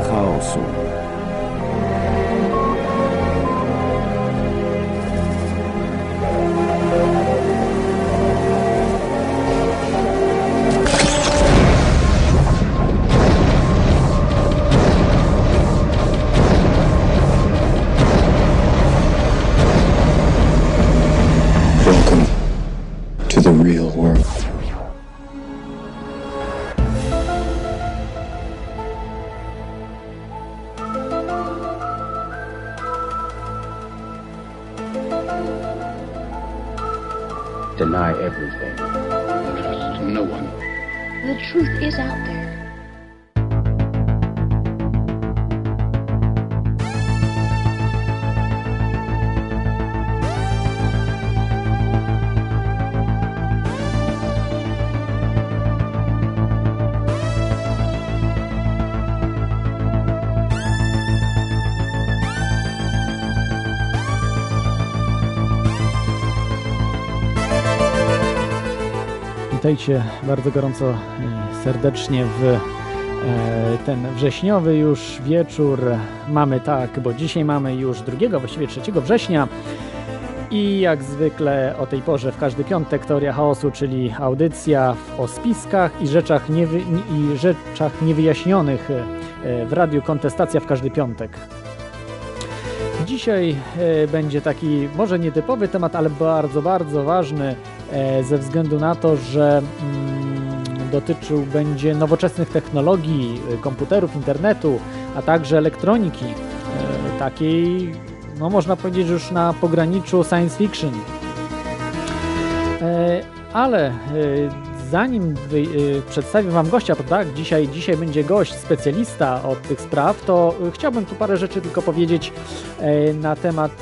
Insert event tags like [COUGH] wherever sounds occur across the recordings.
caos Witajcie bardzo gorąco i serdecznie w e, ten wrześniowy już wieczór. Mamy tak, bo dzisiaj mamy już 2, właściwie 3 września. I jak zwykle o tej porze w każdy piątek Teoria Chaosu, czyli audycja o spiskach i rzeczach, niewy, i rzeczach niewyjaśnionych e, w radiu Kontestacja w każdy piątek. Dzisiaj e, będzie taki może nietypowy temat, ale bardzo, bardzo ważny ze względu na to, że mm, dotyczył będzie nowoczesnych technologii, e, komputerów, internetu, a także elektroniki, e, takiej, no można powiedzieć, już na pograniczu science fiction. E, Ale e, zanim e, przedstawię Wam gościa, bo tak, dzisiaj, dzisiaj będzie gość, specjalista od tych spraw, to e, chciałbym tu parę rzeczy tylko powiedzieć e, na temat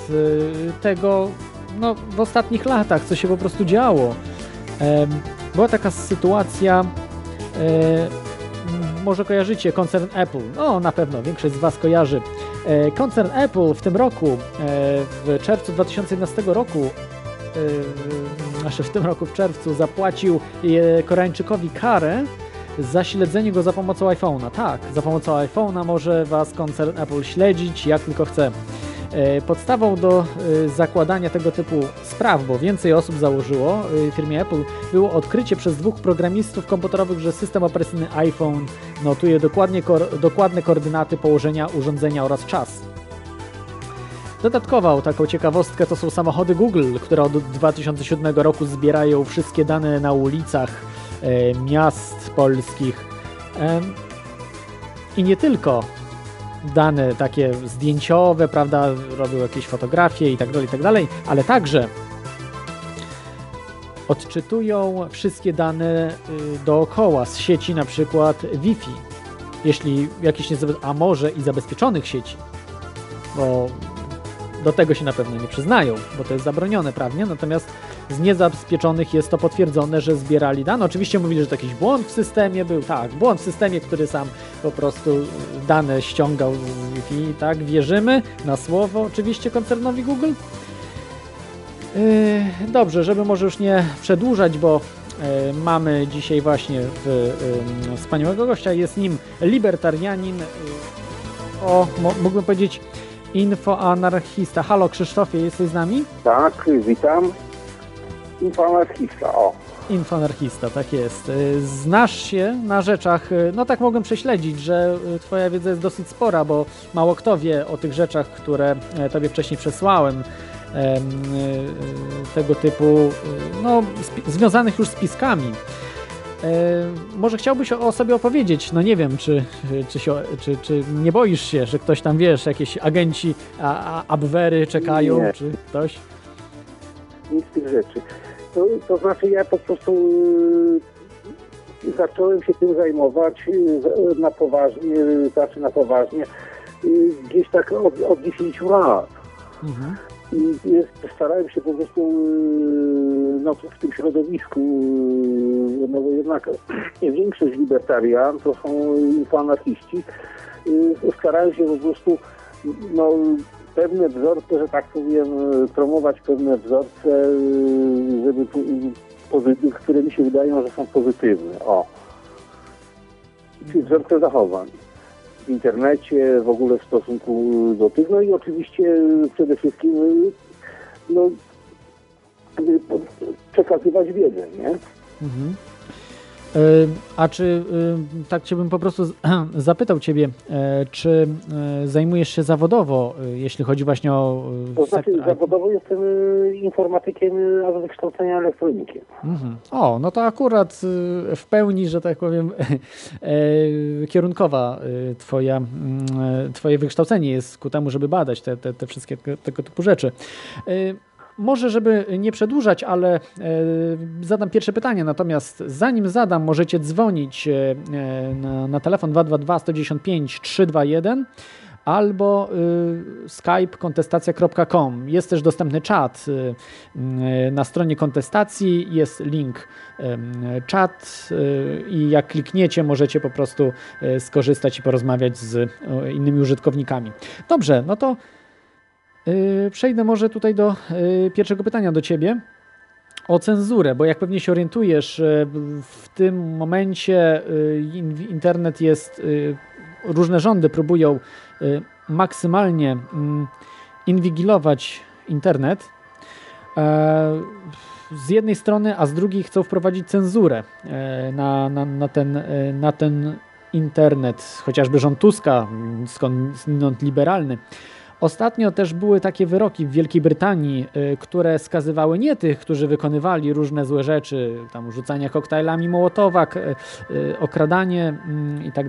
e, tego, no, w ostatnich latach, co się po prostu działo. Była taka sytuacja, e, może kojarzycie koncern Apple. No, na pewno, większość z Was kojarzy. E, Koncern Apple w tym roku, e, w czerwcu 2011 roku, znaczy w tym roku w czerwcu, zapłacił Koreańczykowi karę za śledzenie go za pomocą iPhone'a. Tak, za pomocą iPhone'a może Was koncern Apple śledzić jak tylko chce. E, Podstawą do e, zakładania tego typu spraw, bo więcej osób założyło e, firmie Apple, było odkrycie przez dwóch programistów komputerowych, że system operacyjny iPhone notuje dokładnie kor- dokładne koordynaty położenia urządzenia oraz czas. Dodatkową taką ciekawostkę to są samochody Google, które od 2007 roku zbierają wszystkie dane na ulicach e, miast polskich. Em, I nie tylko dane takie zdjęciowe, prawda, robią jakieś fotografie i tak dalej, i tak dalej, ale także odczytują wszystkie dane y, dookoła z sieci, na przykład Wi-Fi, jeśli jakiś nie, a może i zabezpieczonych sieci, bo do tego się na pewno nie przyznają, bo to jest zabronione prawnie, natomiast z niezabezpieczonych jest to potwierdzone, że zbierali dane. Oczywiście mówili, że to jakiś błąd w systemie był, tak, błąd w systemie, który sam po prostu y, dane ściągał z Wi-Fi, tak, wierzymy na słowo oczywiście koncernowi Google. Yy, Dobrze, żeby może już nie przedłużać, bo yy, mamy dzisiaj właśnie wspaniałego gościa, jest nim libertarianin, o, mógłbym powiedzieć infoanarchista. Halo Krzysztofie, jesteś z nami? Tak, witam. Infoanarchista, o. Tak jest. Y, Znasz się na rzeczach, y, no tak mogłem prześledzić, że y, twoja wiedza jest dosyć spora, bo mało kto wie o tych rzeczach, które e, tobie wcześniej przesłałem, em, tego typu, no, związanych już z spiskami. E, Może chciałbyś o o sobie opowiedzieć, no nie wiem, czy, czy, się, czy, czy nie boisz się, że ktoś tam, wiesz, jakieś agenci, a, a, abwery czekają, Nie. czy ktoś? Nic z tych rzeczy. To, to znaczy ja po prostu yy, zacząłem się tym zajmować z- na poważnie, yy, znaczy na poważnie, gdzieś tak od, od 10 lat. Mhm. I jest, starałem się po prostu no, w tym środowisku, no bo jednak większość libertarian to są infoanarchiści, yy, starałem się po prostu no, pewne wzorce, że tak powiem, yy, promować pewne wzorce, yy, żeby, które mi się wydają, że są pozytywne. O. Czyli wzorce zachowań. w internecie, w ogóle w stosunku do tych. No i oczywiście przede wszystkim y, no, przekazywać wiedzę, nie? Mhm. E, A czy, y, tak cię bym po prostu [CLEARS THROAT] zapytał ciebie, e, czy e, zajmujesz się zawodowo, jeśli chodzi właśnie o To znaczy sektor zawodowo jestem informatykiem, a z wykształcenia elektronikiem. Mhm. O, no to akurat w pełni, że tak powiem, [LAUGHS] e, kierunkowa twoja, e, twoje wykształcenie jest ku temu, żeby badać te, te, te wszystkie te- tego typu rzeczy. Może, żeby nie przedłużać, ale e, zadam pierwsze pytanie. Natomiast zanim zadam, możecie dzwonić e, e, na, na telefon 222 115 321 albo y, skype kontestacja.com. Jest też dostępny czat y, y, na stronie kontestacji, jest link czat y, i jak klikniecie możecie po prostu y, skorzystać i porozmawiać z innymi użytkownikami. Dobrze, no to przejdę może tutaj do y, pierwszego pytania do Ciebie o cenzurę, bo jak pewnie się orientujesz, y, w tym momencie y, in- internet jest, y, różne rządy próbują y, maksymalnie mm, inwigilować internet. E, Z jednej strony, a z drugiej chcą wprowadzić cenzurę e, na, na, na, ten, e, na ten internet, chociażby rząd Tuska, skądinąd liberalny. Ostatnio też były takie wyroki w Wielkiej Brytanii, y, które skazywały nie tych, którzy wykonywali różne złe rzeczy, tam rzucanie koktajlami Mołotowa, k- y, okradanie mm, i tak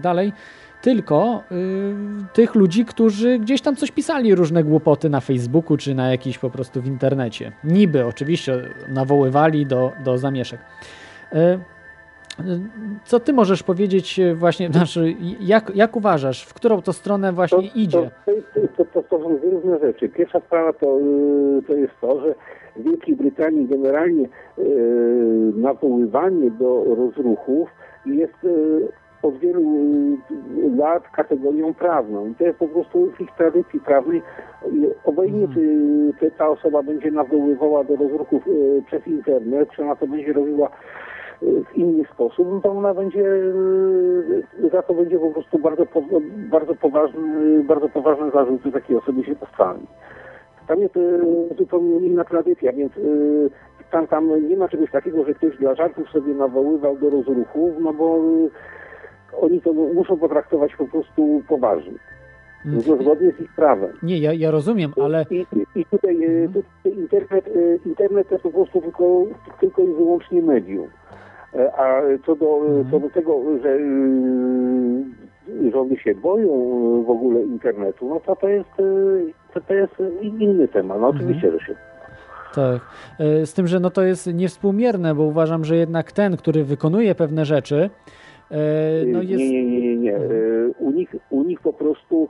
tylko y, tych ludzi, którzy gdzieś tam coś pisali, różne głupoty na Facebooku czy na jakiś po prostu w internecie. Niby oczywiście nawoływali do, do zamieszek. Co ty możesz powiedzieć y, właśnie, znaczy, jak, jak uważasz, w którą to stronę właśnie idzie? To, to, to, to są dwie różne rzeczy. Pierwsza sprawa to, y, to jest to, że w Wielkiej Brytanii generalnie y, nawoływanie do rozruchów jest y, od wielu lat kategorią prawną. I to jest po prostu w ich tradycji prawnej. Obojętnie, czy, czy ta osoba będzie nawoływała do rozruchów przez internet, czy ona to będzie robiła w inny sposób, no to ona będzie y, za to będzie po prostu bardzo, po, bardzo poważny, bardzo poważne zarzuty takiej osoby się postawi. Tam jest y, zupełnie inna tradycja, więc y, tam, tam nie ma czegoś takiego, że ktoś dla żartów sobie nawoływał do rozruchów, no bo oni to muszą potraktować po prostu poważnie. No, zgodnie z ich prawem. Nie, ja, ja rozumiem, ale I, i, tutaj, e, tutaj internet, internet to po prostu tylko, tylko i wyłącznie medium. E, A co do, co do tego, że e, rządy się boją e, w ogóle internetu, no to to jest, e, to, to jest inny temat. No oczywiście, że się tak. E, Z tym, że no to jest niewspółmierne, bo uważam, że jednak ten, który wykonuje pewne rzeczy, e, no jest. Nie, nie, nie, nie. nie. U, nich, u nich po prostu,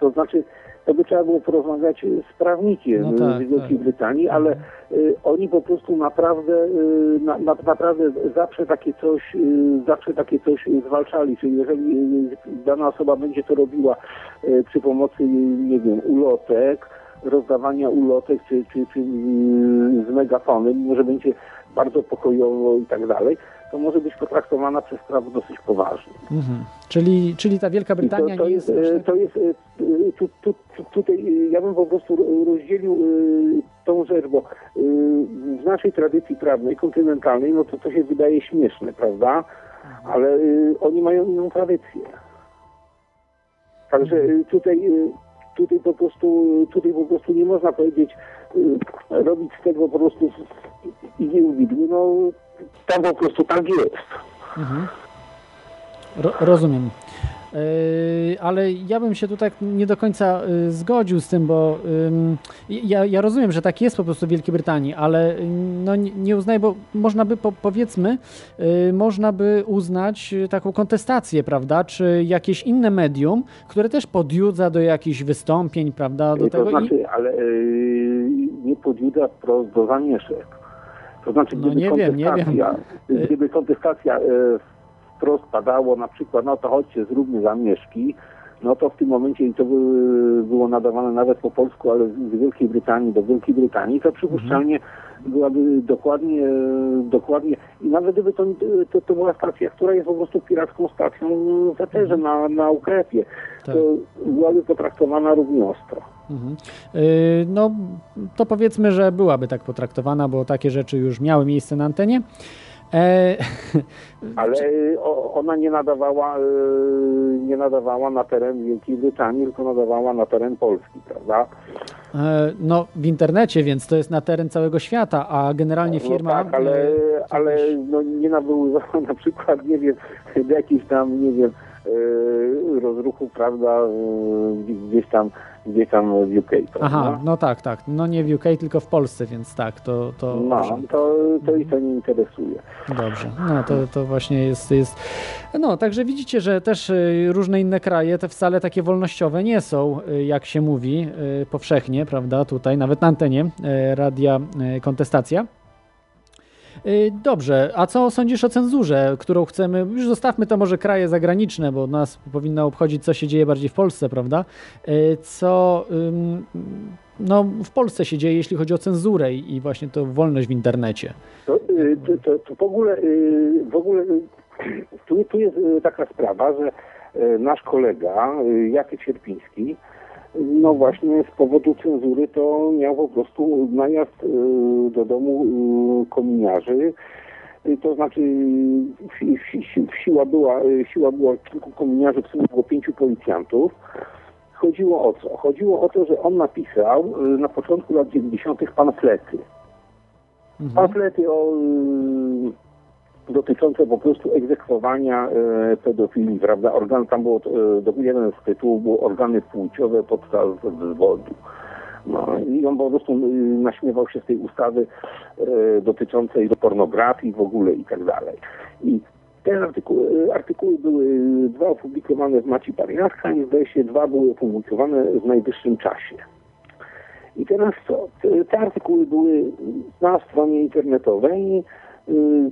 to znaczy, to by trzeba było porozmawiać z prawnikiem No tak, z Wielkiej tak. Brytanii, ale e, oni po prostu naprawdę, e, na, na, naprawdę zawsze takie coś, e, zawsze takie coś zwalczali. Czyli jeżeli e, dana osoba będzie to robiła przy pomocy, nie wiem, ulotek, rozdawania ulotek czy, czy, czy z megafonem, mimo że będzie bardzo pokojowo i tak dalej, to może być potraktowana przez prawo dosyć poważnie. Mhm. Czyli, czyli ta Wielka to, Brytania to nie jest, jest. e, to jest e, tu, tu, tu, tutaj e, ja bym po prostu rozdzielił e, tą rzecz, bo e, w naszej tradycji prawnej, kontynentalnej, no to to się wydaje śmieszne, prawda? Ale e, oni mają inną tradycję. Także e, tutaj, e, tutaj po prostu tutaj po prostu nie można powiedzieć e, robić z tego po prostu i nie no tam po prostu tak jest. Mhm. Ro, rozumiem. Yy, ale ja bym się tutaj nie do końca y, zgodził z tym, bo ja, ja rozumiem, że tak jest po prostu w Wielkiej Brytanii, ale no, nie, nie uznaję, bo można by, po, powiedzmy, y, można by uznać taką kontestację, prawda, czy jakieś inne medium, które też podjudza do jakichś wystąpień, prawda, do to tego i... znaczy, ale yy, nie podjuda wprost do zamieszek. To znaczy, No gdyby nie wiem, nie kontestacja, wiem. gdyby kontestacja yy, wprost padało na przykład, no to chodźcie, zróbmy zamieszki, no to w tym momencie i to by, było nadawane nawet po polsku, ale z Wielkiej Brytanii do Wielkiej Brytanii, to przypuszczalnie byłaby dokładnie, dokładnie i nawet gdyby to, to, to była stacja, która jest po prostu piracką stacją w eterze na, na UKF-ie, Tak. to byłaby potraktowana równie ostro. Mhm. Y, No, to powiedzmy, że byłaby tak potraktowana, bo takie rzeczy już miały miejsce na antenie. E, [LAUGHS] Ale ona nie nadawała, e, nie nadawała na teren Wielkiej Brytanii, tylko nadawała na teren Polski, prawda? e, no, w internecie, więc to jest na teren całego świata, a generalnie firma. No tak, ale, e, ale no, nie nawoływała [LAUGHS] na przykład, nie wiem, jakichś tam, nie wiem, e, rozruchu, prawda, gdzieś tam, gdzieś tam w UK, prawda? Aha, no tak, tak. No nie w UK, tylko w Polsce, więc tak, to. to No, to, to ich to nie interesuje. Dobrze, no to, to właśnie jest, jest. No, także widzicie, że też y, różne inne kraje te wcale takie wolnościowe nie są, y, jak się mówi y, powszechnie, prawda? Tutaj, nawet na antenie radia Kontestacja. Y, Dobrze, a co sądzisz o cenzurze, którą chcemy, już zostawmy to może kraje zagraniczne, bo nas powinno obchodzić, co się dzieje bardziej w Polsce, prawda? Y, Co no, w Polsce się dzieje, jeśli chodzi o cenzurę i właśnie tą wolność w internecie. To, y, to, to, to w ogóle, w ogóle tu, tu jest taka sprawa, że nasz kolega Jacek Sierpiński, no właśnie z powodu cenzury to miał po prostu najazd y, do domu y, kominiarzy. Y, To znaczy si, si, si, siła, była, siła była kilku kominiarzy, w sumie było pięciu policjantów. Chodziło o co? Chodziło o to, że on napisał na początku lat 90. pamflety pamflety o, dotyczące po prostu egzekwowania e, pedofilii, prawda? Organ, tam było, e, jeden z tytułów było organy płciowe podczas wzwodu. No i on po prostu y, naśmiewał się z tej ustawy e, dotyczącej pornografii w ogóle i tak dalej. I te artykuły, artykuły były dwa opublikowane w Maci Pariaska i zdaje się dwa były opublikowane w najwyższym czasie. I teraz co? Te, te artykuły były na stronie internetowej.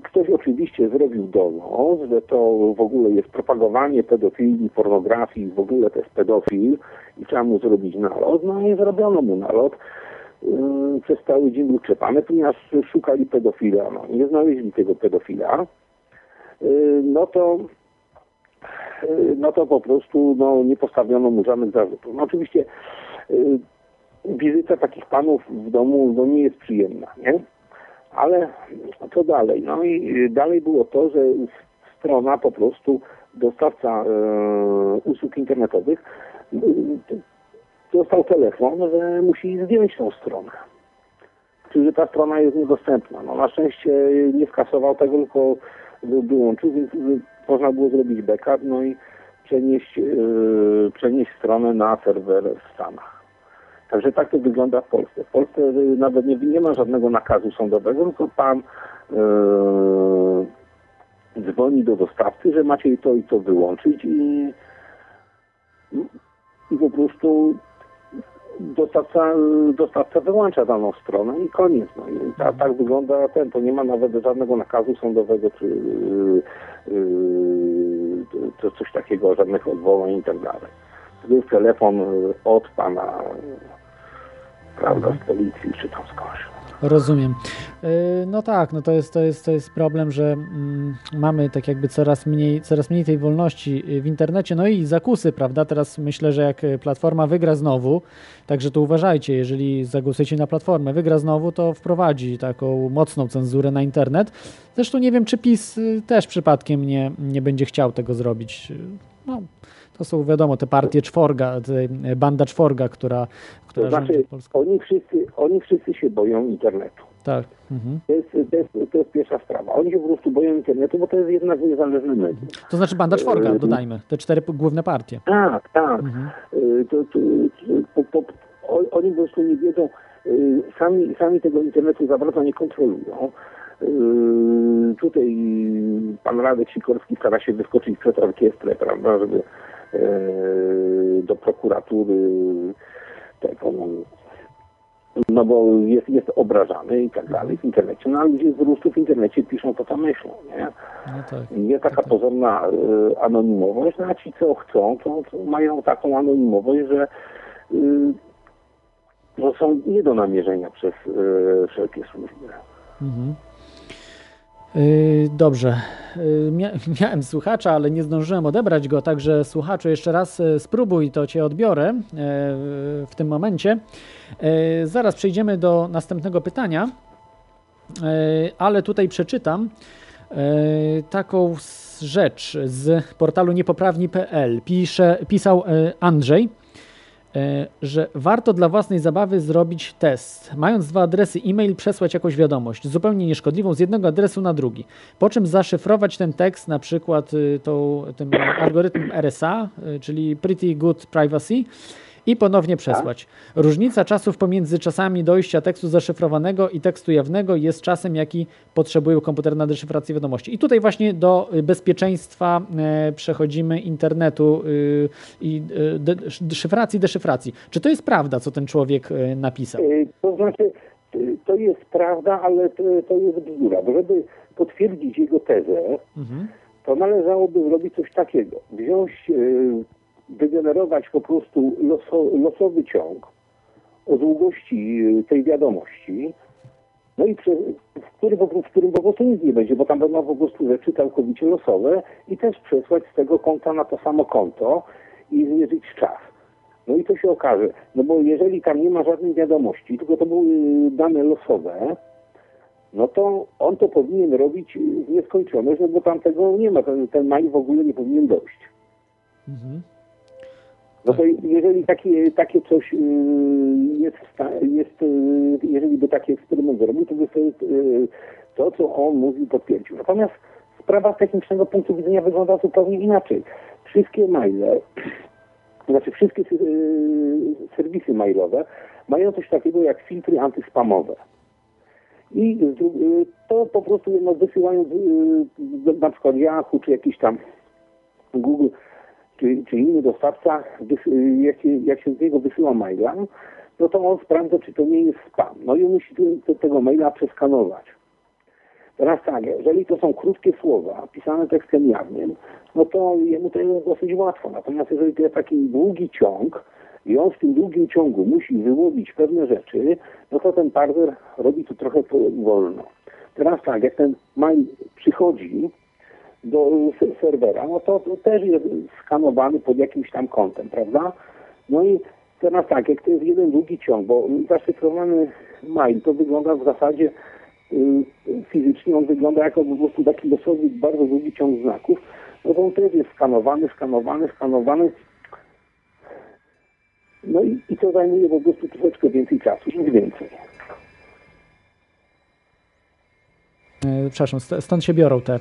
Ktoś oczywiście zrobił donos, że to w ogóle jest propagowanie pedofilii, pornografii, w ogóle to jest pedofil i trzeba mu zrobić nalot. No i zrobiono mu nalot. Y, Przez cały dzień był czepany, ponieważ szukali pedofila. No, nie znaleźli tego pedofila. Y, No to y, no to po prostu no, nie postawiono mu żadnych zarzutów. No oczywiście wizyta takich panów w domu no, nie jest przyjemna, nie? Ale co dalej? No i dalej było to, że strona po prostu, dostawca e, usług internetowych y, dostał telefon, że musi zdjąć tą stronę. Czyli ta strona jest niedostępna. No na szczęście nie skasował tego, tylko wy- wyłączył, więc y, można było zrobić backup, no i przenieść, przenieść stronę na serwer w Stanach. Także tak to wygląda w Polsce. W Polsce y, nawet nie, nie ma żadnego nakazu sądowego, tylko pan yy, dzwoni do dostawcy, że macie to i to wyłączyć i, i po prostu dostawca, dostawca wyłącza daną stronę i koniec. No i ta, tak wygląda ten, to nie ma nawet żadnego nakazu sądowego czy yy, coś takiego, żadnych odwołań i tak dalej. To jest telefon yy, od pana prawda, z policji czy tam skądś. Rozumiem. Yy, No tak, no to jest, to jest, to jest problem, że mm, mamy tak jakby coraz mniej, coraz mniej tej wolności y, w internecie, no i zakusy, prawda? Teraz myślę, że jak y, Platforma wygra znowu, także tu uważajcie, jeżeli zagłosujecie na Platformę, wygra znowu, to wprowadzi taką mocną cenzurę na internet. Zresztą nie wiem, czy PiS y, też przypadkiem nie, nie będzie chciał tego zrobić. Y, No, to są wiadomo, te partie czworga, te, y, banda czworga, która, która To znaczy, oni wszyscy, oni wszyscy się boją internetu. Tak. Mhm. To jest, to, jest, to jest pierwsza sprawa. Oni się po prostu boją internetu, bo to jest jednak niezależny medium. To znaczy banda czworga, Yy, dodajmy, te cztery główne partie. Tak, tak. Mhm. Y, To, po, po, oni po prostu nie wiedzą, sami, sami tego internetu za bardzo nie kontrolują. Tutaj pan Radek Sikorski stara się wyskoczyć przed orkiestrę, prawda, żeby do prokuratury tego, no, no bo jest, jest obrażany i tak dalej w internecie, no ale ludzie po prostu w internecie piszą to, co myślą, nie? No tak. Nie taka pozorna y, anonimowość, no a ci, co chcą, to, to mają taką anonimowość, że no są nie do namierzenia przez wszelkie służby. Mhm. Yy, Dobrze. Mia [LAUGHS] miałem słuchacza, ale nie zdążyłem odebrać go, także słuchaczu jeszcze raz yy, spróbuj, to cię odbiorę w tym momencie. Zaraz przejdziemy do następnego pytania, ale tutaj przeczytam taką rzecz z portalu niepoprawni.pl. Pisał Andrzej że warto dla własnej zabawy zrobić test. Mając dwa adresy e-mail, przesłać jakąś wiadomość, zupełnie nieszkodliwą, z jednego adresu na drugi. Po czym zaszyfrować ten tekst, na przykład y, tą, tym algorytmem RSA, y, czyli Pretty Good Privacy, i ponownie przesłać. Różnica czasów pomiędzy czasami dojścia tekstu zaszyfrowanego i tekstu jawnego jest czasem, jaki potrzebuje komputer na deszyfrację wiadomości. I tutaj właśnie do y, bezpieczeństwa e, przechodzimy internetu y, i y, de, szyfracji, deszyfracji. Czy to jest prawda, co ten człowiek y, napisał? To znaczy, to jest prawda, ale to, to jest bzdura, bo żeby potwierdzić jego tezę, Mhm. to należałoby zrobić coś takiego. Wziąć, y, wygenerować po prostu loso, losowy ciąg o długości y, tej wiadomości, no i prze, w, którym, w którym po prostu nic nie będzie, bo tam będą po prostu rzeczy całkowicie losowe i też przesłać z tego konta na to samo konto i zmierzyć czas. No i to się okaże, no bo jeżeli tam nie ma żadnej wiadomości, tylko to były dane losowe, no to on to powinien robić w nieskończoność, no bo tam tego nie ma, ten, ten maj w ogóle nie powinien dojść. Mhm. No to jeżeli takie, takie coś yy, jest, jest yy, jeżeli by taki eksperyment zrobił, to by sobie yy, to, co on mówił, potwierdził. Natomiast sprawa z technicznego punktu widzenia wygląda zupełnie inaczej. Wszystkie maile, [CLEARS THROAT] znaczy wszystkie serwisy mailowe mają coś takiego jak filtry antyspamowe. I to po prostu no, wysyłają yy, na przykład Yahoo czy jakiś tam Google czy, czy inny dostawca, jak się, jak się z niego wysyła maila, no to on sprawdza, czy to nie jest spam. No i musi te, te, tego maila przeskanować. Teraz tak, jeżeli to są krótkie słowa, pisane tekstem jawnym, no to jemu to jest dosyć łatwo. Natomiast jeżeli to jest taki długi ciąg i on w tym długim ciągu musi wyłowić pewne rzeczy, no to ten parser robi to trochę wolno. Teraz tak, jak ten mail przychodzi, do serwera, no to, też jest skanowany pod jakimś tam kątem, prawda? No i teraz tak, jak to jest jeden długi ciąg, bo zaszyfrowany mail to wygląda w zasadzie y, fizycznie, on wygląda jako po prostu taki losowy, bardzo długi ciąg znaków, no to on też jest skanowany, skanowany, skanowany. No i, i to zajmuje po prostu troszeczkę więcej czasu, nic więcej. E, Przepraszam, st- stąd się biorą te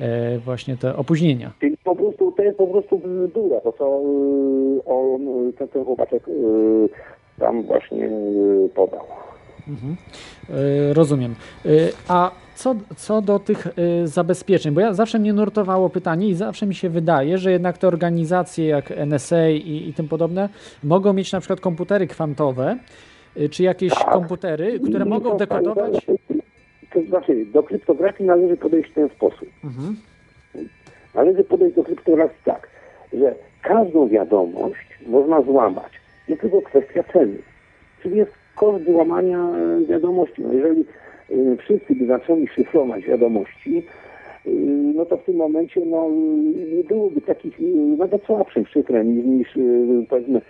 e, właśnie te opóźnienia. Czyli po prostu to jest po prostu bzdura, to co on, ten, ten chłopaczek tam właśnie podał. Mhm. E, Rozumiem. E, A co, co do tych e, zabezpieczeń, bo ja zawsze mnie nurtowało pytanie i zawsze mi się wydaje, że jednak te organizacje jak NSA i, i tym podobne mogą mieć na przykład komputery kwantowe, e, czy jakieś komputery, które mogą dekodować. To znaczy, do kryptografii należy podejść w ten sposób. Mhm. Należy podejść do kryptografii tak, że każdą wiadomość można złamać. Jest tylko kwestia ceny. Czyli jest koszt złamania e, wiadomości. No jeżeli e, wszyscy by zaczęli szyfrować wiadomości, e, no to w tym momencie no, nie byłoby takich nawet słabszych szyfrem niż, niż powiedzmy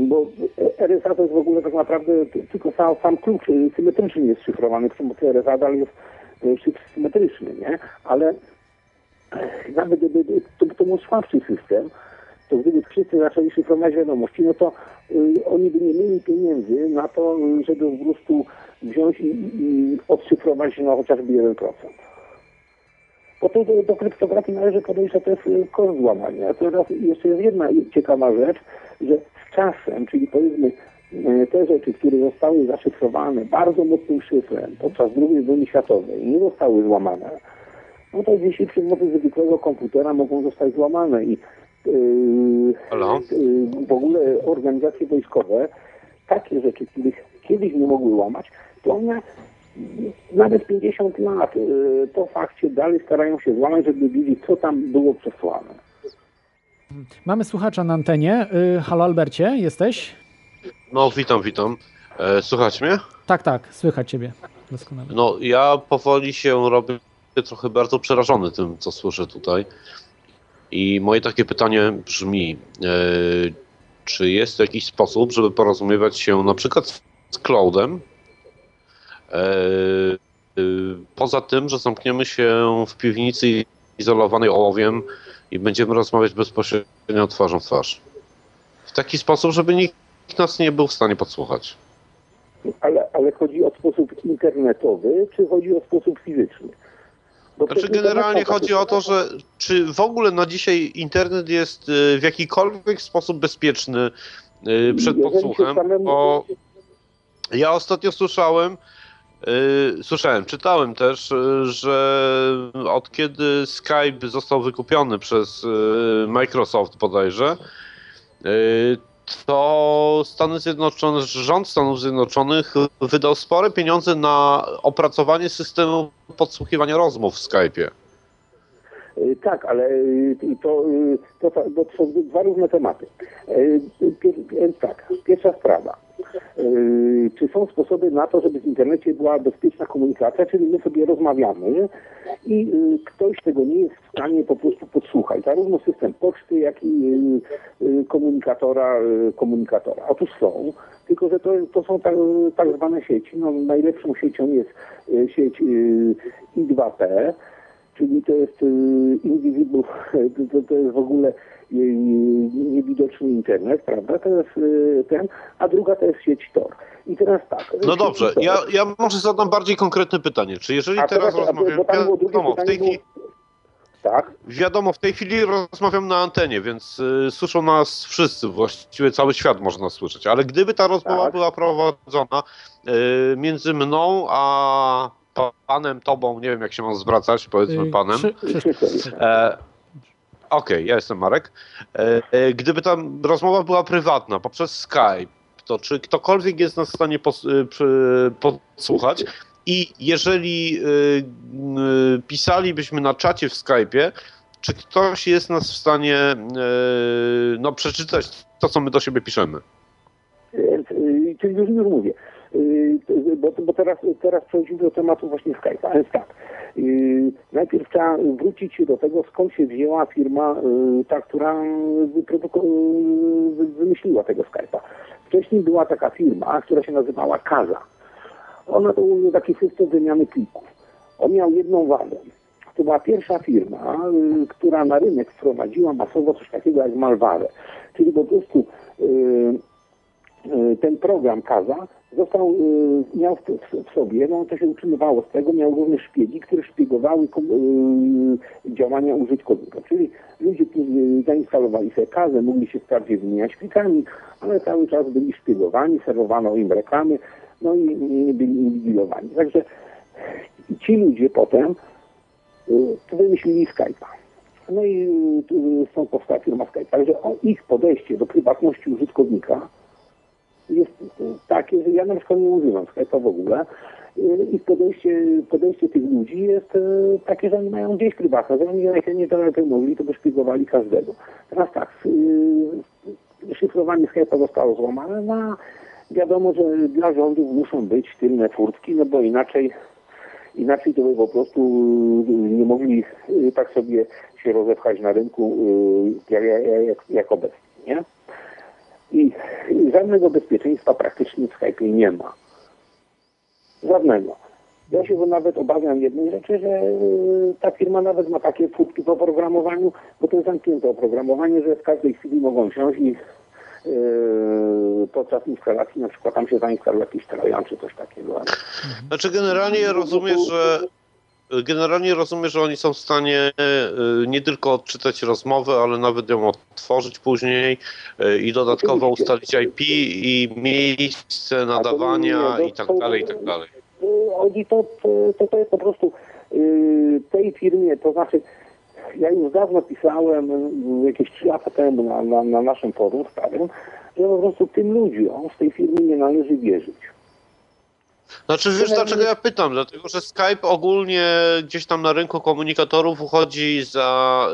bo RSA to jest w ogóle tak naprawdę tylko sam, sam klucz e, symetryczny jest szyfrowany, przy pomocy RSA dalej jest e, szyfr symetryczny, nie? Ale nawet gdyby to, to był słabszy system, to gdyby wszyscy zaczęli szyfrować wiadomości, no to y, oni by nie mieli pieniędzy na to, y, żeby po prostu wziąć i, i odszyfrować no, chociażby 1%. Bo to do, do kryptografii należy podejść, że to jest y, koszt złamania. Teraz jeszcze jest jedna ciekawa rzecz, że z czasem, czyli powiedzmy y, te rzeczy, które zostały zaszyfrowane bardzo mocnym szyfrem podczas II wojny światowej nie zostały złamane, no to dzisiaj przy pomocy zwykłego komputera mogą zostać złamane i yy, yy, w ogóle organizacje wojskowe takie rzeczy, których kiedyś nie mogły łamać, to one nawet 50 lat y, po fakcie dalej starają się złamać, żeby wiedzieć, co tam było przesłane. Mamy słuchacza na antenie. Y, Halo Albercie, jesteś? No, witam, witam. E, Słuchać mnie? Tak, tak, słychać ciebie doskonale. No, ja powoli się robię trochę bardzo przerażony tym, co słyszę tutaj. I moje takie pytanie brzmi, e, czy jest jakiś sposób, żeby porozumiewać się na przykład z Cloudem, poza tym, że zamkniemy się w piwnicy izolowanej ołowiem i będziemy rozmawiać bezpośrednio twarzą w twarz. W taki sposób, żeby nikt nas nie był w stanie podsłuchać. Ale, ale chodzi o sposób internetowy, czy chodzi o sposób fizyczny? Bo Znaczy generalnie chodzi o to, że czy w ogóle na dzisiaj internet jest y, w jakikolwiek sposób bezpieczny przed podsłuchem, bo ja ostatnio słyszałem, słyszałem, czytałem też, y, że od kiedy Skype został wykupiony przez y, Microsoft bodajże, y, to Stany Zjednoczone, rząd Stanów Zjednoczonych wydał spore pieniądze na opracowanie systemu podsłuchiwania rozmów w Skype'ie. Y, Tak, ale y, to, y, to, to, to są dwa różne tematy. Tak, pierwsza sprawa. Czy są sposoby na to, żeby w internecie była bezpieczna komunikacja, czyli my sobie rozmawiamy i ktoś tego nie jest w stanie po prostu podsłuchać. Zarówno system poczty, jak i komunikatora, komunikatora. Otóż są, tylko że to, to są tak, tak zwane sieci. No, najlepszą siecią jest sieć y, I2P, czyli to jest y, invisible, [LAUGHS] to, to jest w ogóle y, niewidoczny internet, prawda? To jest y, ten, a druga to jest sieć Tor. I teraz tak. No sieć dobrze, Tor. ja, ja może zadam bardziej konkretne pytanie. Czy jeżeli A teraz teraz, a, rozmawiam, bo tam było drugie wiadomo, w tej było- chwili, Tak, wiadomo, w tej chwili rozmawiam na antenie, więc y, słyszą nas wszyscy, właściwie cały świat można słyszeć, ale gdyby ta rozmowa Tak. była prowadzona y, między mną a panem, tobą, nie wiem jak się mam zwracać, powiedzmy panem. E, Okej, ja jestem Marek. E, e, gdyby ta rozmowa była prywatna poprzez Skype, to czy ktokolwiek jest nas w stanie pos, przy, podsłuchać? I jeżeli y, y, pisalibyśmy na czacie w Skype'ie, czy ktoś jest nas w stanie y, no, przeczytać to, co my do siebie piszemy? Czyli już, już mówię. Y, Bo, bo teraz, teraz przechodzimy do tematu właśnie Skype'a. Więc tak, y, najpierw trzeba wrócić do tego, skąd się wzięła firma, y, ta, która wymyśliła tego Skype'a. Wcześniej była taka firma, która się nazywała Kaza. Ona to był taki system wymiany plików. On miał jedną wadę. To była pierwsza firma, która na rynek wprowadziła masowo coś takiego jak Malware. Czyli po prostu ten program Kaza został, y, miał w, sobie, no to się utrzymywało z tego, miał również szpiegi, które szpiegowały y, działania użytkownika. Czyli ludzie, którzy zainstalowali sobie Kazę, mogli się wprawdzie wymieniać plikami, ale cały czas byli szpiegowani, serwowano im reklamy, no i byli inwigilowani. Także ci ludzie potem y, wymyślili Skype'a. No i y, stąd powstała firma Skype. Także ich podejście do prywatności użytkownika jest takie, że ja na przykład nie używam Skype'a w ogóle. Ich podejście, podejście tych ludzi jest y, takie, że oni mają gdzieś prywatne, że oni jak nie lepiej mogli, to by szpiegowali każdego. Teraz tak, y, szyfrowanie Skype'a zostało złamane, no wiadomo, że dla rządów muszą być tylne furtki, no bo inaczej Inaczej to by po prostu y, nie mogli tak sobie się rozepchać na rynku jak, jak, jak, obecnie, nie? I żadnego bezpieczeństwa praktycznie w Skype'ie nie ma. Żadnego. Ja się nawet obawiam jednej rzeczy, że y, ta firma nawet ma takie furtki w oprogramowaniu, bo to jest zamknięte oprogramowanie, że w każdej chwili mogą wsiąść i yy, podczas instalacji na przykład tam się zainstaluje jakiś trojan czy coś takiego. Znaczy generalnie rozumiem, że generalnie rozumiem, że oni są w stanie y, nie tylko odczytać rozmowę, ale nawet ją odtworzyć później y, i dodatkowo ustalić IP i miejsce nadawania i tak dalej, i tak dalej. Y, Oni to, to, to jest po prostu tej firmie, to znaczy ja już dawno pisałem, jakieś 3 lata temu na, na, na naszym forum starym, że po prostu tym ludziom z tej firmy nie należy wierzyć. Znaczy wiesz dlaczego ja pytam? Dlatego, że Skype ogólnie gdzieś tam na rynku komunikatorów uchodzi za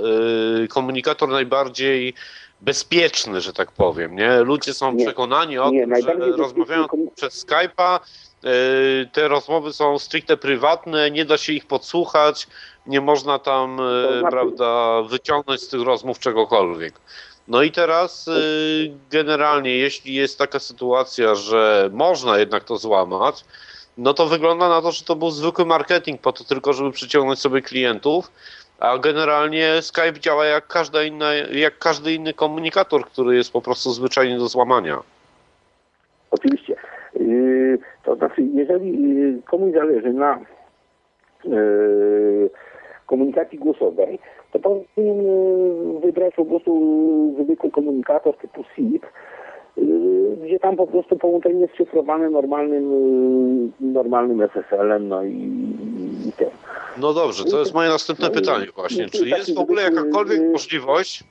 y, komunikator najbardziej bezpieczny, że tak powiem, nie? Ludzie są Nie. przekonani o Nie, tym, że rozmawiają przez Skype'a, y, te rozmowy są stricte prywatne, nie da się ich podsłuchać, nie można tam, y, znaczy- prawda, wyciągnąć z tych rozmów czegokolwiek. No i teraz y, generalnie, jeśli jest taka sytuacja, że można jednak to złamać, no to wygląda na to, że to był zwykły marketing po to tylko, żeby przyciągnąć sobie klientów, a generalnie Skype działa jak, każda inna, jak każdy inny komunikator, który jest po prostu zwyczajnie do złamania. Oczywiście. Yy, To znaczy, jeżeli yy, komuś zależy na komunikacji głosowej, to powinien yy, wybrać po prostu zwykły komunikator typu SIP, yy, gdzie tam po prostu połączenie jest szyfrowane normalnym, yy, normalnym SSL-em, no i, i tym. No dobrze, to jest moje następne No pytanie właśnie. no Czy jest w ogóle jakakolwiek możliwość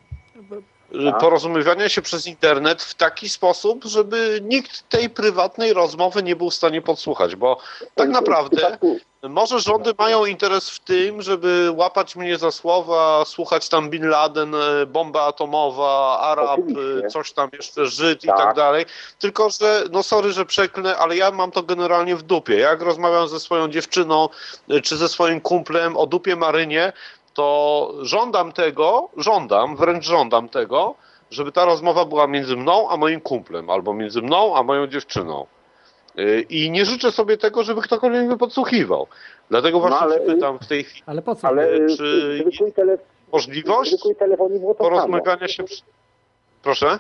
Tak. porozumiewania się przez internet w taki sposób, żeby nikt tej prywatnej rozmowy nie był w stanie podsłuchać? Bo tak W naprawdę przypadku- może rządy mają interes w tym, żeby łapać mnie za słowa, słuchać tam Bin Laden, e, bomba atomowa, Arab, Oczywiście. e, coś tam jeszcze, Żyd i Tak. tak dalej. Tylko, że no sorry, że przeklnę, ale ja mam to generalnie w dupie. Jak rozmawiam ze swoją dziewczyną e, czy ze swoim kumplem o dupie Marynie, to żądam tego, żądam, wręcz żądam tego, żeby ta rozmowa była między mną a moim kumplem, albo między mną a moją dziewczyną. Y, I nie życzę sobie tego, żeby ktokolwiek mnie podsłuchiwał. Dlatego właśnie No, ale- pytam w tej chwili, Ale po co? Ale w czy tele, w możliwość porozmawiania się... przy- Proszę?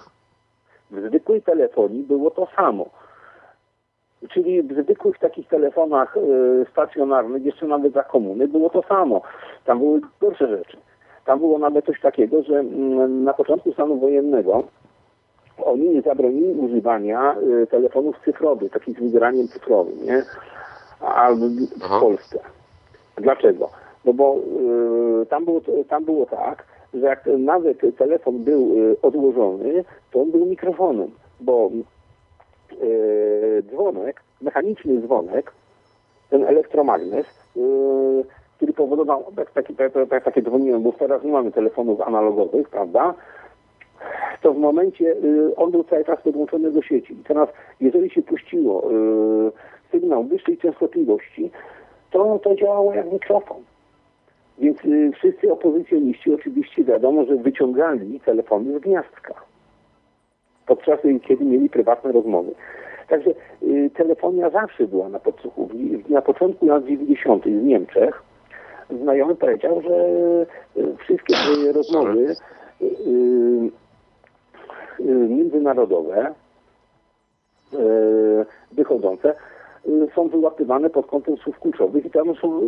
W zwykłej telefonii było to samo. Czyli w zwykłych takich telefonach e, stacjonarnych, jeszcze nawet za komuny, było to samo. Tam były gorsze rzeczy. Tam było nawet coś takiego, że mm, na początku stanu wojennego oni nie zabronili używania e, telefonów cyfrowych, takich z wygraniem cyfrowym, nie? A w, Aha. Polsce. Dlaczego? No bo e, tam, było, tam było tak, że jak nawet telefon był odłożony, to on był mikrofonem, bo dzwonek, mechaniczny dzwonek, ten elektromagnes, e, który powodował, tak, taki, tak, tak, takie dzwoniłem, bo teraz nie mamy telefonów analogowych, prawda? To w momencie y, on był cały czas podłączony do sieci. I teraz, jeżeli się puściło sygnał wyższej częstotliwości, to to działało jak mikrofon. Więc wszyscy opozycjoniści oczywiście wiadomo, że wyciągali telefony z gniazdka. Podczas kiedy mieli prywatne rozmowy. Także y, telefonia zawsze była na podsłuchowni. Na początku lat 90. w Niemczech znajomy powiedział, że y, wszystkie te rozmowy y, y, y, międzynarodowe wychodzące są wyłapywane pod kątem słów kluczowych i tam są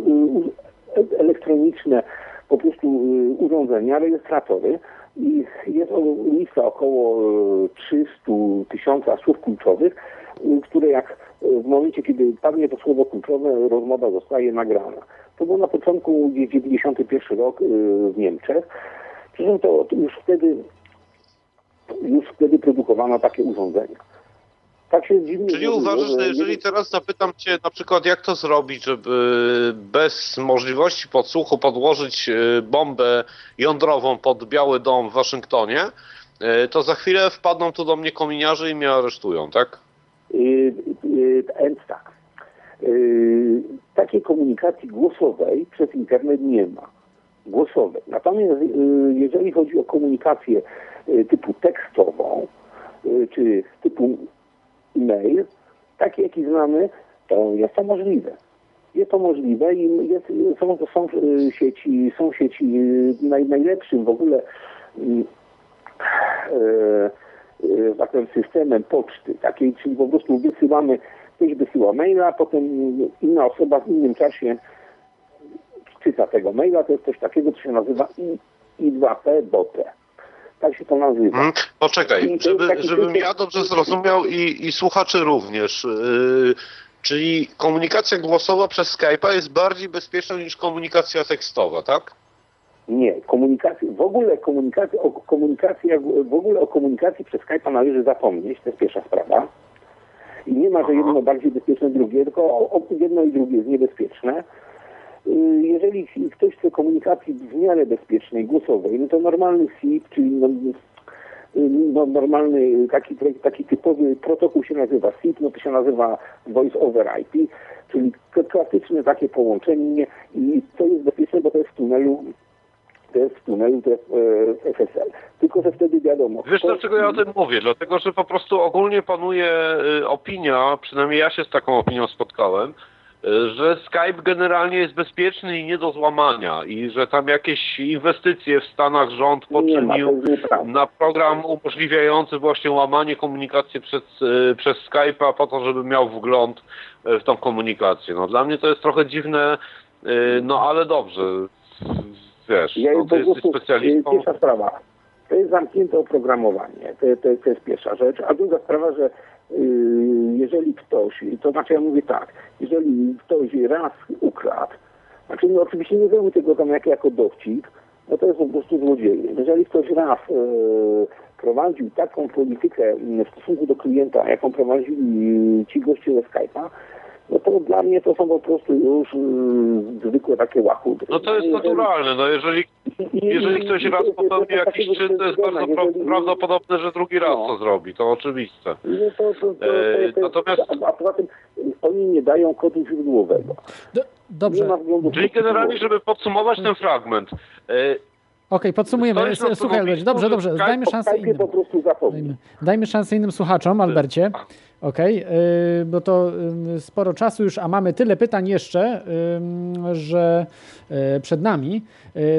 e- elektroniczne po prostu urządzenia, rejestratory i jest lista około y, 300 tysiąca słów kluczowych, które jak y, w momencie, kiedy padnie to słowo kluczowe, rozmowa zostaje nagrana. To było na początku gdzieś 91 rok y, w Niemczech. Przy czym to już wtedy już wtedy produkowano takie urządzenia. Tak się dziwnie Czyli zrobiło, uważasz, że że jeżeli teraz zapytam Cię na przykład, jak to zrobić, żeby bez możliwości podsłuchu podłożyć e, bombę jądrową pod Biały Dom w Waszyngtonie, e, to za chwilę wpadną tu do mnie kominiarze i mnie aresztują, tak? Więc tak. Y, Takiej komunikacji głosowej przez internet nie ma. Głosowej. Natomiast jeżeli chodzi o komunikację typu tekstową, czy typu e-mail, takie jaki znamy, to jest to możliwe. Jest to możliwe i jest, są, są y, sieci, są sieci y, naj, najlepszym w ogóle e, e, tak powiem, systemem poczty, takiej, czyli po prostu wysyłamy, ktoś wysyła maila, potem inna osoba w innym czasie czyta tego maila, to jest coś takiego, co się nazywa I, I2P BOTE. Tak się to nazywa. Hmm? Poczekaj, żeby, żebym ja dobrze zrozumiał i, i słuchacze również. Yy, czyli komunikacja głosowa przez Skype'a jest bardziej bezpieczna niż komunikacja tekstowa, tak? Nie, komunikacja, w ogóle komunikacja, o komunikacji, w ogóle o komunikacji przez Skype'a należy zapomnieć, to jest pierwsza sprawa. I nie ma, że jedno bardziej bezpieczne drugie, tylko o- o- jedno i drugie jest niebezpieczne. Y, Jeżeli ktoś chce komunikacji w miarę bezpiecznej, głosowej, no to normalny SIP, czyli no, y, no, normalny taki, taki typowy protokół się nazywa SIP, no to się nazywa Voice over IP, czyli klasyczne takie połączenie i to jest bezpieczne, bo to jest w tunelu to jest w tunelu, to jest e, FSL. Tylko, że wtedy wiadomo. Wiesz dlaczego ja o tym mówię? Dlatego, że po prostu ogólnie panuje y, opinia, przynajmniej ja się z taką opinią spotkałem, że Skype generalnie jest bezpieczny i nie do złamania i że tam jakieś inwestycje w Stanach rząd poczynił na program umożliwiający właśnie łamanie komunikacji przez, y, przez Skype'a po to, żeby miał wgląd y, w tą komunikację. No dla mnie to jest trochę dziwne, y, no ale dobrze. Wiesz, Ja no, ty jesteś specjalistą. e, Pierwsza sprawa, to jest zamknięte oprogramowanie, to, to, to jest pierwsza rzecz. A druga sprawa, że y, jeżeli ktoś, to znaczy ja mówię tak, jeżeli ktoś raz ukradł, znaczy no oczywiście nie zrobił tego tam jak, jako dowcip, no to jest po prostu złodziejem. Jeżeli ktoś raz e, prowadził taką politykę m, w stosunku do klienta, jaką prowadzili ci goście ze Skype'a, no to dla mnie to są po prostu już y, zwykłe takie łachudry. No to jest naturalne. No jeżeli, jeżeli ktoś raz popełni jakiś czyn, to jest bardzo prawdopodobne, że drugi raz No. to zrobi. To oczywiste. No E, to, natomiast- a, poza tym oni nie dają kodu źródłowego. Dobrze, Czyli generalnie, żeby podsumować ten fragment. E, podsumujemy. Słuchaj, Albercie, dobrze, dobrze, dajmy szansę innym. po prostu zapomnij. Dajmy, dajmy szansę innym słuchaczom, Albercie. Okej, yy, bo to yy, sporo czasu już, a mamy tyle pytań jeszcze, yy, że yy, przed nami.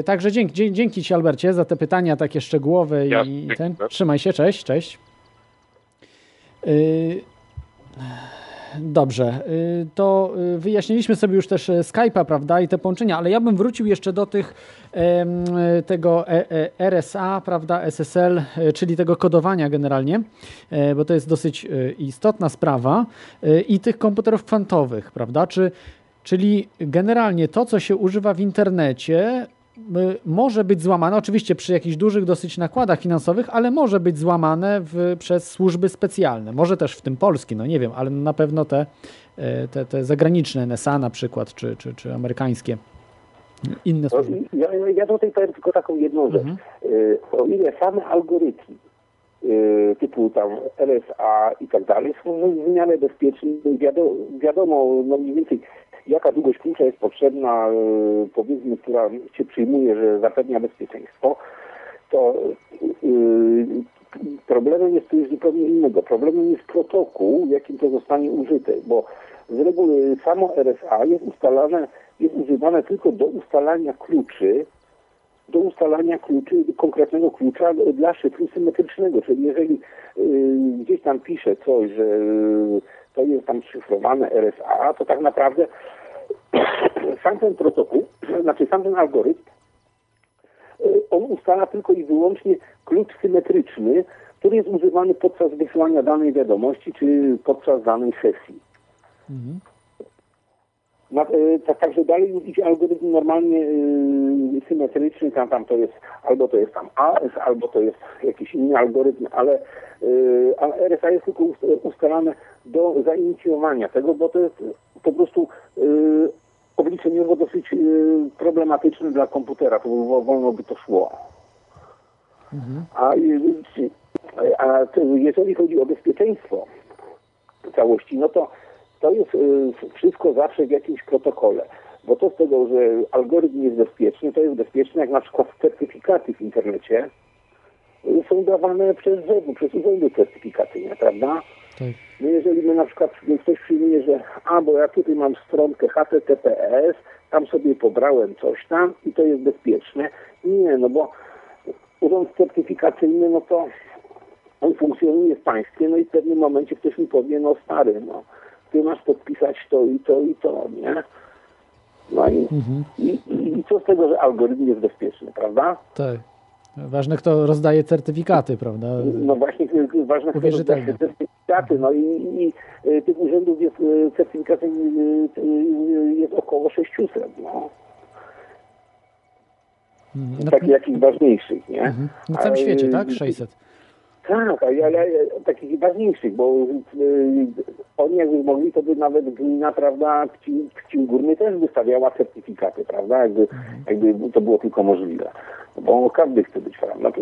Także dzięki, dzięki Ci, Albercie, za te pytania takie szczegółowe Jasne, i ten. Trzymaj się, cześć, cześć. Dobrze, y, to y, wyjaśniliśmy sobie już też e, Skype'a, prawda, i te połączenia, ale ja bym wrócił jeszcze do tych tego e- e- RSA, prawda, SSL, czyli tego kodowania generalnie, e, bo to jest dosyć istotna sprawa i tych komputerów kwantowych, prawda, czy, czyli generalnie to, co się używa w internecie, y, może być złamane, oczywiście przy jakichś dużych dosyć nakładach finansowych, ale może być złamane w, przez służby specjalne. Może też w tym polskie, no nie wiem, ale na pewno te, e, te, te zagraniczne NSA na przykład, czy, czy, czy amerykańskie. Inne To służby. Ja, ja tutaj powiem tylko taką jedną rzecz. Mhm. Y, O ile same algorytmy y, typu tam LSA i tak dalej są w miarę bezpieczne, wiadomo, wiadomo no mniej więcej jaka długość klucza jest potrzebna, y, powiedzmy, która się przyjmuje, że zapewnia bezpieczeństwo, to y, problemem jest już zupełnie innego. Problemem jest protokół, jakim to zostanie użyte, bo z reguły samo RSA jest ustalane, jest używane tylko do ustalania kluczy, do ustalania kluczy, konkretnego klucza dla szyfru symetrycznego. Czyli jeżeli y, gdzieś tam pisze coś, że y, to jest tam szyfrowane RSA, to tak naprawdę [CLEARS THROAT] sam ten protokół, [CLEARS THROAT] znaczy sam ten algorytm, y, on ustala tylko i wyłącznie klucz symetryczny, który jest używany podczas wysyłania danej wiadomości czy podczas danej sesji. Mhm. Tak, także dalej już idzie algorytm normalnie e, symetryczny, tam, tam to jest, albo to jest tam AS, albo to jest jakiś inny algorytm, ale, ale RSA jest tylko ust- ustalane do zainicjowania tego, bo to jest po prostu e, obliczeniowo dosyć e, problematyczne dla komputera, to wo- wolno by to szło. A, e, a jeżeli chodzi o bezpieczeństwo całości, no to to jest y, wszystko zawsze w jakimś protokole. Bo to z tego, że algorytm jest bezpieczny, to jest bezpieczne, jak na przykład certyfikaty w internecie y, są dawane przez ZEW, przez urzędy certyfikacyjne, prawda? Tak. No jeżeli my na przykład ktoś przyjmuje, że a, bo ja tutaj mam stronkę HTTPS, tam sobie pobrałem coś tam i to jest bezpieczne. Nie, no bo urząd certyfikacyjny, no to on funkcjonuje w państwie, no i w pewnym momencie ktoś mi powie, no stary, no, ty masz podpisać to i to i to, nie? No i, i, i, i co z tego, że algorytm jest bezpieczny, prawda? Tak. Ważne, kto rozdaje certyfikaty, prawda? No właśnie, ważne Uwierzytelnia. te certyfikaty, no i, i y, tych urzędów jest y, certyfikacyjnych y, y, jest około 600, no. Mhm. No, Takich jakichś ważniejszych, nie? mhm. Na całym Ale, świecie, tak? 600. Tak, ale, takich ważniejszych, bo y, oni jakby mogli, to by nawet gmina, prawda, Pcim Górny też wystawiała certyfikaty, prawda, jakby, jakby to było tylko możliwe. Bo każdy chce być, prawda, to,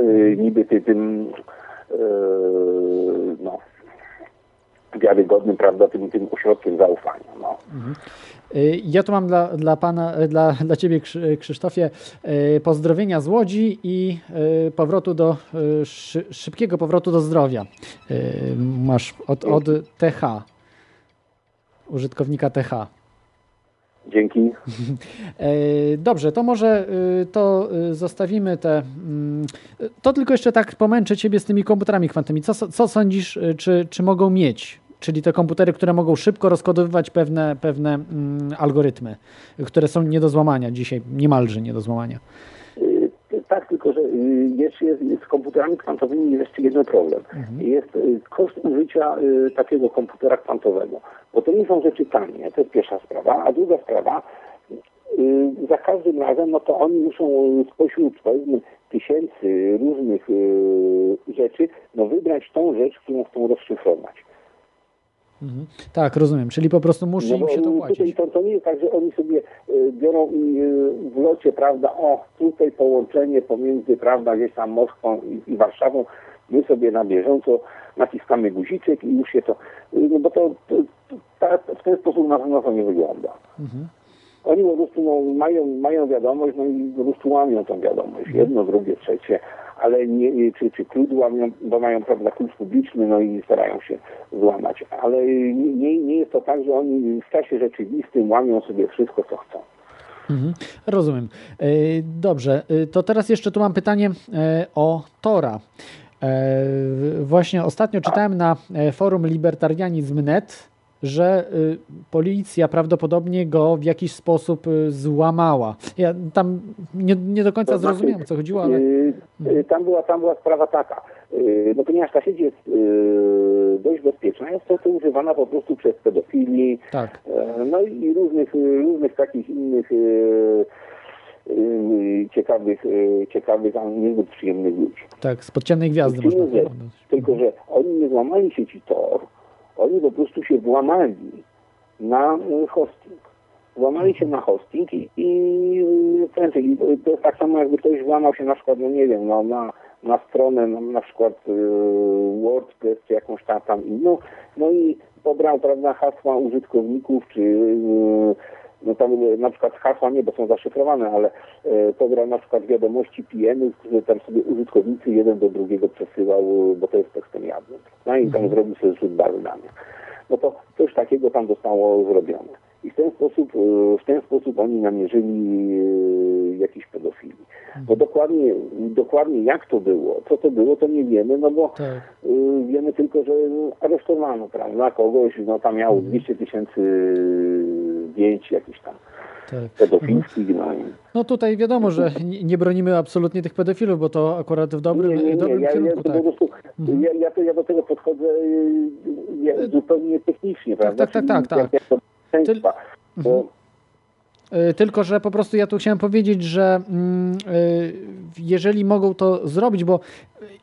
y, niby ty, tym, y, no, wiarygodnym, prawda, tym, tym ośrodkiem zaufania, no. Y, Ja tu mam dla, dla pana, y, dla, dla ciebie Krzy- Krzysztofie y, pozdrowienia z Łodzi i y, powrotu do y, szy, szybkiego powrotu do zdrowia. Y, Masz od, od TH, użytkownika TH. Dzięki. [LAUGHS] Dobrze, to może y, to y, zostawimy te. mm, To tylko jeszcze tak pomęczę Ciebie z tymi komputerami kwantowymi. Co, co sądzisz, y, czy, czy mogą mieć? Czyli te komputery, które mogą szybko rozkodowywać pewne, pewne mm, algorytmy, które są nie do złamania dzisiaj, niemalże nie do złamania. Y, Tak, tylko że y, jest, jest, z komputerami kwantowymi jest jeszcze jeden problem. Jest y, koszt użycia takiego komputera kwantowego. Bo to nie są rzeczy tanie, to jest pierwsza sprawa. A druga sprawa, za każdym razem, no to oni muszą spośród powiedzmy tysięcy różnych rzeczy, no wybrać tą rzecz, którą chcą rozszyfrować. Mhm. Tak, rozumiem. Czyli po prostu musi im się to tutaj płacić. to, to nie jest tak, że oni sobie y, biorą y, w locie, prawda, o, tutaj połączenie pomiędzy, prawda, gdzieś tam Moskwą i, i Warszawą, my sobie na bieżąco naciskamy guziczek i już się to, y, no bo to, to, to ta, w ten sposób na pewno to nie wygląda. Mhm. Oni po prostu no, mają, mają wiadomość, no i po prostu łamią tą wiadomość. Jedno, drugie, trzecie, ale nie, czy, czy klucz łamią, bo mają prawda, klucz publiczny, no i starają się złamać. Ale nie, nie jest to tak, że oni w czasie rzeczywistym łamią sobie wszystko, co chcą. Mhm. Rozumiem. E, Dobrze, e, to teraz jeszcze tu mam pytanie e, o Tora. Właśnie ostatnio czytałem na forum libertarianizm.net, że y, policja prawdopodobnie go w jakiś sposób y, złamała. Ja tam nie, nie do końca To znaczy, zrozumiałem, co chodziło, ale... y, y, tam, była, tam była sprawa taka, no ponieważ ta sieć jest dość bezpieczna, jest to, to używana po prostu przez pedofili, Tak. E, No i różnych, różnych takich innych ciekawych, ciekawych, a niezbyt przyjemnych ludzi. Tak, z podciemnej gwiazdy można Tylko, że, powiedzieć. tylko, że oni nie złamali sieci Tor, oni po prostu się włamali na e, hosting. Włamali się na hosting i, i e, prędzej. To jest tak samo, jakby ktoś włamał się na przykład, no nie wiem, no, na, na stronę, no, na przykład e, WordPress czy jakąś tam, tam inną, no i pobrał, prawda, hasła użytkowników, czy e, no tam e, na przykład hasła nie, bo są zaszyfrowane, ale e, pobrał na przykład wiadomości PM-ów, które tam sobie użytkownicy jeden do drugiego przesyłał, e, bo to jest tekstem jawnym. No i tam zrobił sobie bazy danych. No to coś takiego tam zostało zrobione. I w ten sposób, e, w ten sposób oni namierzyli e, jakiś pedofili. Bo dokładnie, dokładnie jak to było, co to było, to nie wiemy, no bo Tak. y, wiemy tylko, że aresztowano, prawda, kogoś, no tam miał 200 tysięcy zdjęć jakichś tam tak. pedofilskich, no. No tutaj wiadomo, że nie bronimy absolutnie tych pedofilów, bo to akurat w dobrym, nie, nie, w nie, dobrym ja, kierunku, tak. prostu, Mhm. ja, ja, to, ja do tego podchodzę y, ja, zupełnie technicznie, prawda, tak, tak, tak, tak. państwa, bo Mhm. Y, Tylko, że po prostu ja tu chciałem powiedzieć, że mm, y, jeżeli mogą to zrobić, bo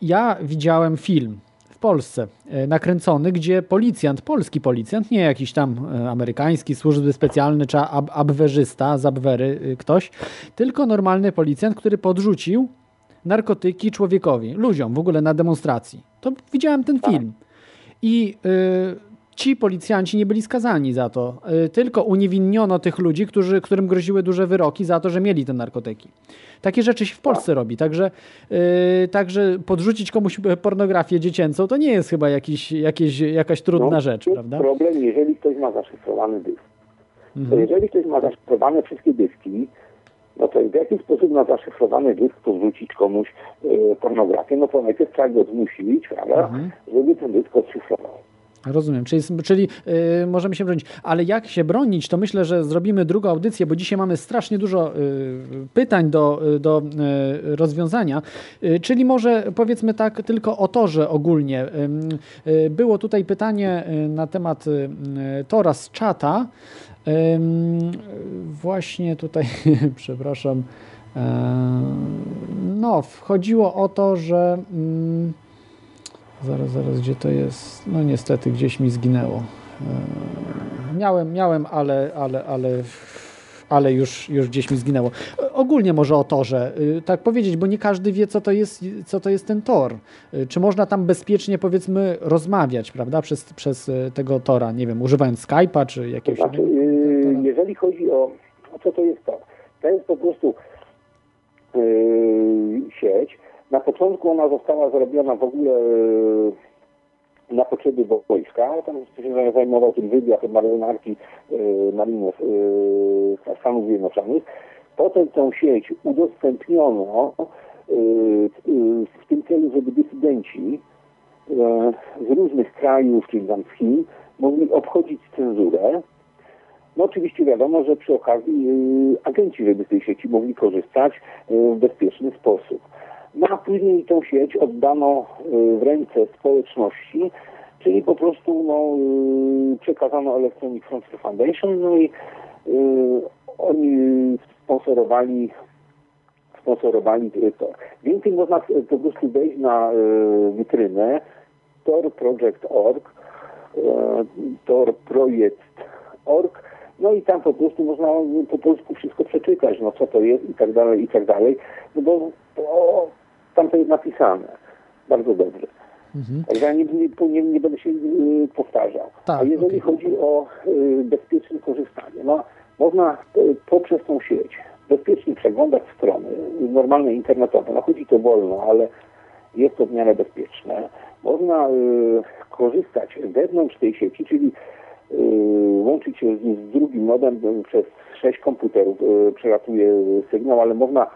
ja widziałem film w Polsce y, nakręcony, gdzie policjant, polski policjant, nie jakiś tam y, amerykański, służby specjalne czy ab abwerzysta, z Abwery y, ktoś, tylko normalny policjant, który podrzucił narkotyki człowiekowi, ludziom w ogóle na demonstracji. To widziałem ten film. I y, ci policjanci nie byli skazani za to, y, tylko uniewinniono tych ludzi, którzy, którym groziły duże wyroki za to, że mieli te narkotyki. Takie rzeczy się w Polsce robi, także, y, także podrzucić komuś pornografię dziecięcą to nie jest chyba jakiś, jakieś, jakaś trudna no, rzecz, to prawda? problem, jeżeli ktoś ma zaszyfrowany dysk. To Mhm. jeżeli ktoś ma zaszyfrowane wszystkie dyski, no to w jaki sposób na zaszyfrowany dysk podrzucić komuś e, pornografię? No to najpierw trzeba go zmusić, prawda, Mhm. żeby ten dysk odszyfrował. Rozumiem, czyli, czyli y, możemy się bronić. Ale jak się bronić, to myślę, że zrobimy drugą audycję, bo dzisiaj mamy strasznie dużo y, pytań do, y, do y, rozwiązania. Y, czyli może powiedzmy tak tylko o torze ogólnie. Y, było tutaj pytanie na temat tora z czata. Właśnie tutaj, [LAUGHS] przepraszam, No, chodziło o to, że. Zaraz, zaraz, gdzie to jest? No, niestety, gdzieś mi zginęło. Miałem, miałem, ale, ale, ale ale już, już gdzieś mi zginęło. Ogólnie może o torze, y, tak powiedzieć, bo nie każdy wie, co to jest, co to jest ten tor. Czy można tam bezpiecznie, powiedzmy, rozmawiać, prawda, przez, przez tego tora, nie wiem, używając Skype'a, czy jakiegoś... To znaczy, yy, jeżeli chodzi o, o co to jest tor, to jest po prostu yy, sieć. Na początku ona została zrobiona w ogóle yy, na potrzeby wojska. Tam się zajmował tym wywiad marynarki yy, marinów yy, Stanów Zjednoczonych. Potem tę sieć udostępniono w tym celu, żeby dysydenci z różnych krajów, czyli tam z Chin, mogli obchodzić cenzurę. No oczywiście wiadomo, że przy okazji agenci żeby z tej sieci mogli korzystać w bezpieczny sposób. No a później tą sieć oddano y, w ręce społeczności, czyli po prostu no, y, przekazano Electronic Frontier Foundation, no i y, oni sponsorowali sponsorowali to. Więcej można po prostu wejść na witrynę torproject.org torproject.org no i tam po prostu można po polsku wszystko przeczytać, no co to jest i tak dalej, i tak dalej, no bo tam to jest napisane bardzo dobrze. Mhm. Także ja nie, nie, nie, będę się y, powtarzał. Tak, A jeżeli okay. chodzi o y, bezpieczne korzystanie, no można y, poprzez tą sieć bezpiecznie przeglądać strony normalne internetowe. No chodzi to wolno, ale jest to w miarę bezpieczne. Można y, korzystać wewnątrz tej sieci, czyli y, łączyć się z, z drugim modem przez sześć komputerów, y, przelatuje sygnał, ale można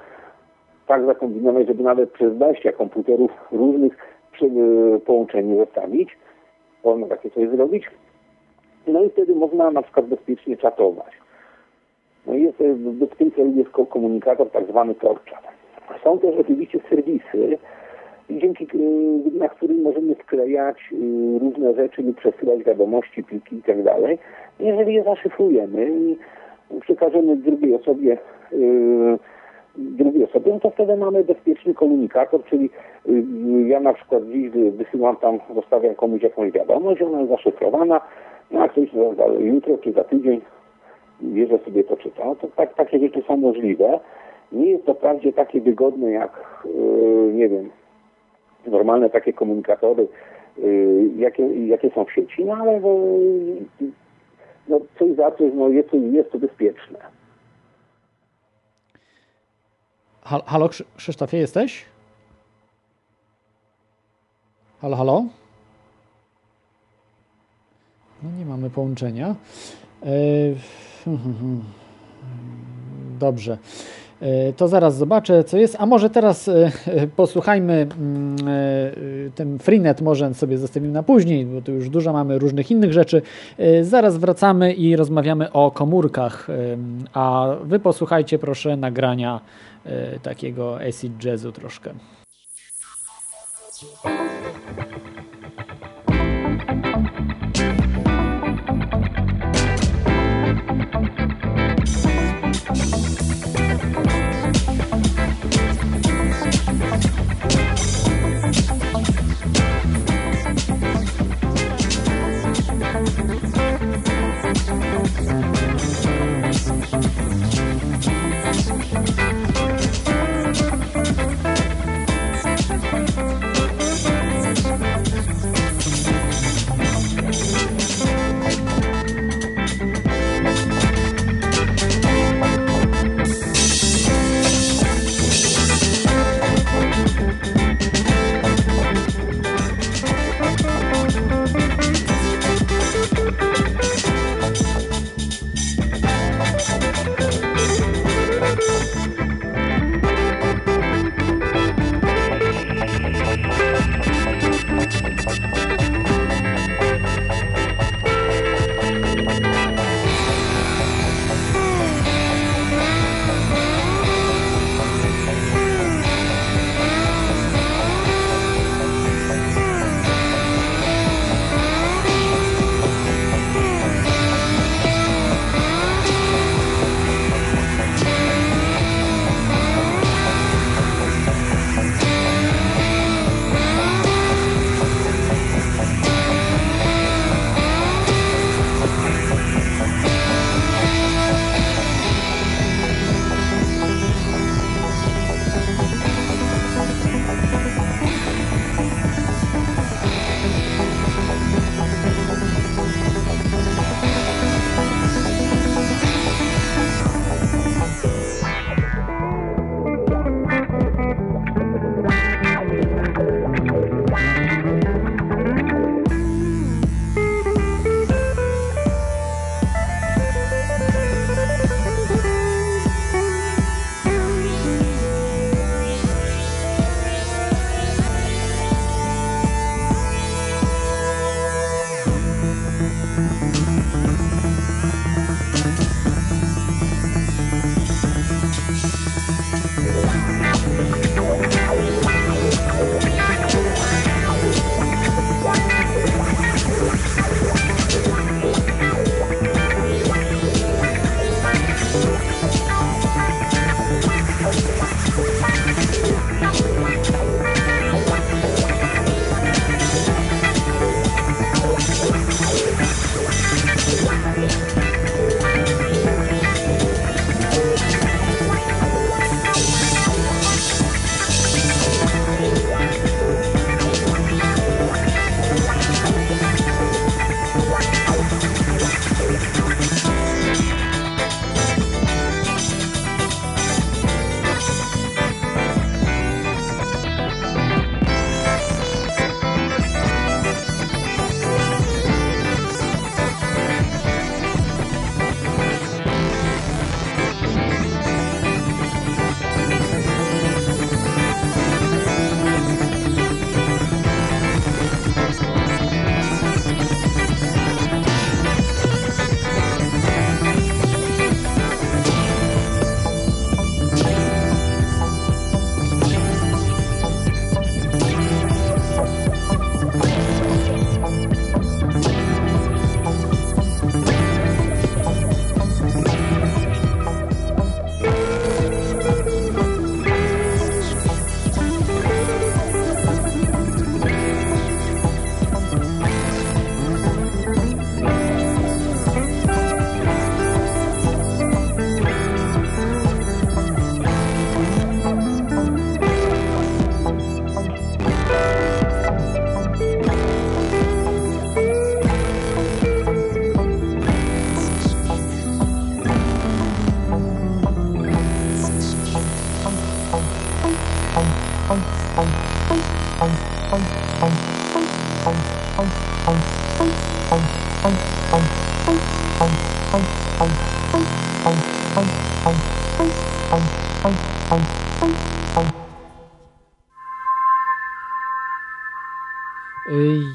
tak zakombinować, żeby nawet przez 20 komputerów różnych e, połączeniu zostawić. Można takie coś zrobić. No i wtedy można na przykład bezpiecznie czatować. No i jest, e, w tym celu jest komunikator tak zwany TorChat. Są też oczywiście serwisy, dzięki e, na którym możemy sklejać różne rzeczy lub przesyłać wiadomości, pliki i tak dalej. Jeżeli je zaszyfrujemy i przekażemy drugiej osobie drugiej osoby, no to wtedy mamy bezpieczny komunikator, czyli y, ja na przykład dziś wysyłam tam, zostawiam komuś jakąś wiadomość, ona jest zaszyfrowana, no a ktoś jutro czy za tydzień bierze sobie to czyta. No to tak, takie rzeczy są możliwe. Nie jest to wprawdzie takie wygodne jak, yy, nie wiem, normalne takie komunikatory, jakie, jakie są w sieci, no ale no, coś za coś, no jest to, jest to bezpieczne. Halo, Krzysztofie, jesteś? Halo, halo? No nie mamy połączenia. E, [LAUGHS] dobrze. E, to zaraz zobaczę, co jest. A może teraz e, posłuchajmy mm, ten Freenet, może sobie zostawimy na później, bo tu już dużo mamy różnych innych rzeczy. Zaraz wracamy i rozmawiamy o komórkach. A wy posłuchajcie proszę nagrania E, takiego acid jazzu troszkę.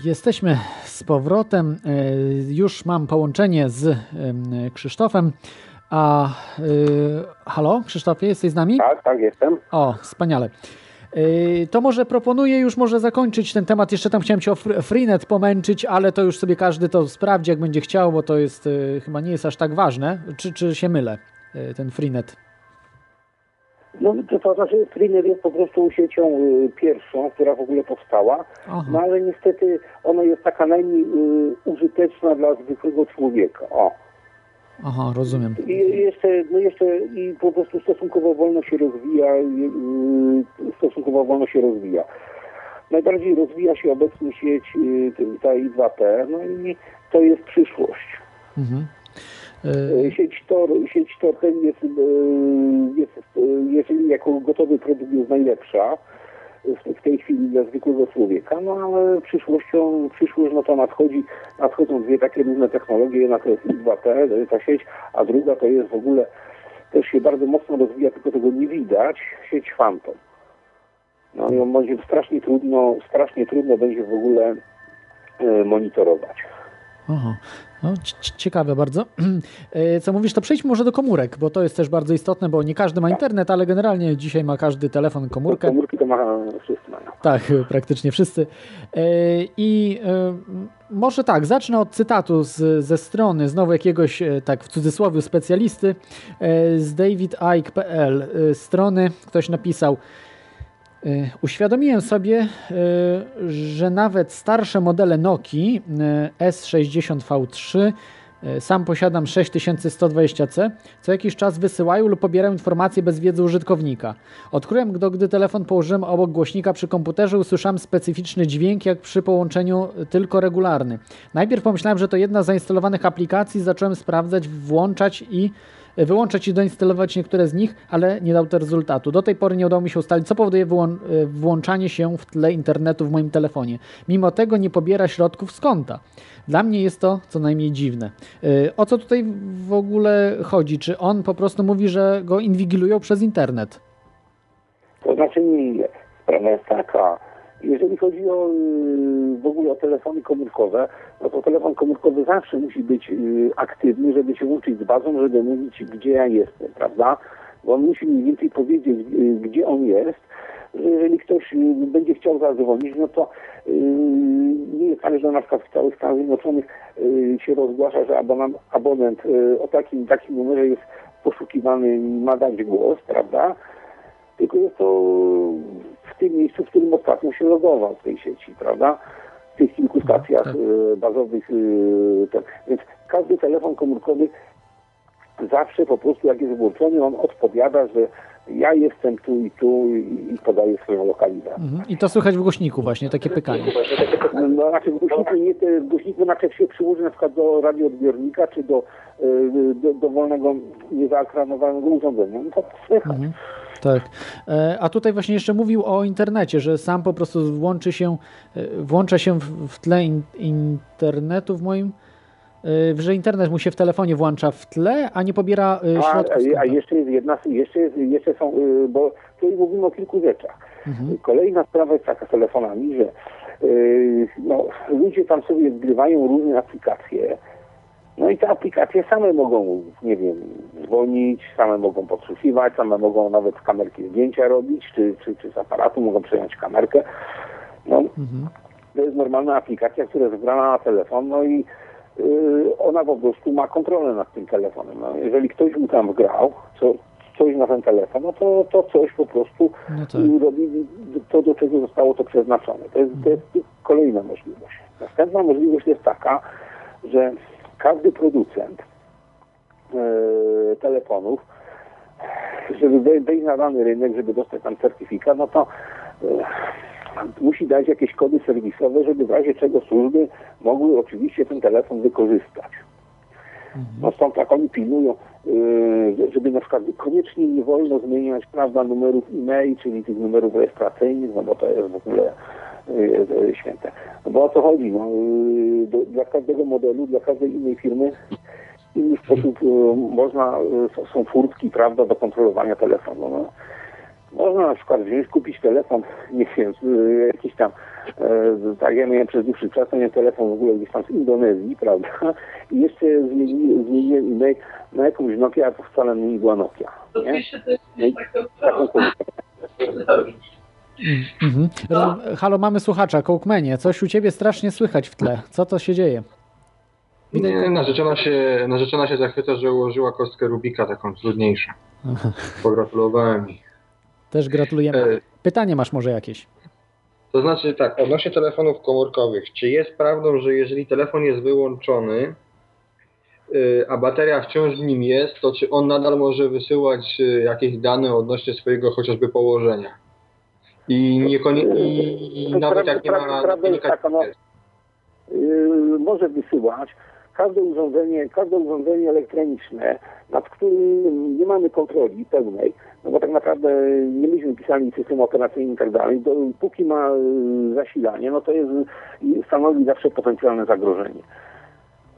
Jesteśmy z powrotem. Y, Już mam połączenie z ym, Krzysztofem. A y, halo, Krzysztofie, jesteś z nami? Tak, tak, jestem. O, wspaniale. Y, To może proponuję już może zakończyć ten temat. Jeszcze tam chciałem Cię o Fr- Freenet pomęczyć, ale to już sobie każdy to sprawdzi, jak będzie chciał, bo to jest y, chyba nie jest aż tak ważne. Czy, czy się mylę, y, ten Freenet? No to, to znaczy Freenet jest po prostu siecią pierwszą, która w ogóle powstała, Aha. no ale niestety ona jest taka najmniej użyteczna dla zwykłego człowieka. O. Aha, rozumiem. I jeszcze, no jeszcze i po prostu stosunkowo wolno się rozwija, y, stosunkowo wolno się rozwija. Najbardziej rozwija się obecnie sieć y, ta I2P, no i to jest przyszłość. Mhm. Y, Sieć Tor, sieć Tor ten jest, jest, jeżeli jako gotowy produkt jest najlepsza w- tej chwili dla zwykłego człowieka, no ale przyszłością, przyszłość no to nadchodzi, nadchodzą dwie takie różne technologie, jedna to jest I2P, y, ta sieć, a druga to jest w ogóle, też się bardzo mocno rozwija, tylko tego nie widać, sieć Phantom. No i ją będzie strasznie trudno, strasznie trudno będzie w ogóle y, monitorować. Aha. No, ciekawe bardzo. Y, [CLEARS THROAT] Co mówisz, to przejdźmy może do komórek, bo to jest też bardzo istotne, bo nie każdy ma internet, ale generalnie dzisiaj ma każdy telefon komórkę. Komórki to ma wszyscy mają. Tak, [LAUGHS] praktycznie wszyscy. E, I e, może tak, zacznę od cytatu z, ze strony znowu jakiegoś, e, tak w cudzysłowie, specjalisty e, z davidike.pl e, strony. Ktoś napisał, e, uświadomiłem sobie, e, że nawet starsze modele Nokii e, S60V3 e, sam posiadam 6120C. Co jakiś czas wysyłają lub pobierają informacje bez wiedzy użytkownika. Odkryłem gdy telefon położyłem obok głośnika przy komputerze, usłyszałem specyficzny dźwięk, jak przy połączeniu tylko regularny. Najpierw pomyślałem, że to jedna z zainstalowanych aplikacji, zacząłem sprawdzać, włączać i wyłączać i doinstalować niektóre z nich, ale nie dał to rezultatu. Do tej pory nie udało mi się ustalić, co powoduje wyłą- e, włączanie się w tle internetu w moim telefonie. Mimo tego nie pobiera środków z konta. Dla mnie jest to co najmniej dziwne. E, O co tutaj w ogóle chodzi? Czy on po prostu mówi, że go inwigilują przez internet? To znaczy. Sprawa jest taka, jeżeli chodzi o y, w ogóle o telefony komórkowe, no to telefon komórkowy zawsze musi być y, aktywny, żeby się łączyć z bazą, żeby mówić, gdzie ja jestem, prawda? Bo on musi mniej więcej powiedzieć, y, gdzie on jest. że Jeżeli ktoś będzie chciał zadzwonić, no to nie jest tak, że na przykład w całych Stanach Zjednoczonych się rozgłasza, że abonent, o takim takim numerze jest poszukiwany, ma dać głos, prawda? Tylko jest to w tym miejscu, w którym ostatnio się logował w tej sieci, prawda? W tych kilku stacjach tak. e, bazowych. e, tak. Więc każdy telefon komórkowy zawsze po prostu jak jest włączony, on odpowiada, że ja jestem tu i tu i, podaje swoją lokalizację. Mhm. I to słychać w głośniku właśnie, takie pykanie. No, znaczy w głośniku, nie, te- w głośniku znaczy się przyłoży na przykład do radioodbiornika czy do, e, do, do wolnego, niezaekranowanego urządzenia, no to słychać. Mhm. Tak. E, A tutaj właśnie jeszcze mówił o internecie, że sam po prostu włączy się, e, włącza się w, tle in, internetu w moim, e, że internet mu się w telefonie włącza w tle, a nie pobiera A, środków a konta. jeszcze jest jedna, jeszcze, jest, jeszcze są, y, bo tutaj mówimy o kilku rzeczach. Mhm. Kolejna sprawa jest taka z telefonami, że y, no, ludzie tam sobie zgrywają różne aplikacje, no i te aplikacje same mogą, nie wiem, dzwonić, same mogą podsłuchiwać, same mogą nawet z kamerki zdjęcia robić, czy, czy, czy z aparatu mogą przejąć kamerkę. No, Mhm. to jest normalna aplikacja, która jest wgrana na telefon, no i y, ona po prostu ma kontrolę nad tym telefonem. No, jeżeli ktoś mu tam wgrał co, coś na ten telefon, no to, to coś po prostu No tak. y, robi to, do czego zostało to przeznaczone. To jest, to jest kolejna możliwość. Następna możliwość jest taka, że każdy producent e, telefonów, żeby wej- wejść na dany rynek, żeby dostać tam certyfikat, no to e, musi dać jakieś kody serwisowe, żeby w razie czego służby mogły oczywiście ten telefon wykorzystać. No stąd tak oni pilnują, yy, żeby na przykład koniecznie nie wolno zmieniać prawda, numerów e-mail, czyli tych numerów rejestracyjnych, no bo to jest w ogóle y, święte. No bo o co chodzi? No, y, do, dla każdego modelu, dla każdej innej firmy w inny sposób można, y, są- furtki, prawda, do kontrolowania telefonu. No. Można na przykład wziąć, kupić telefon, nie wiem, y, jakiś tam, e, tak ja miałem przez dłuższy czas, to nie telefon w ogóle gdzieś tam z Indonezji, prawda, [LAUGHS] i jeszcze zmieni, zmieniłem e-mail na jakąś Nokia, a to wcale nie była Nokia, nie? No i taką [LAUGHS] Mhm. Halo, mamy słuchacza, Kołkmenie, coś u ciebie strasznie słychać w tle. Co to się dzieje? Nie, narzeczona się, narzeczona się zachwyca, że ułożyła kostkę Rubika taką trudniejszą. Pogratulowałem jej. Też gratulujemy. E, Pytanie masz może jakieś? To znaczy tak, odnośnie telefonów komórkowych. Czy jest prawdą, że jeżeli telefon jest wyłączony, y, a bateria wciąż w nim jest, to czy on nadal może wysyłać y, jakieś dane odnośnie swojego chociażby położenia? I, niekonie, i, i nawet jak nie ma no, Yy, może wysyłać każde urządzenie, każde urządzenie elektroniczne, nad którym nie mamy kontroli pełnej, no bo tak naprawdę nie myśmy pisali systemu operacyjnego i tak dalej, do, póki ma zasilanie, no to jest, stanowi zawsze potencjalne zagrożenie.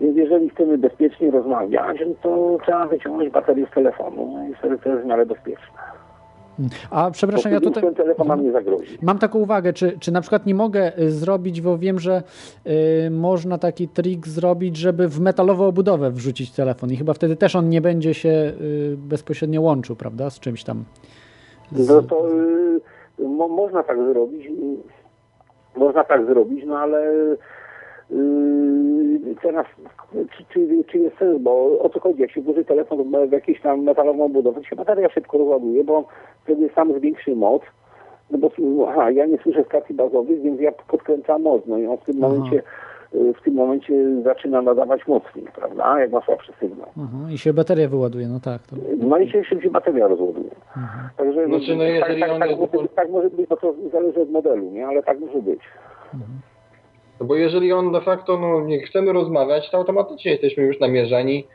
Więc jeżeli chcemy bezpiecznie rozmawiać, to trzeba wyciągnąć baterię z telefonu no i wtedy to jest w miarę bezpieczne. A przepraszam, ja tutaj telefon nie zagrozi. mam taką uwagę, czy, czy na przykład nie mogę y, zrobić, bo wiem, że y, można taki trik zrobić, żeby w metalową obudowę wrzucić telefon i chyba wtedy też on nie będzie się y, bezpośrednio łączył, prawda, z czymś tam. Z... No to y, mo, można tak zrobić, y, można tak zrobić, no ale y, teraz czy, czy, czy jest sens, bo o co chodzi, jak się włoży telefon w jakąś tam metalową budowę, to się bateria szybko rozładuje, bo wtedy sam zwiększy moc, no bo aha, ja nie słyszę stacji bazowych, więc ja podkręcam moc, no i on w tym Aha. momencie y, w tym momencie zaczyna nadawać mocniej, prawda, jak ma słabszy sygnał. Aha, I się bateria wyładuje, no tak. To... No i się szybciej bateria rozładuje. Także Znaczy, no tak, tak, jest tak, może, tak może być, bo to zależy od modelu, nie? Ale tak może być. No bo jeżeli on de facto, no nie chcemy rozmawiać, to automatycznie jesteśmy już namierzeni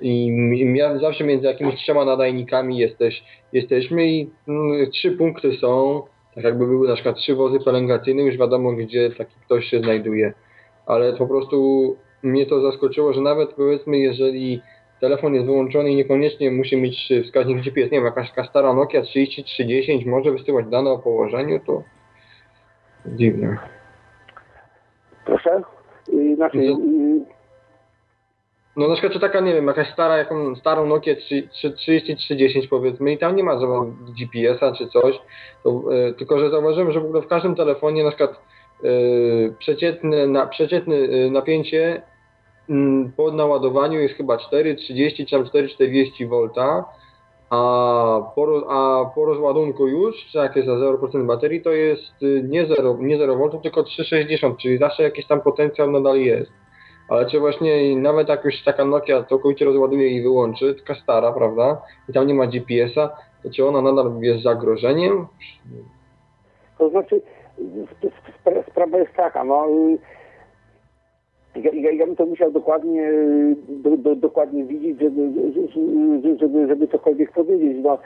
i zawsze między jakimiś trzema nadajnikami jesteś, jesteśmy i mm, trzy punkty są, tak jakby były na przykład trzy wozy pielęgnacyjne, już wiadomo gdzie taki ktoś się znajduje. Ale po prostu mnie to zaskoczyło, że nawet powiedzmy, jeżeli telefon jest wyłączony i niekoniecznie musi mieć wskaźnik GPS, nie wiem, jakaś taka stara Nokia 3310 może wysyłać dane o położeniu, to dziwne. Proszę? Yy, Znaczy, yy, No na przykład czy taka, nie wiem, jakaś stara, jaką starą Nokia 3 3 3310 powiedzmy i tam nie ma żadnego GPS-a czy coś, to, e, tylko że zauważyłem, że w ogóle w każdym telefonie na przykład e, przeciętne, na, przeciętne napięcie mm, po naładowaniu jest chyba 4,30 czy tam 4,40 V, a po, a po rozładunku już, jak jest za 0% baterii, to jest y, nie 0, nie 0 V, tylko 3,60, czyli zawsze jakiś tam potencjał nadal jest. Ale czy właśnie nawet jak już taka Nokia całkowicie rozładuje i wyłączy, taka stara, prawda, i tam nie ma GPS-a, to czy ona nadal jest zagrożeniem? to znaczy, sp- sp- sprawa jest taka, no, ja, ja, ja bym to musiał dokładnie, do, do, dokładnie widzieć, żeby, żeby, żeby, cokolwiek powiedzieć, no,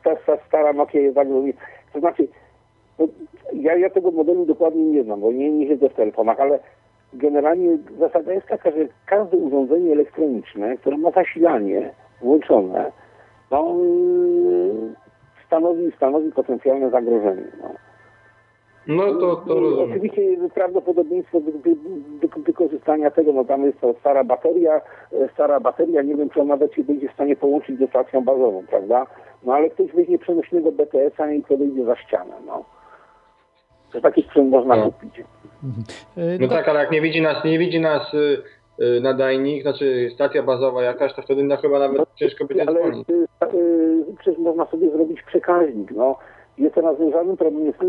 sta, sta, stara Nokia jest zagrożona. To znaczy, no, ja, ja tego modelu dokładnie nie znam, bo nie, nie siedzę w telefonach, ale generalnie zasada jest taka, że każde urządzenie elektroniczne, które ma zasilanie włączone, no, stanowi, stanowi potencjalne zagrożenie. No. No to, to rozumiem. Oczywiście prawdopodobieństwo wy, wy, wy, wykorzystania tego, no tam jest to stara bateria, e, stara bateria, nie wiem czy ona nawet się będzie w stanie połączyć ze stacją bazową, prawda? No ale ktoś weźmie przenośnego BTS-a i podejdzie za ścianę, no. To taki sprzęt można No. kupić. Y, No tak, ale jak nie widzi nas, nie widzi nas y, y, nadajnik, znaczy stacja bazowa jakaś, to wtedy no, chyba nawet ciężko by ale dzwonić. y, y, przecież można sobie zrobić przekaźnik, no. Jest teraz żaden problem, jest y,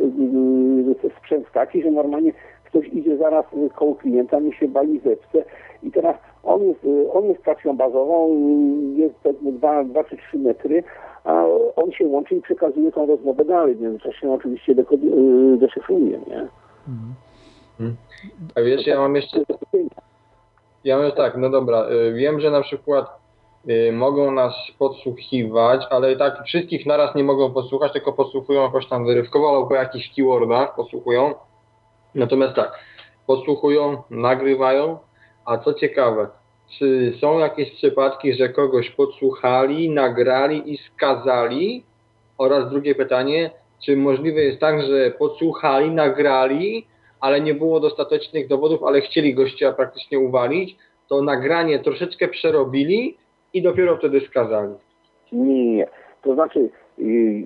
y, y, sprzęt taki, że normalnie ktoś idzie zaraz koło klienta, mi się bali zepce i teraz on jest, on jest stacją bazową, jest pewnie 2 czy 3 metry, a on się łączy i przekazuje tą rozmowę dalej, to się oczywiście deszyfruje, nie? A wiesz, ja mam jeszcze Ja mówię tak, no dobra, y, wiem, że na przykład mogą nas podsłuchiwać, ale tak wszystkich naraz nie mogą podsłuchać, tylko podsłuchują jakoś tam wyrywkowo albo po jakichś keywordach podsłuchują. Natomiast tak, podsłuchują, nagrywają, a co ciekawe, czy są jakieś przypadki, że kogoś podsłuchali, nagrali i skazali? Oraz drugie pytanie, czy możliwe jest tak, że podsłuchali, nagrali, ale nie było dostatecznych dowodów, ale chcieli gościa praktycznie uwalić, to nagranie troszeczkę przerobili i dopiero wtedy skazali. Nie, nie, nie. To znaczy, yy,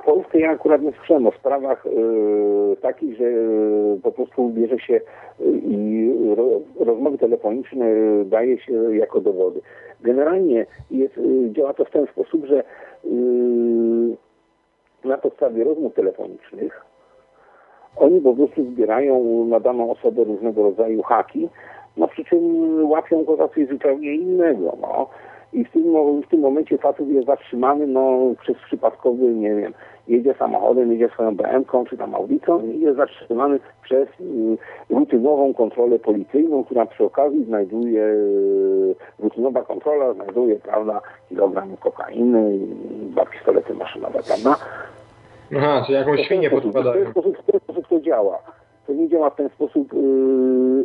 w Polsce ja akurat nie słyszałem o sprawach yy, takich, że yy, po prostu bierze się yy, i ro, rozmowy telefoniczne daje się jako dowody. Generalnie jest, działa to w ten sposób, że na podstawie rozmów telefonicznych oni po prostu zbierają na daną osobę różnego rodzaju haki, no przy czym łapią go za coś zupełnie innego, no. I w tym, w tym momencie facet jest zatrzymany, no, przez przypadkowy, nie wiem, jedzie samochodem, jedzie swoją BM-ką czy tam Audicą i jest zatrzymany przez y, rutynową kontrolę policyjną, która przy okazji znajduje, y, rutynowa kontrola znajduje, prawda, kilogram kokainy, i dwa pistolety maszynowe, prawda? Aha, czy jakąś świnię podpadają. ten sposób, w ten sposób to działa. To nie działa w ten sposób, yy,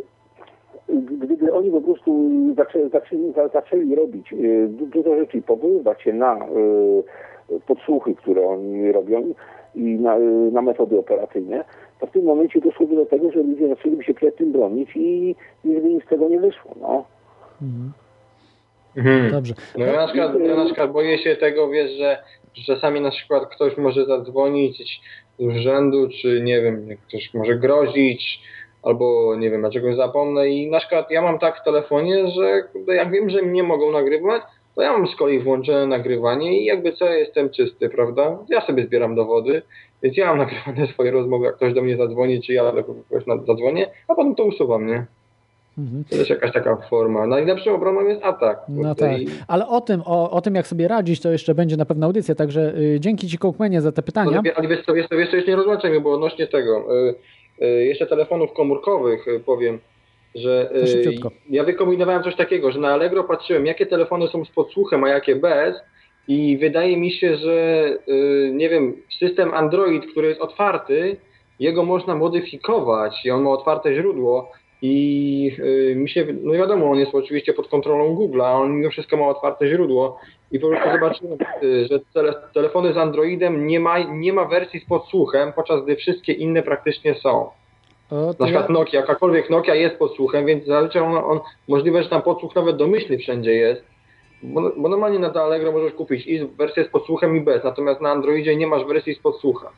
gdyby oni po prostu zaczęli, zaczęli, za- zaczęli robić du- dużo rzeczy i powoływać się na yy, podsłuchy, które oni robią i na, yy, na metody operacyjne, to w tym momencie doszłoby do tego, że ludzie zaczęliby się przed tym bronić i nic by z tego nie wyszło. No. Mhm. Mhm. Dobrze. No ja na, przykład, ja na przykład boję się tego, wiesz, że, czasami na przykład ktoś może zadzwonić z urzędu, czy nie wiem, ktoś może grozić, albo nie wiem, ja czegoś zapomnę i na przykład ja mam tak w telefonie, że jak wiem, że mnie mogą nagrywać, to ja mam z kolei włączone nagrywanie i jakby co, jestem czysty, prawda? Ja sobie zbieram dowody, więc ja mam nagrywane [LAUGHS] swoje rozmowy, jak ktoś do mnie zadzwoni, czy ja do kogoś zadzwonię, a potem to usuwam, nie? Mhm. To jest jakaś taka forma. Najlepszą obroną jest atak. No kurde, tak. Ale o tym, o, o tym, jak sobie radzić, to jeszcze będzie na pewno audycja, także y, dzięki Ci, Kołkmenie, za te pytania. Ale, wie- ale wiesz co, wiesz co, jeszcze nie rozłączajmy, bo odnośnie tego, y, jeszcze telefonów komórkowych y, powiem, że szybciutko. ja wykombinowałem coś takiego, że na Allegro patrzyłem, jakie telefony są z podsłuchem, a jakie bez i wydaje mi się, że nie wiem, system Android, który jest otwarty, jego można modyfikować i on ma otwarte źródło i mi się, no wiadomo, on jest oczywiście pod kontrolą Google'a, on mimo wszystko ma otwarte źródło i po prostu zobaczyłem, y, że tele, telefony z Androidem nie ma, nie ma wersji z podsłuchem, podczas gdy wszystkie inne praktycznie są. O, Na przykład ja, Nokia, jakakolwiek Nokia jest podsłuchem, więc zazwyczaj on, on możliwe, że tam podsłuch nawet domyślny wszędzie jest. Bo, bo normalnie na to Allegro możesz kupić i wersję z podsłuchem i bez, natomiast na Androidzie nie masz wersji z podsłuchem.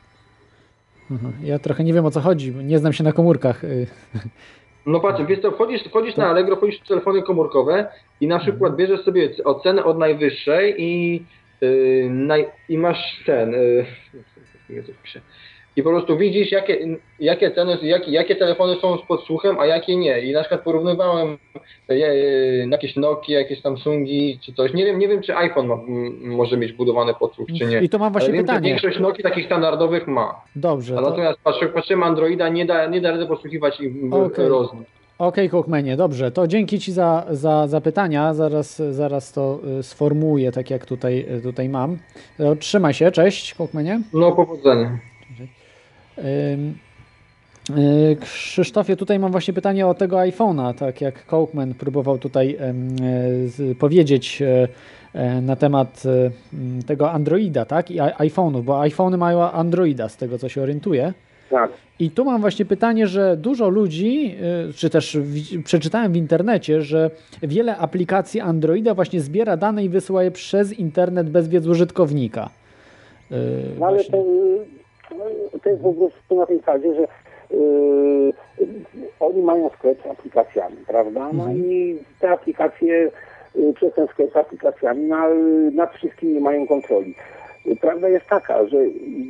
Mhm. ja trochę nie wiem o co chodzi, nie znam się na komórkach. No patrz, wiesz co, wchodzisz, wchodzisz na Allegro, wchodzisz w telefony komórkowe i na przykład bierzesz sobie ocenę od najwyższej i, yy, naj, i masz ten, [LAUGHS] yy. I po prostu widzisz jakie, jakie ceny, jakie, jakie telefony są z podsłuchem, a jakie nie. I na przykład porównywałem yy, yy, jakieś Nokia, jakieś Samsungi czy coś. Nie wiem, nie wiem czy iPhone ma, może mieć budowany podsłuch czy nie. I to mam właśnie Ale wiem, pytanie. większość Nokii takich standardowych ma. Dobrze. A to- natomiast patrz, patrzymy Androida, nie da, nie da rady podsłuchiwać ich Okej. rozmów. Okej, Kołkmenie, dobrze. To dzięki Ci za, za, za pytania. Zaraz, zaraz to y, sformułuję, tak jak tutaj, tutaj mam. Trzymaj się, cześć, Kołkmenie. No, powodzenia. Y, Krzysztofie, tutaj mam właśnie pytanie o tego iPhone'a, tak jak Kołkman próbował tutaj e, powiedzieć e, e, na temat tego Androida, tak, i i- iPhone'ów, bo iPhone'y mają Androida, z tego co się orientuję. Tak. I tu mam właśnie pytanie, że dużo ludzi, y, czy też wi- przeczytałem w internecie, że wiele aplikacji Androida właśnie zbiera dane i wysyła je przez internet bez wiedzy użytkownika. Y, No ale to, no, to jest po prostu na tej zasadzie, że yy, oni mają sklep z aplikacjami, prawda? No Mhm. i te aplikacje yy, przez ten sklep z aplikacjami na, nad wszystkim nie mają kontroli. Prawda jest taka, że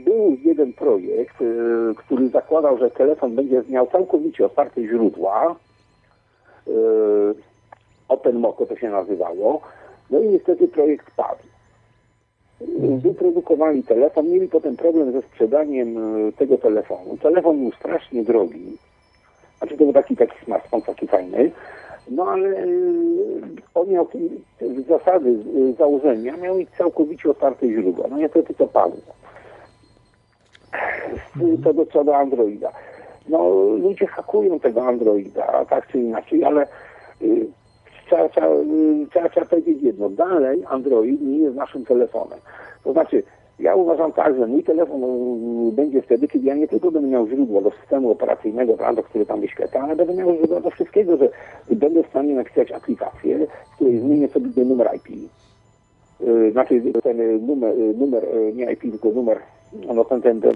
był jeden projekt, yy, który zakładał, że telefon będzie miał całkowicie otwarte źródła. Yy, OpenMoko to się nazywało. No i niestety projekt padł wyprodukowali telefon, mieli potem problem ze sprzedaniem e, tego telefonu. Telefon był strasznie drogi. Znaczy to był taki, taki smartfon, taki fajny. No ale y, on miał y, zasady, y, założenia, miał mieć całkowicie otwarte źródła. No niestety to padło. Y, To do, co do Androida. No ludzie hakują tego Androida, tak czy inaczej, ale y, trzeba, trzeba, y, trzeba, trzeba powiedzieć jedno. Dalej Android nie jest naszym telefonem. To znaczy, ja uważam tak, że mój telefon y, będzie wtedy, kiedy ja nie tylko będę miał źródło do systemu operacyjnego, prawda, który tam wyświetla, ale będę miał źródło do wszystkiego, że będę w stanie napisać aplikację, w której zmienię sobie numer IP. Y, Znaczy ten y, numer, y, numer nie IP, tylko numer, no ten, ten, ten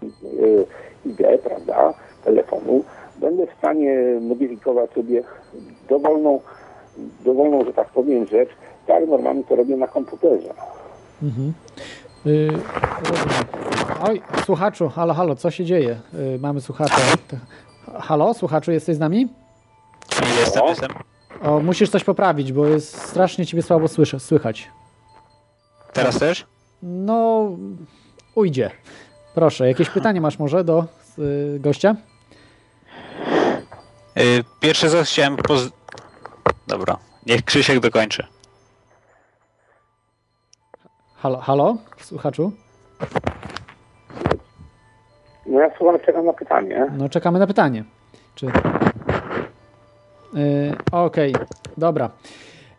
ID, prawda, telefonu. Będę w stanie modyfikować sobie dowolną, dowolną, że tak powiem, rzecz, tak normalnie to robię na komputerze. Mhm. Y, rozumiem. Oj, słuchaczu, halo, halo, co się dzieje? Y, mamy słuchacza. Halo, słuchaczu, jesteś z nami? Jestem, jestem. O, musisz coś poprawić, bo jest strasznie ciebie słabo słyszę, słychać. Teraz też? No, ujdzie. Proszę, jakieś pytanie masz może do y, gościa? Y, Pierwsze co chciałem poz... Dobra, niech Krzysiek dokończy. Halo, halo, słuchaczu? No ja słucham, czekam na pytanie. No, czekamy na pytanie. Czy... Yy, Okej, dobra.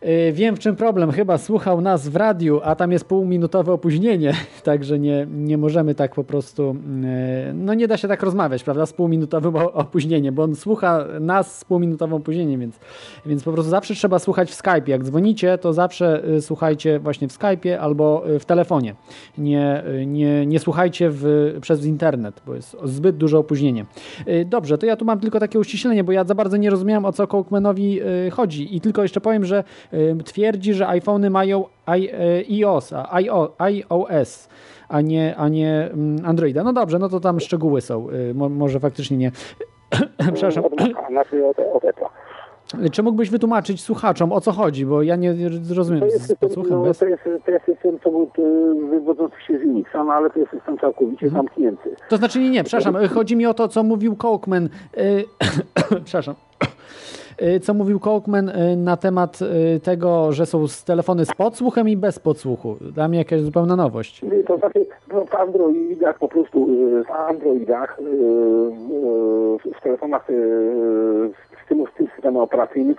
Yy, wiem w czym problem. Chyba słuchał nas w radiu, a tam jest półminutowe opóźnienie, [LAUGHS] także nie, nie możemy tak po prostu. Yy, no nie da się tak rozmawiać, prawda? Z półminutowym opóźnieniem, bo on słucha nas z półminutowym opóźnieniem, więc, więc po prostu zawsze trzeba słuchać w Skype. Jak dzwonicie, to zawsze y, słuchajcie właśnie w Skype'ie albo y, w telefonie. Nie, y, nie, nie słuchajcie w, przez internet, bo jest zbyt duże opóźnienie. Y, Dobrze, to ja tu mam tylko takie uściślenie, bo ja za bardzo nie rozumiałem o co Kołkmanowi y, chodzi. I tylko jeszcze powiem, że y, twierdzi, że iPhony mają I, y, iOS, iOS, a nie, a nie mm, Androida. No dobrze, no to tam szczegóły są. Y, Mo, może faktycznie nie. [COUGHS] Przepraszam. Znaczy od, od Apple'a. Czy mógłbyś wytłumaczyć słuchaczom o co chodzi, bo ja nie rozumiem To jest system, no, bez... to jest, to jest system co był, y, wywodzący się z Unixa, no ale to jest system całkowicie Mhm. zamknięty. To znaczy nie, nie, przepraszam, y, chodzi mi o to, co mówił Kołkman. Y, [COUGHS] przepraszam. Y, Co mówił Kołkman y, na temat y, tego, że są telefony z podsłuchem i bez podsłuchu. Dla mnie jakaś zupełna nowość. To znaczy no, w Androidach po prostu, w Androidach, w telefonach z tym, z tym systemem operacyjnym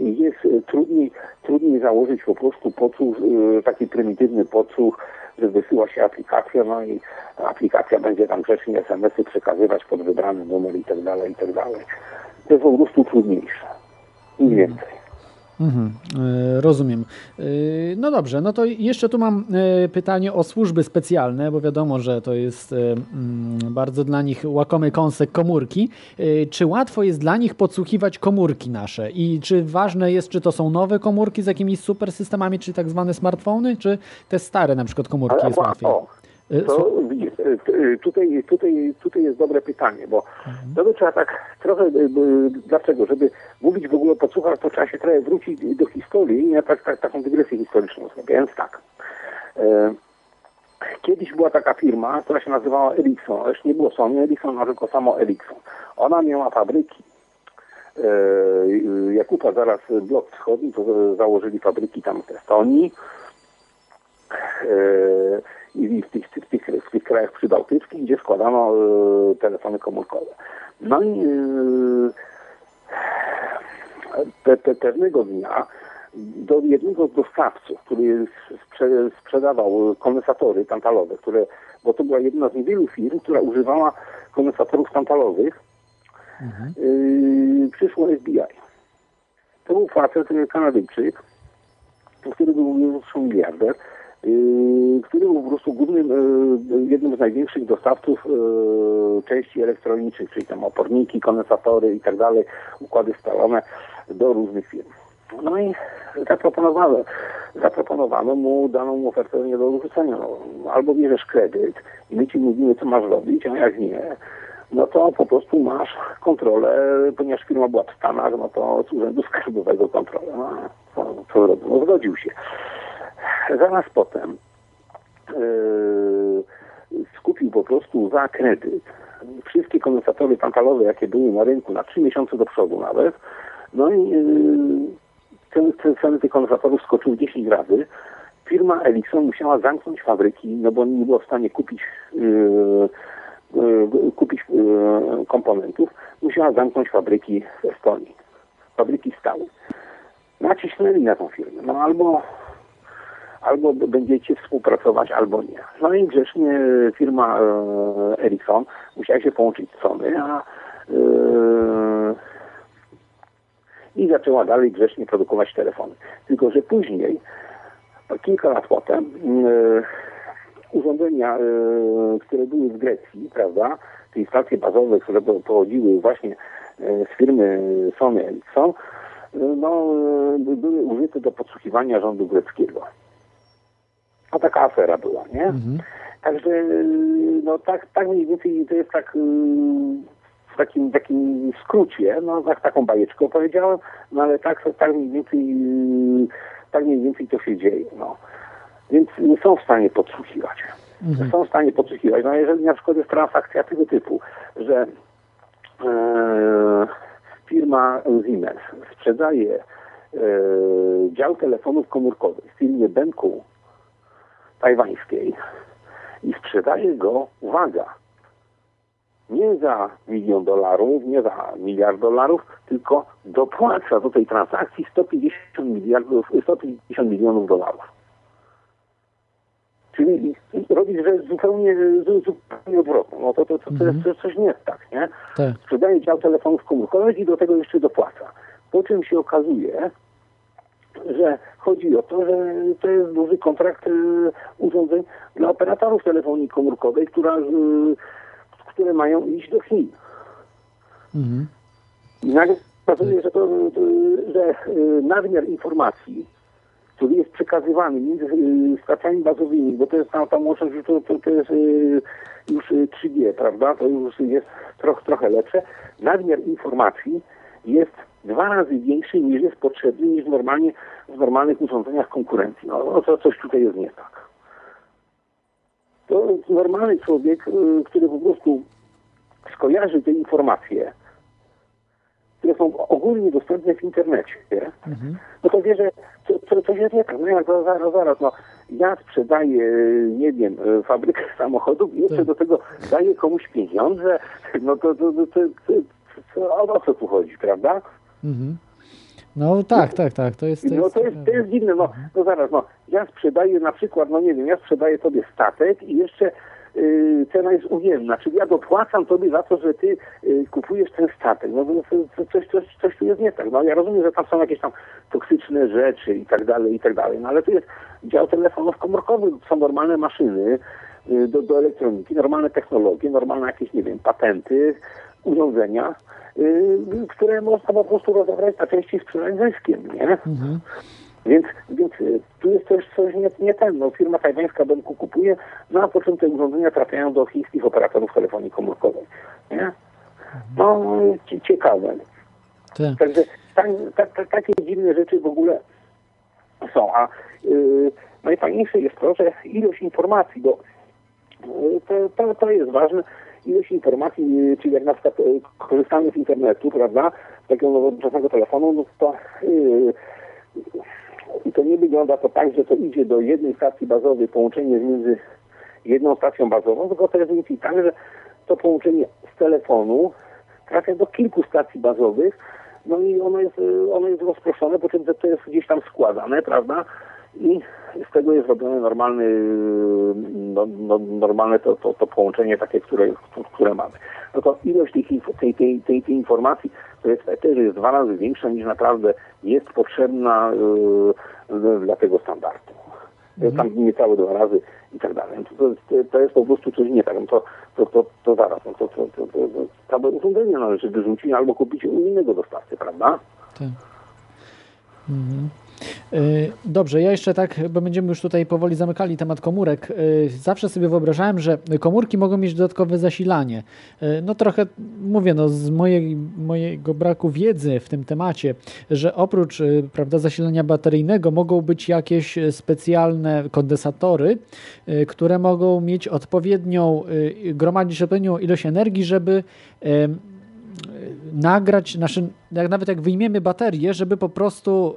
jest trudniej, trudniej założyć po prostu podsłuch, taki prymitywny podsłuch, że wysyła się aplikacja, no i aplikacja będzie tam grzecznie SMS-y przekazywać pod wybrany numer i tak dalej, i tak dalej. To jest po prostu trudniejsze. Nic więcej. Mhm, y, rozumiem. Y, No dobrze, no to jeszcze tu mam y, pytanie o służby specjalne, bo wiadomo, że to jest mm, bardzo dla nich łakomy kąsek komórki. Czy łatwo jest dla nich podsłuchiwać komórki nasze? I czy ważne jest, czy to są nowe komórki z jakimiś super systemami, czy tak zwane smartfony, czy te stare na przykład komórki Ale jest łatwiej? o, To słu- widzisz, y, t- y, tutaj, tutaj, tutaj jest dobre pytanie, bo to by trzeba tak trochę, dlaczego? Żeby mówić w ogóle o podsłuchach, to trzeba się trochę wrócić do historii i ja tak, tak, taką dygresję historyczną zrobię, więc tak. E, Kiedyś była taka firma, która się nazywała Ericsson, ale już nie było Sony Ericsson, a tylko samo Ericsson. Ona miała fabryki. E, Jak upadł zaraz blok wschodni, to e, założyli fabryki tam w Estonii, e, i w tych, w tych, w tych krajach przybałtyckich, gdzie składano e, telefony komórkowe. No i e, pe, pe, pewnego dnia do jednego z dostawców, który sprze, sprzedawał kondensatory tantalowe, które, bo to była jedna z niewielu firm, która używała kondensatorów tantalowych, yy, przyszło FBI. To był facet, yy, Kanadyjczyk, który był zresztą miliarder, który był po prostu głównym, yy, jednym z największych dostawców yy, części elektronicznych, czyli tam oporniki, kondensatory i tak dalej, układy scalone do różnych firm. No i zaproponowano, zaproponowano mu daną ofertę nie do odrzucenia. No, albo bierzesz kredyt i my ci mówimy, co masz robić, a jak nie, no to po prostu masz kontrolę, ponieważ firma była w Stanach, no to z Urzędu Skarbowego kontrolę. No, co, co? No, zgodził się. Zaraz potem yy, skupił po prostu za kredyt wszystkie kondensatory pantalowe, jakie były na rynku, na trzy miesiące do przodu nawet. No i yy, ceny, ceny, tych kondensatorów skoczyły 10 razy. Firma Ericsson musiała zamknąć fabryki, no bo nie było w stanie kupić yy, yy, kupić yy, komponentów. Musiała zamknąć fabryki w Estonii. Fabryki stałe. Nacisnęli na tą firmę. No albo albo będziecie współpracować, albo nie. No i grzecznie firma e, Ericsson musiała się połączyć z Sony, a e, i zaczęła dalej grzecznie produkować telefony. Tylko, że później, kilka lat potem, e, urządzenia, które były w Grecji, prawda, czyli stacje bazowe, które po- pochodziły właśnie z firmy Sony Ericsson, no, były użyte do podsłuchiwania rządu greckiego. A taka afera była, nie? Mhm. Także no tak, tak mniej więcej to jest tak yy, w takim, takim skrócie, no tak, taką bajeczkę powiedziałem, no ale tak, tak mniej więcej yy, tak mniej więcej to się dzieje, no. Więc nie są w stanie podsłuchiwać. Mhm. Są w stanie podsłuchiwać. No jeżeli na przykład jest transakcja tego typu, że e, firma Siemens sprzedaje e, dział telefonów komórkowych firmie Benku tajwańskiej i sprzedaje go, uwaga, nie za milion dolarów, nie za miliard dolarów, tylko dopłaca do tej transakcji 150 miliardów, 150 milionów dolarów. Czyli robi rzecz zupełnie, zu- zupełnie odwrotną. No to, to, to, to, jest, to jest coś nie tak, nie? Tak. Sprzedaje dział telefonów komórkowych i do tego jeszcze dopłaca. Po czym się okazuje, że chodzi o to, że to jest duży kontrakt e, urządzeń dla operatorów telefonii komórkowej, która, e, które mają iść do Chin. Mhm. I nagle okazuje, że, to, to, że nadmiar informacji, który jest przekazywany między stacjami bazowymi, bo to jest tam, tam łączność, że to, to, to jest już e, 3G, prawda? To już jest troch, trochę lepsze. Nadmiar informacji jest dwa razy większy niż jest potrzebny niż normalnie w normalnych urządzeniach konkurencji. No, no to coś tutaj jest nie tak. To normalny człowiek, y, który po prostu skojarzy te informacje, które są ogólnie dostępne w internecie, Mhm. no to wie, że coś jest nie tak. No jak to zaraz, zaraz, no ja sprzedaję, nie wiem, e, fabrykę [LAUGHS] samochodów i jeszcze Tak. do tego daję komuś pieniądze, no to, to, to, to, o, co tu chodzi, prawda? Mhm. No tak, tak, tak. To jest. To No jest, to jest, to jest dziwne, no, no zaraz, no ja sprzedaję na przykład, no nie wiem, ja sprzedaję tobie statek i jeszcze y, cena jest ujemna, czyli ja dopłacam tobie za to, że ty y, kupujesz ten statek. No to coś, coś, coś tu jest nie tak. No ja rozumiem, że tam są jakieś tam toksyczne rzeczy i tak dalej, i tak dalej, no ale tu jest dział telefonów komórkowych, są normalne maszyny y, do, do elektroniki, normalne technologie, normalne jakieś, nie wiem, patenty, urządzenia, y, które można po prostu rozebrać na części sprzedać zyskiem, nie? Mhm. Więc, więc y, tu jest coś, coś nie, nie ten. No, firma tajwańska Benku kupuje, no a po czym te urządzenia trafiają do chińskich operatorów telefonii komórkowej. Nie? No, cie- ciekawe. Tak. Także tak, tak, tak, takie dziwne rzeczy w ogóle są. A y, najfajniejsze jest to, że ilość informacji, bo y, to, to, to jest ważne, ilość informacji, y, czyli jak na przykład y, korzystamy z internetu, prawda, z takiego nowoczesnego telefonu, no to y, i to nie wygląda to tak, że to idzie do jednej stacji bazowej, połączenie między jedną stacją bazową, tylko to jest więcej tak, że to połączenie z telefonu trafia do kilku stacji bazowych, no i ono jest, y, ono jest rozproszone, po czym to jest gdzieś tam składane, prawda? I z tego jest robione normalny, no, no, normalne to, to, to połączenie takie, które, które mamy. No to ilość inf- tej, tej, tej, tej informacji, to jest w eterze jest dwa razy większa niż naprawdę jest potrzebna y, dla tego standardu. Tam niecałe dwa razy i tak dalej. To, to, to jest po prostu coś nie tak. No to, to, to, to zaraz, no to, to, to, to, to całe urządzenie należy wyrzucić albo kupić u innego dostawcy, prawda? Tak. Mhm. Y, Dobrze, ja jeszcze tak, bo będziemy już tutaj powoli zamykali temat komórek. y, Zawsze sobie wyobrażałem, że komórki mogą mieć dodatkowe zasilanie. Y, No trochę mówię, no z mojej, mojego braku wiedzy w tym temacie, że oprócz prawda, zasilania bateryjnego mogą być jakieś specjalne kondensatory, które mogą mieć odpowiednią, gromadzić odpowiednią ilość energii, żeby nagrać, nasze, nawet jak wyjmiemy baterię, żeby po prostu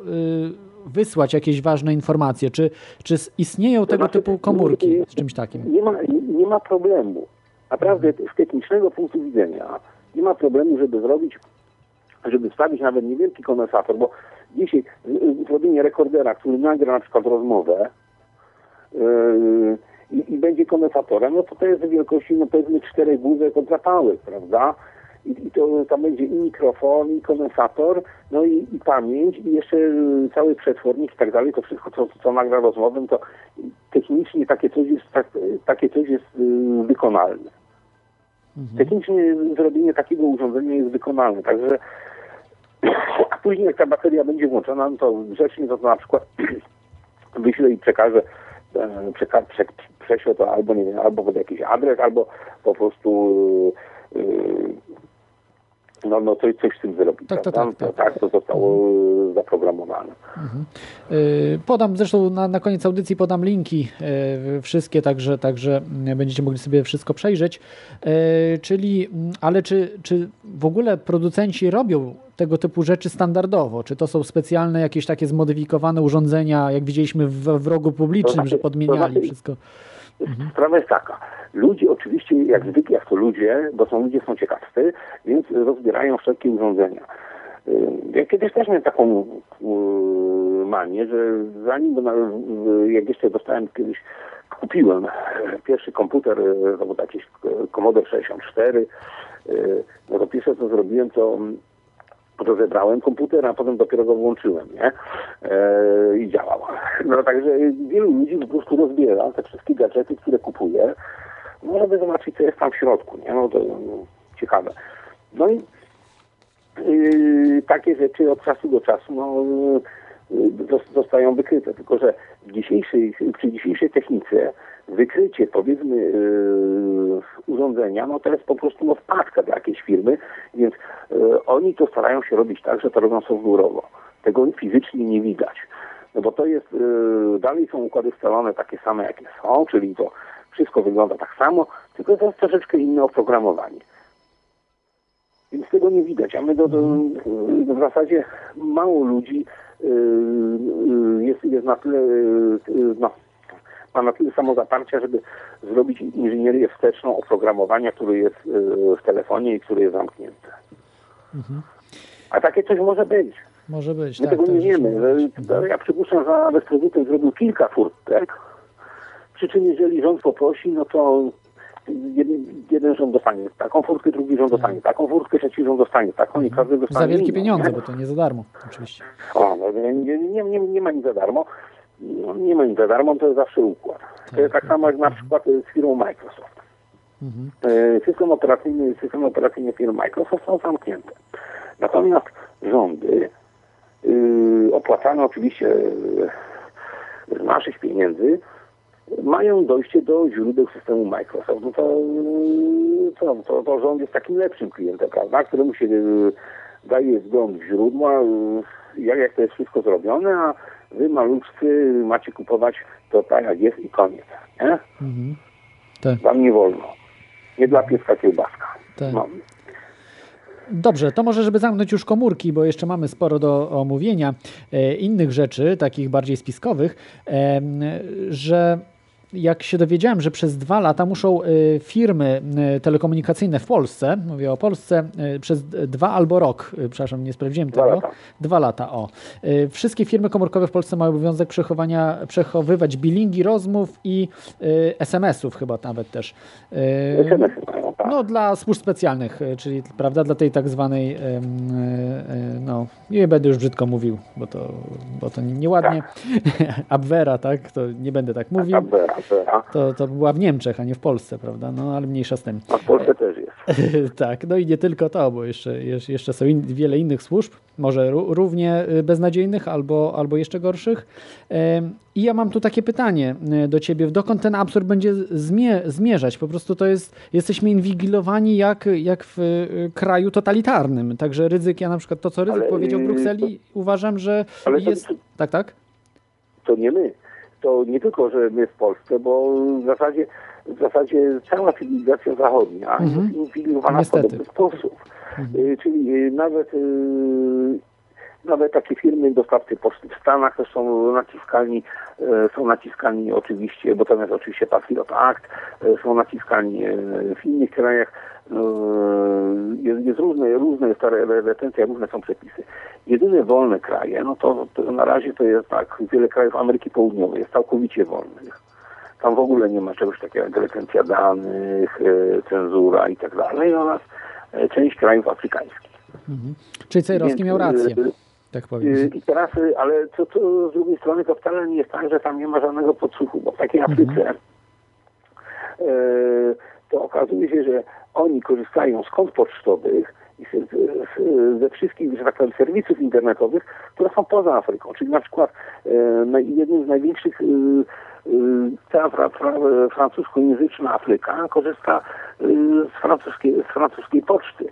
wysłać jakieś ważne informacje? Czy, czy istnieją tego znaczy, typu komórki z czymś takim? Nie ma, nie ma problemu. Naprawdę z technicznego punktu widzenia nie ma problemu, żeby zrobić, żeby wstawić nawet niewielki kondensator, bo dzisiaj zrobienie rekordera, który nagra na przykład rozmowę yy, i, i będzie kondensatorem, no to to jest wielkości no powiedzmy czterech wózek od zapałek, prawda? I, I to tam będzie i mikrofon, i kondensator, no i, i pamięć, i jeszcze y, cały przetwornik i tak dalej, to wszystko, co, co nagra rozmowę, to technicznie takie coś jest, tak, takie coś jest y, wykonalne. Technicznie zrobienie takiego urządzenia jest wykonalne, także [COUGHS] a później jak ta bateria będzie włączona, no to grzecznie to, to na przykład [CLEARS THROAT] wyślę i przekażę, e, przeka, prze, prześlę to albo nie wiem, albo pod jakiś adres, albo po prostu y, y, no, no coś, coś z tym zrobić. Tak, tak, tak, To, tak to zostało y, zaprogramowane. Y, Podam zresztą na, na koniec audycji podam linki y, wszystkie, także, także będziecie mogli sobie wszystko przejrzeć. Czyli, ale czy, czy w ogóle producenci robią tego typu rzeczy standardowo? Czy to są specjalne jakieś takie zmodyfikowane urządzenia, jak widzieliśmy w, w rogu publicznym, znaczy- że podmieniali to znaczy- wszystko? Sprawa jest taka. Ludzie oczywiście, jak zwykle, jak to ludzie, bo są ludzie są ciekawscy, więc rozbierają wszelkie urządzenia. Y, Ja kiedyś też miałem taką y, manię, że zanim, y, jak jeszcze dostałem kiedyś, kupiłem pierwszy komputer, to był jakiś Commodore 64, y, no to pierwsze co zrobiłem, to rozebrałem komputer, a potem dopiero go włączyłem, nie? E, I działał. [LAUGHS] No także wielu ludzi po prostu rozbiera te wszystkie gadżety, które kupuje, no żeby zobaczyć, co jest tam w środku, nie? No to no, ciekawe. No i yy, takie rzeczy od czasu do czasu, no yy, zos- zostają wykryte, tylko że w dzisiejszej, przy dzisiejszej technice wykrycie powiedzmy yy, urządzenia, no to jest po prostu no, wpadka dla jakiejś firmy, więc yy, oni to starają się robić tak, że to robią software'owo. Tego fizycznie nie widać. No bo to jest, yy, dalej są układy scalone takie same, jakie są, czyli to wszystko wygląda tak samo, tylko to jest troszeczkę inne oprogramowanie. Więc tego nie widać, a my do, do, w zasadzie mało ludzi jest, jest na tyle, no, ma na tyle samo zaparcia, żeby zrobić inżynierię wsteczną oprogramowania, które jest yy, w telefonie i które jest zamknięte. A takie coś może być. Może być, My tak. tego tak, nie wiemy. rzeczywiście. że- Ja przypuszczam, że prezydent zrobił kilka furtek. Przy czym jeżeli rząd poprosi, no to jeden, jeden rząd dostanie taką furtkę, drugi rząd dostanie taką furtkę, trzeci rząd dostanie taką i każdy dostanie Za wielkie pieniądze, nie? bo to nie za darmo, oczywiście. O, no, nie, nie, nie, nie ma nic za darmo. No, nie ma nic za darmo, to jest zawsze układ. To jest tak samo jak na przykład z firmą Microsoft. Mhm. E, System operacyjny, system operacyjny firmy Microsoft są zamknięte. Natomiast rządy yy, opłacane oczywiście yy, z naszych pieniędzy mają dojście do źródeł systemu Microsoft. No to, yy, co, to, to rząd jest takim lepszym klientem, prawda, któremu się yy, daje wgląd w źródła, jak, jak to jest wszystko zrobione, a wy maluczcy macie kupować to tak jak jest i koniec. Nie? Mhm. Tak. Wam nie wolno. Nie dla pieska kiełbaska. Tak. No. Dobrze, to może, żeby zamknąć już komórki, bo jeszcze mamy sporo do omówienia e, innych rzeczy, takich bardziej spiskowych, em, że jak się dowiedziałem, że przez dwa lata muszą e, firmy e, telekomunikacyjne w Polsce, mówię o Polsce, e, przez dwa albo rok, przepraszam, nie sprawdziłem Dwa tego, lata. dwa lata, o. Wszystkie firmy komórkowe w Polsce mają obowiązek przechowania, przechowywać bilingi rozmów i SMS-ów chyba nawet też. Tak. no, dla służb specjalnych, czyli prawda, dla tej tak zwanej, no, nie będę już brzydko mówił, bo to, bo to nieładnie. [LAUGHS] Abwera, tak? To nie będę tak mówił. Abwera, To, to była w Niemczech, a nie w Polsce, prawda? No, ale mniejsza z tym. A w Polsce też jest. [LAUGHS] tak, no i nie tylko to, bo jeszcze, jeszcze są in, wiele innych służb, może ró- równie y, beznadziejnych albo, albo jeszcze gorszych. I ja mam tu takie pytanie y, do ciebie, dokąd ten absurd będzie zmie, zmierzać? Po prostu to jest, jesteśmy inwigilowani jak, jak w y, kraju totalitarnym. Także Rydzyk, ja na przykład to, co Rydzyk Ale, powiedział w Brukseli, uważam, że Ale to- jest... Tak, tak? To nie my. To nie tylko, że my w Polsce, bo w zasadzie, w zasadzie cała cywilizacja zachodnia Mhm. jest inwigilowana w podobny sposób. Y, Czyli y, nawet y, nawet takie firmy dostawcy poczty w Stanach też są naciskani, e, są naciskani oczywiście, bo tam jest oczywiście Patriot Act, e, są naciskani e, w innych krajach. e, Jest, jest różne, różne jest ta re- retencja, różne są przepisy. Jedyne wolne kraje, no to, to na razie to jest tak, wiele krajów Ameryki Południowej jest całkowicie wolnych. Tam w ogóle nie ma czegoś takiego jak retencja danych, cenzura i tak dalej oraz część krajów afrykańskich. Mhm. Czyli Cejrowski miał rację, tak powiem. Y, I teraz, y, ale to, to z drugiej strony to wcale nie jest tak, że tam nie ma żadnego podsłuchu, bo w takiej Afryce e, to okazuje się, że oni korzystają z kont pocztowych i z, z, ze wszystkich, że tak powiem, serwisów internetowych, które są poza Afryką. Czyli na przykład jednym z największych y, y, cała fra, fra, francuskojęzyczna Afryka korzysta y, z, francuskiej, z francuskiej poczty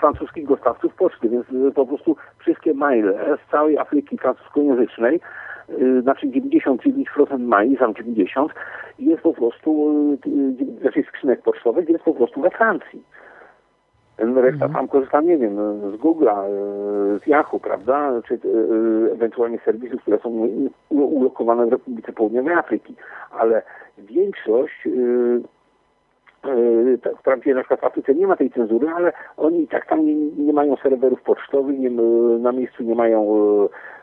francuskich dostawców poczty, więc y, po prostu wszystkie maile z całej Afryki francuskojęzycznej, y, znaczy 99% maili, tam 90, jest po prostu, y, znaczy skrzynek pocztowych jest po prostu we Francji. Reszta tam korzysta, nie wiem, z Google'a, z Yahoo, prawda, czy ewentualnie serwisów, które są ulokowane w Republice Południowej Afryki, ale większość Wprawdzie na przykład w Afryce nie ma tej cenzury, ale oni i tak tam nie, nie mają serwerów pocztowych, nie, yy, na miejscu nie mają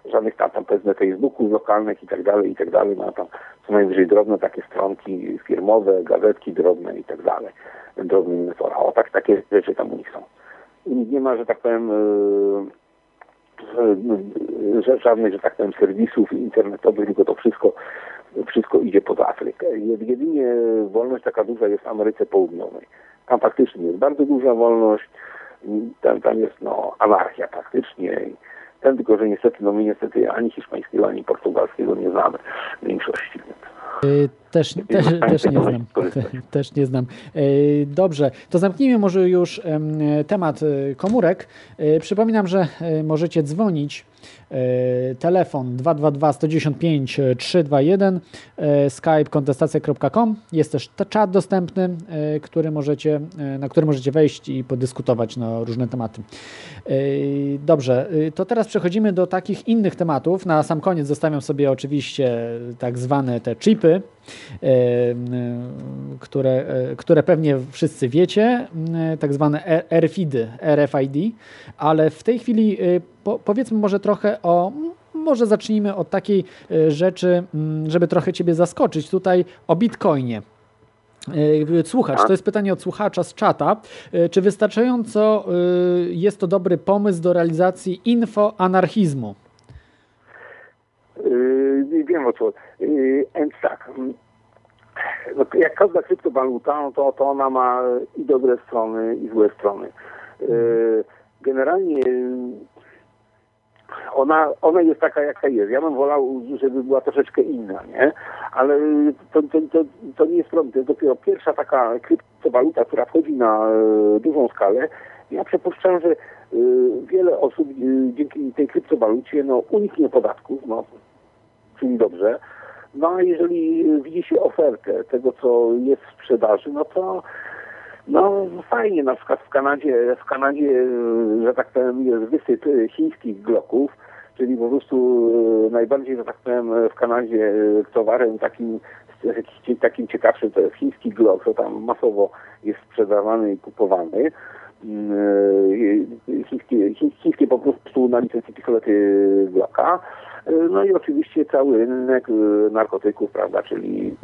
yy, żadnych tam, tam Facebooków lokalnych i tak dalej, i tak dalej. Mają tam co najwyżej drobne takie stronki firmowe, gazetki drobne i tak dalej. Drobne inwestora. O tak, takie rzeczy tam u nich są. Nich nie ma, że tak powiem, yy, że- żadnych, że tak powiem, serwisów internetowych, tylko to wszystko wszystko idzie poza Afrykę. Jed- Jedynie wolność taka duża jest w Ameryce Południowej. Tam faktycznie jest bardzo duża wolność, tam, tam jest no, anarchia praktycznie. Ten tylko, że niestety, no my niestety ani hiszpańskiego, ani portugalskiego nie znamy w większości. Więc. Y, Też, też, [LAUGHS] też nie znam. Też nie znam. Dobrze, to zamknijmy może już em, temat y, komórek. Y, Przypominam, że możecie dzwonić. Y, Telefon 222 195 321 y, skype kontestacja.com jest też czat dostępny, y, który możecie, y, na który możecie wejść i podyskutować na różne tematy. Dobrze, to teraz przechodzimy do takich innych tematów. Na sam koniec zostawiam sobie oczywiście tak zwane te chipy, e, które, e, które pewnie wszyscy wiecie, tak zwane E- RFID, RFID, ale w tej chwili e, po, powiedzmy może trochę o, może zacznijmy od takiej e, rzeczy, m, żeby trochę Ciebie zaskoczyć, tutaj o Bitcoinie. E, Słuchacz, to jest pytanie od słuchacza z czata. E, Czy wystarczająco jest to dobry pomysł do realizacji infoanarchizmu? Yy, wiem o co. Yy, więc tak. mm, No, jak każda kryptowaluta, no to, to ona ma i dobre strony, i złe strony. Yy, generalnie ona, ona jest taka, jaka jest. Ja bym wolał, żeby była troszeczkę inna, nie? Ale to, to, to, to nie jest problem. To jest dopiero pierwsza taka kryptowaluta, która wchodzi na e, dużą skalę. Ja przypuszczam, że e, wiele osób e, dzięki tej kryptowalucie no, uniknie podatków, no, czyli dobrze. No a jeżeli widzi się ofertę tego, co jest w sprzedaży, no to no fajnie, na przykład w Kanadzie, w Kanadzie, e, że tak powiem, jest wysyp e, chińskich gloków, czyli po prostu e, najbardziej, że tak powiem, w Kanadzie towarem takim, takim ciekawszym to jest chiński glok, to tam masowo jest sprzedawany i kupowany. Mm, Chińskie, chiń- chińskie po prostu na licencji pistolety Glocka. No i oczywiście cały rynek narkotyków, prawda, czyli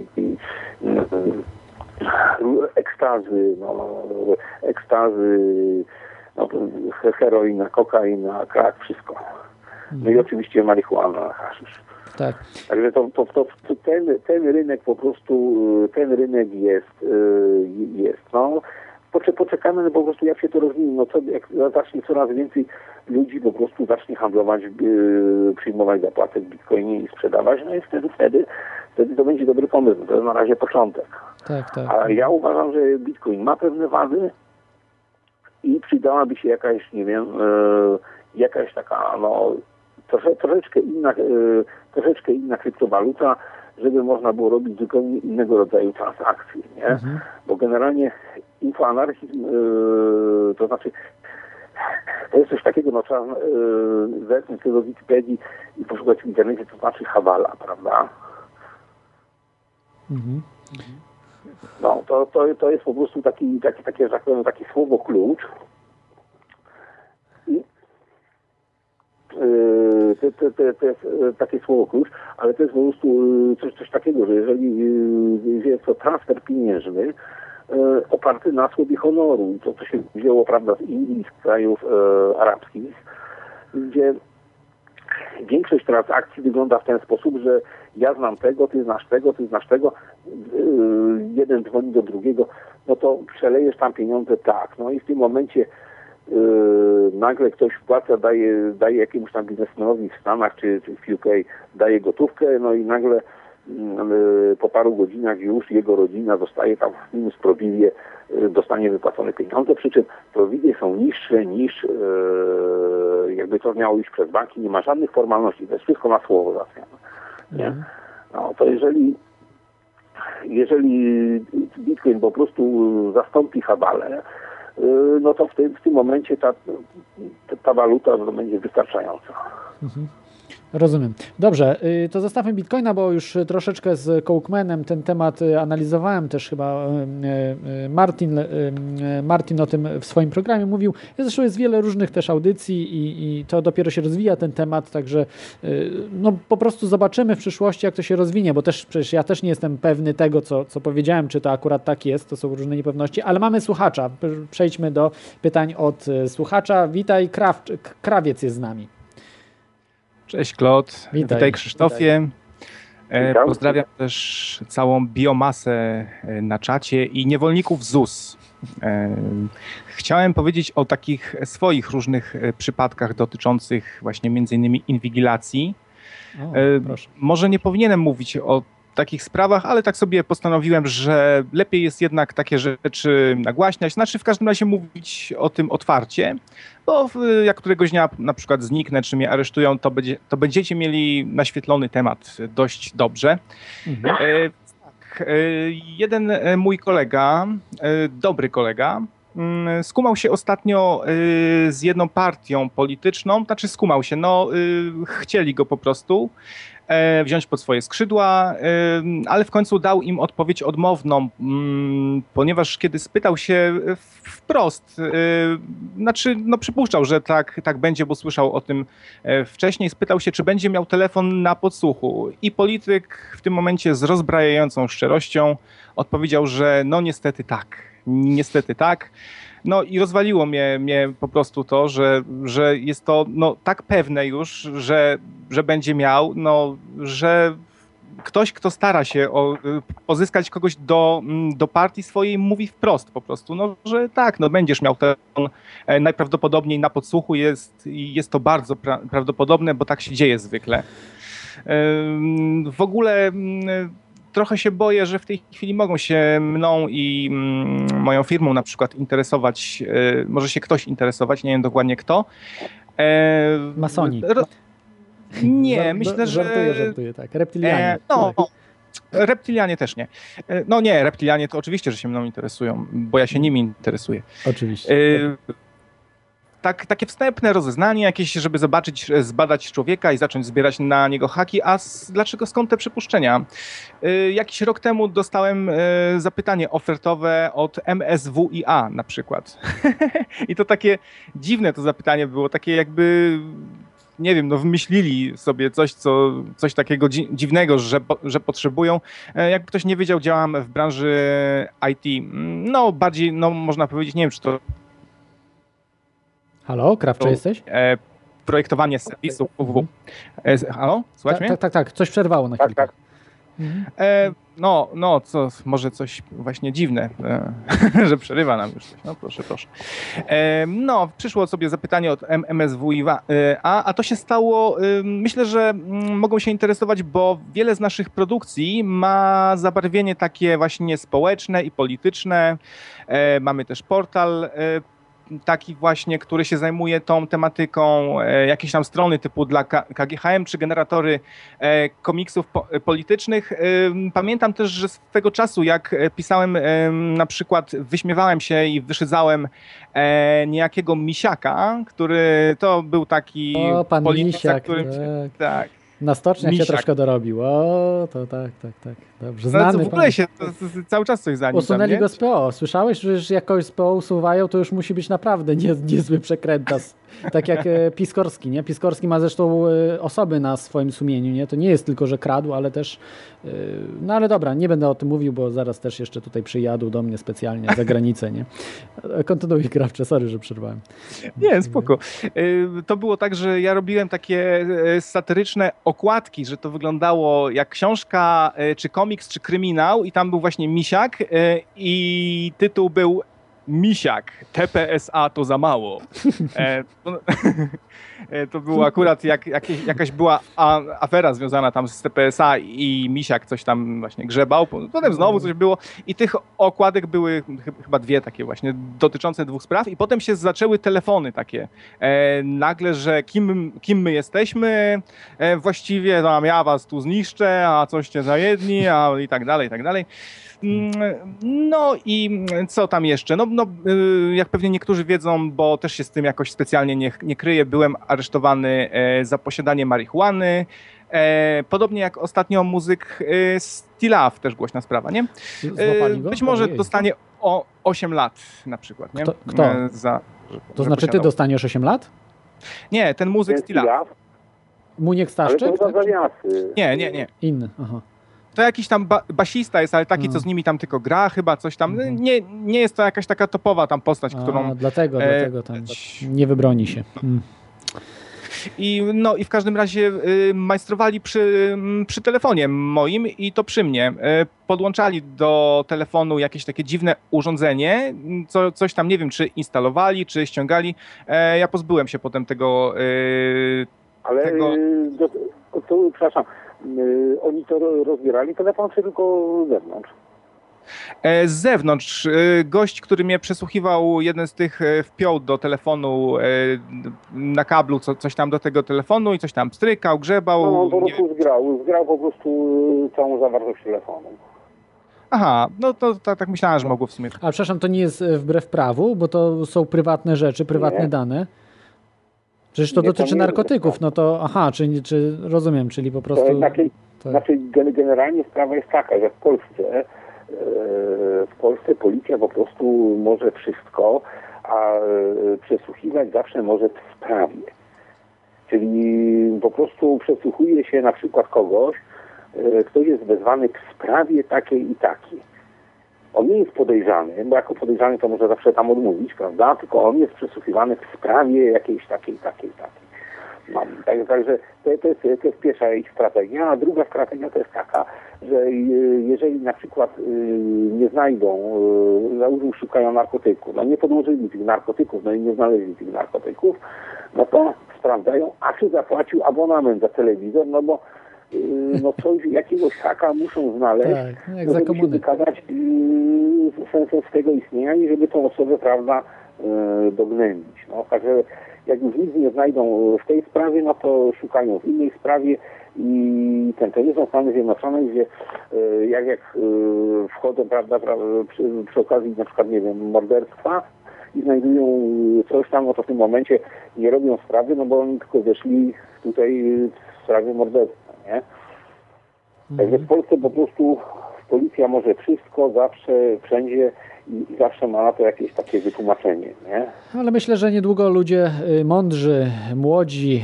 ekstazy, no, ekstazy, no, he- heroina, kokaina, krak, wszystko. No i oczywiście marihuana, haszysz. Tak. Także to, to, to, to ten, ten rynek po prostu, y, ten rynek jest, y, jest. No, pocze, poczekamy, no po prostu jak się to rozwinie, no co, jak zacznie coraz więcej ludzi po prostu zacznie handlować, y, przyjmować zapłatę w bitcoinie i sprzedawać, no i wtedy, wtedy, wtedy to będzie dobry pomysł, to jest na razie początek. Tak, tak. A ja uważam, że Bitcoin ma pewne wady i przydałaby się jakaś, nie wiem, e, jakaś taka, no, trosze, troszeczkę inna, e, troszeczkę inna kryptowaluta, żeby można było robić zupełnie innego rodzaju transakcje, nie? Bo generalnie infoanarchizm, e, to znaczy to jest coś takiego, no trzeba yy, zerknąć do Wikipedii i poszukać w internecie, to znaczy hawala, prawda? Mhm. No, to, to, to jest po prostu taki, taki, takie, że tak powiem, taki słowo klucz. I yy, to, to, to, to jest yy, takie słowo klucz, ale to jest po prostu yy, coś, coś takiego, że jeżeli yy, jest to transfer pieniężny yy, oparty na słowie honoru, to co się wzięło prawda, z Indii, z krajów yy, arabskich, gdzie większość transakcji wygląda w ten sposób, że ja znam tego, ty znasz tego, ty znasz tego, yy, jeden dzwoni do drugiego, no to przelejesz tam pieniądze tak, no i w tym momencie nagle ktoś wpłaca, daje, daje jakiemuś tam biznesmenowi w Stanach czy, czy w UK, daje gotówkę, no i nagle po paru godzinach już jego rodzina dostaje tam minus prowizję, yy, dostanie wypłacone pieniądze, przy czym prowizje są niższe niż yy, jakby to miało iść przez banki, nie ma żadnych formalności, to jest wszystko na słowo załatwiane. Nie? No to jeżeli jeżeli Bitcoin po prostu zastąpi Habalę, yy, no to w tym, w tym momencie ta, ta waluta będzie wystarczająca. Rozumiem. Dobrze, y, to zostawmy Bitcoina, bo już troszeczkę z Kołkmanem ten temat y, analizowałem, też chyba y, Martin, Martin o tym w swoim programie mówił. Zresztą jest wiele różnych też audycji i, i to dopiero się rozwija ten temat, także no po prostu zobaczymy w przyszłości, jak to się rozwinie, bo też przecież ja też nie jestem pewny tego, co, co powiedziałem, czy to akurat tak jest, to są różne niepewności, ale mamy słuchacza. Przejdźmy do pytań od słuchacza. Witaj, Kraw, Krawiec jest z nami. Cześć Klot, Witaj. witaj, Krzysztofie. E, Witam. Pozdrawiam też całą biomasę e, na czacie i niewolników ZUS. E, Chciałem powiedzieć o takich swoich różnych e, przypadkach dotyczących właśnie między innymi inwigilacji. O, E. Może nie powinienem mówić o takich sprawach, ale tak sobie postanowiłem, że lepiej jest jednak takie rzeczy nagłaśniać, znaczy w każdym razie mówić o tym otwarcie, bo jak któregoś dnia na przykład zniknę, czy mnie aresztują, to, będzie, to będziecie mieli naświetlony temat dość dobrze. Mhm. E, tak, e, jeden e, mój kolega, e, dobry kolega, mm, skumał się ostatnio e, z jedną partią polityczną, znaczy skumał się, no e, chcieli go po prostu wziąć pod swoje skrzydła, e, ale w końcu dał im odpowiedź odmowną, mm, ponieważ kiedy spytał się wprost, e, znaczy no przypuszczał, że tak, tak będzie, bo słyszał o tym e, wcześniej, spytał się, czy będzie miał telefon na podsłuchu i polityk w tym momencie z rozbrajającą szczerością odpowiedział, że no niestety tak, niestety tak. No i rozwaliło mnie, mnie po prostu to, że, że jest to no, tak pewne już, że, że będzie miał, no, że ktoś, kto stara się o, pozyskać kogoś do, do partii swojej, mówi wprost po prostu, no, że tak, no, będziesz miał telefon e, najprawdopodobniej na podsłuchu jest, jest to bardzo pra prawdopodobne, bo tak się dzieje zwykle. W ogóle mm, trochę się boję, że w tej chwili mogą się mną i mm, moją firmą na przykład interesować, e, może się ktoś interesować, nie wiem dokładnie kto. E, Masoni. ro- Nie, Żart- myślę, że... Żartuję, żartuję, tak. Reptilianie. E, no, reptilianie też nie. E, No nie, reptilianie to oczywiście, że się mną interesują, bo ja się nimi interesuję. Oczywiście. E, tak, takie wstępne rozeznanie jakieś, żeby zobaczyć, e, zbadać człowieka i zacząć zbierać na niego haki. A s- dlaczego skąd te przypuszczenia? E, Jakiś rok temu dostałem e, zapytanie ofertowe od MSWiA na przykład. [LAUGHS] I to takie dziwne to zapytanie było, takie jakby nie wiem, no wymyślili sobie coś, co, coś takiego dzi- dziwnego, że, po- że potrzebują. E, Jak ktoś nie wiedział, działam w branży IT. No bardziej, no można powiedzieć, nie wiem, czy to Halo, Krawcze jesteś? e, projektowanie serwisów www. E, z- halo? Słuchaj Tak, mnie? tak, tak, tak. Coś przerwało na Tak, chwilkę. tak. Mhm. E, no, no, co, może coś właśnie dziwne, e, [LAUGHS] że przerywa nam już coś. No proszę, proszę. E, no, przyszło sobie zapytanie od M- MSWiA, e, a, a to się stało, e, myślę, że mm, mogą się interesować, bo wiele z naszych produkcji ma zabarwienie takie właśnie społeczne i polityczne. E, mamy też portal e, taki właśnie, który się zajmuje tą tematyką, e, jakieś tam strony typu dla KGHM czy generatory e, komiksów po, politycznych. E, Pamiętam też, że z tego czasu, jak e, pisałem e, na przykład, wyśmiewałem się i wyszydzałem e, niejakiego Misiaka, który to był taki O, pan polityk, za Misiak, którym się, tak. Na stoczniach się Misiak. troszkę dorobił. O, to tak, tak, tak. Dobrze, No, znany co w pan. ogóle się to, to, to cały czas coś za nim tam, Usunęli nie? go z PO. Słyszałeś, że już jak kogoś z PO usuwają, to już musi być naprawdę nie, [LAUGHS] niezły przekrętas. Tak jak e, Piskorski, nie? Piskorski ma zresztą e, osoby na swoim sumieniu, nie? To nie jest tylko, że kradł, ale też... e, No ale dobra, nie będę o tym mówił, bo zaraz też jeszcze tutaj przyjadą do mnie specjalnie za granicę, nie? Kontynuuj, Krawcze, sorry, że przerwałem. Nie, spoko. To było tak, że ja robiłem takie satyryczne okładki, że to wyglądało jak książka, czy komiks, czy kryminał i tam był właśnie misiak e, i tytuł był Misiak, TPSA to za mało. E, to, [LAUGHS] e, to było akurat jak, jakieś, jakaś była a, afera związana tam z TPSA i Misiak coś tam właśnie grzebał. Potem znowu coś było i tych okładek były chy- chyba dwie takie właśnie dotyczące dwóch spraw i potem się zaczęły telefony takie. E, nagle, że kim, kim my jesteśmy, e, właściwie no, ja was tu zniszczę, a coście za jedni, a i tak dalej, i tak dalej. Mm, No i co tam jeszcze? No, no, y, jak pewnie niektórzy wiedzą, bo też się z tym jakoś specjalnie nie, nie kryję, byłem aresztowany e, za posiadanie marihuany. E, Podobnie jak ostatnio muzyk e, Stilaw, też głośna sprawa, nie? E? Być może Ojej. dostanie o 8 lat na przykład, nie? Kto- kto? E, Za, To że znaczy ty posiadał. dostaniesz 8 lat? Nie, ten muzyk Stilaw. Muniek ale to Staszczyk? chyba tak? Nie, nie, nie. Inny, aha. To jakiś tam ba basista jest, ale taki, co z nimi tam tylko gra, chyba coś tam. Mhm. Nie, nie jest to jakaś taka topowa tam postać, A, którą. dlatego, e, dlatego tam nie wybroni się. Mm. I, no, I w każdym razie y, majstrowali przy, mm, przy telefonie moim i to przy mnie. Y, podłączali do telefonu jakieś takie dziwne urządzenie, mm, co, coś tam nie wiem, czy instalowali, czy ściągali. E, ja pozbyłem się potem tego. Y, Ale tego- y, do, to, przepraszam, oni to ro- rozbierali telefon, czy tylko z zewnątrz? E, Z zewnątrz e, gość, który mnie przesłuchiwał, jeden z tych e, wpiął do telefonu na kablu co, coś tam do tego telefonu i coś tam strykał, grzebał. No, on po nie- prostu zgrał, zgrał po prostu y, całą zawartość telefonu. Aha, no to tak, tak myślałem, że mogło w sumie. A przepraszam, to nie jest wbrew prawu, bo to są prywatne rzeczy, prywatne Nie. dane. Przecież to dotyczy narkotyków, wbrew no to aha, czy, czy rozumiem, czyli po To prostu... znaczy, tak. znaczy gen- generalnie sprawa jest taka, że w Polsce e, w Polsce policja po prostu może wszystko, a e, przesłuchiwać zawsze może w sprawie. Czyli po prostu przesłuchuje się na przykład kogoś, e, kto jest wezwany w sprawie takiej i takiej. On nie jest podejrzany, bo jako podejrzany to może zawsze tam odmówić, prawda? Tylko on jest przesłuchiwany w sprawie jakiejś takiej, takiej, takiej. No, tak, także to, to, jest, to jest pierwsza ich strategia, a druga strategia to jest taka, że y, jeżeli na przykład y, nie znajdą, y, załóżmy szukają narkotyku, no nie podłożyli tych narkotyków, no i nie znaleźli tych narkotyków, no to sprawdzają, a czy zapłacił abonament za telewizor, no bo no coś, jakiegoś haka muszą znaleźć, Tak, za żeby się wykazać yy, sensem swego istnienia i żeby tą osobę, prawda, yy, dognębić. No, także jak już nic nie znajdą w tej sprawie, no to szukają w innej sprawie i ten, to nie są Stany Zjednoczone, gdzie yy, jak, jak yy, wchodzą, prawda, pra, przy, przy okazji na przykład, nie wiem, morderstwa i znajdują coś tam, no to w tym momencie nie robią sprawy, no bo oni tylko weszli tutaj w sprawie morderstwa, nie? Także w Polsce po prostu policja może wszystko, zawsze, wszędzie i, zawsze ma na to jakieś takie wytłumaczenie, nie? Ale myślę, że niedługo ludzie y, mądrzy, młodzi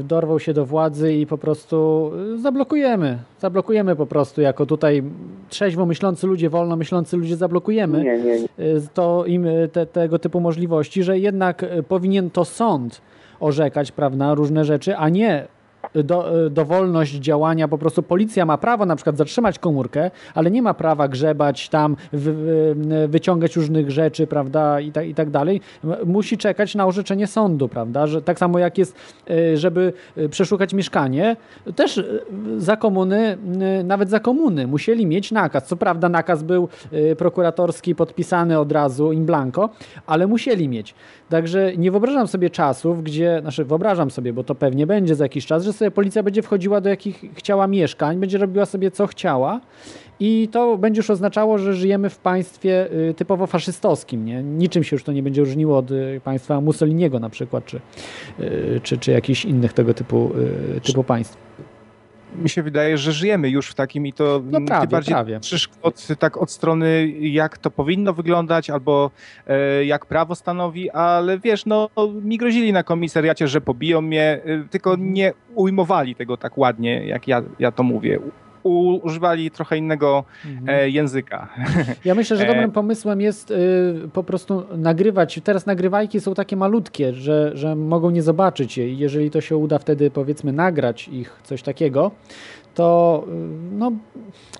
y, dorwą się do władzy i po prostu y, zablokujemy. Zablokujemy po prostu jako tutaj trzeźwo myślący ludzie, wolno myślący ludzie zablokujemy. Nie, nie, nie. to im te, tego typu możliwości, że jednak powinien to sąd orzekać, prawda, różne rzeczy, a nie do, dowolność działania, po prostu policja ma prawo na przykład zatrzymać komórkę, ale nie ma prawa grzebać tam, wy, wy, wyciągać różnych rzeczy, prawda, i, tak i tak dalej. Musi czekać na orzeczenie sądu, prawda, że tak samo jak jest, y, żeby przeszukać mieszkanie, też za komuny, nawet za komuny musieli mieć nakaz. Co prawda nakaz był prokuratorski podpisany od razu in blanco, ale musieli mieć. Także nie wyobrażam sobie czasów, gdzie, znaczy wyobrażam sobie, bo to pewnie będzie za jakiś czas, że sobie policja będzie wchodziła do jakich chciała mieszkań, będzie robiła sobie co chciała i to będzie już oznaczało, że żyjemy w państwie y, typowo faszystowskim. Nie? Niczym się już to nie będzie różniło od y, państwa Mussoliniego na przykład, czy, y, czy, czy jakichś innych tego typu, typu państw mi się wydaje, że żyjemy już w takim i to no prawie, bardziej prawie. Od, tak od strony jak to powinno wyglądać albo e, jak prawo stanowi, ale wiesz, no mi grozili na komisariacie, że pobiją mnie, e, tylko mhm. nie ujmowali tego tak ładnie, jak ja, ja to mówię używali trochę innego mhm. E, języka. Ja myślę, że dobrym pomysłem jest y, po prostu nagrywać. Teraz nagrywajki są takie malutkie, że, że mogą nie zobaczyć je. Jeżeli to się uda wtedy powiedzmy nagrać ich coś takiego, to y, no,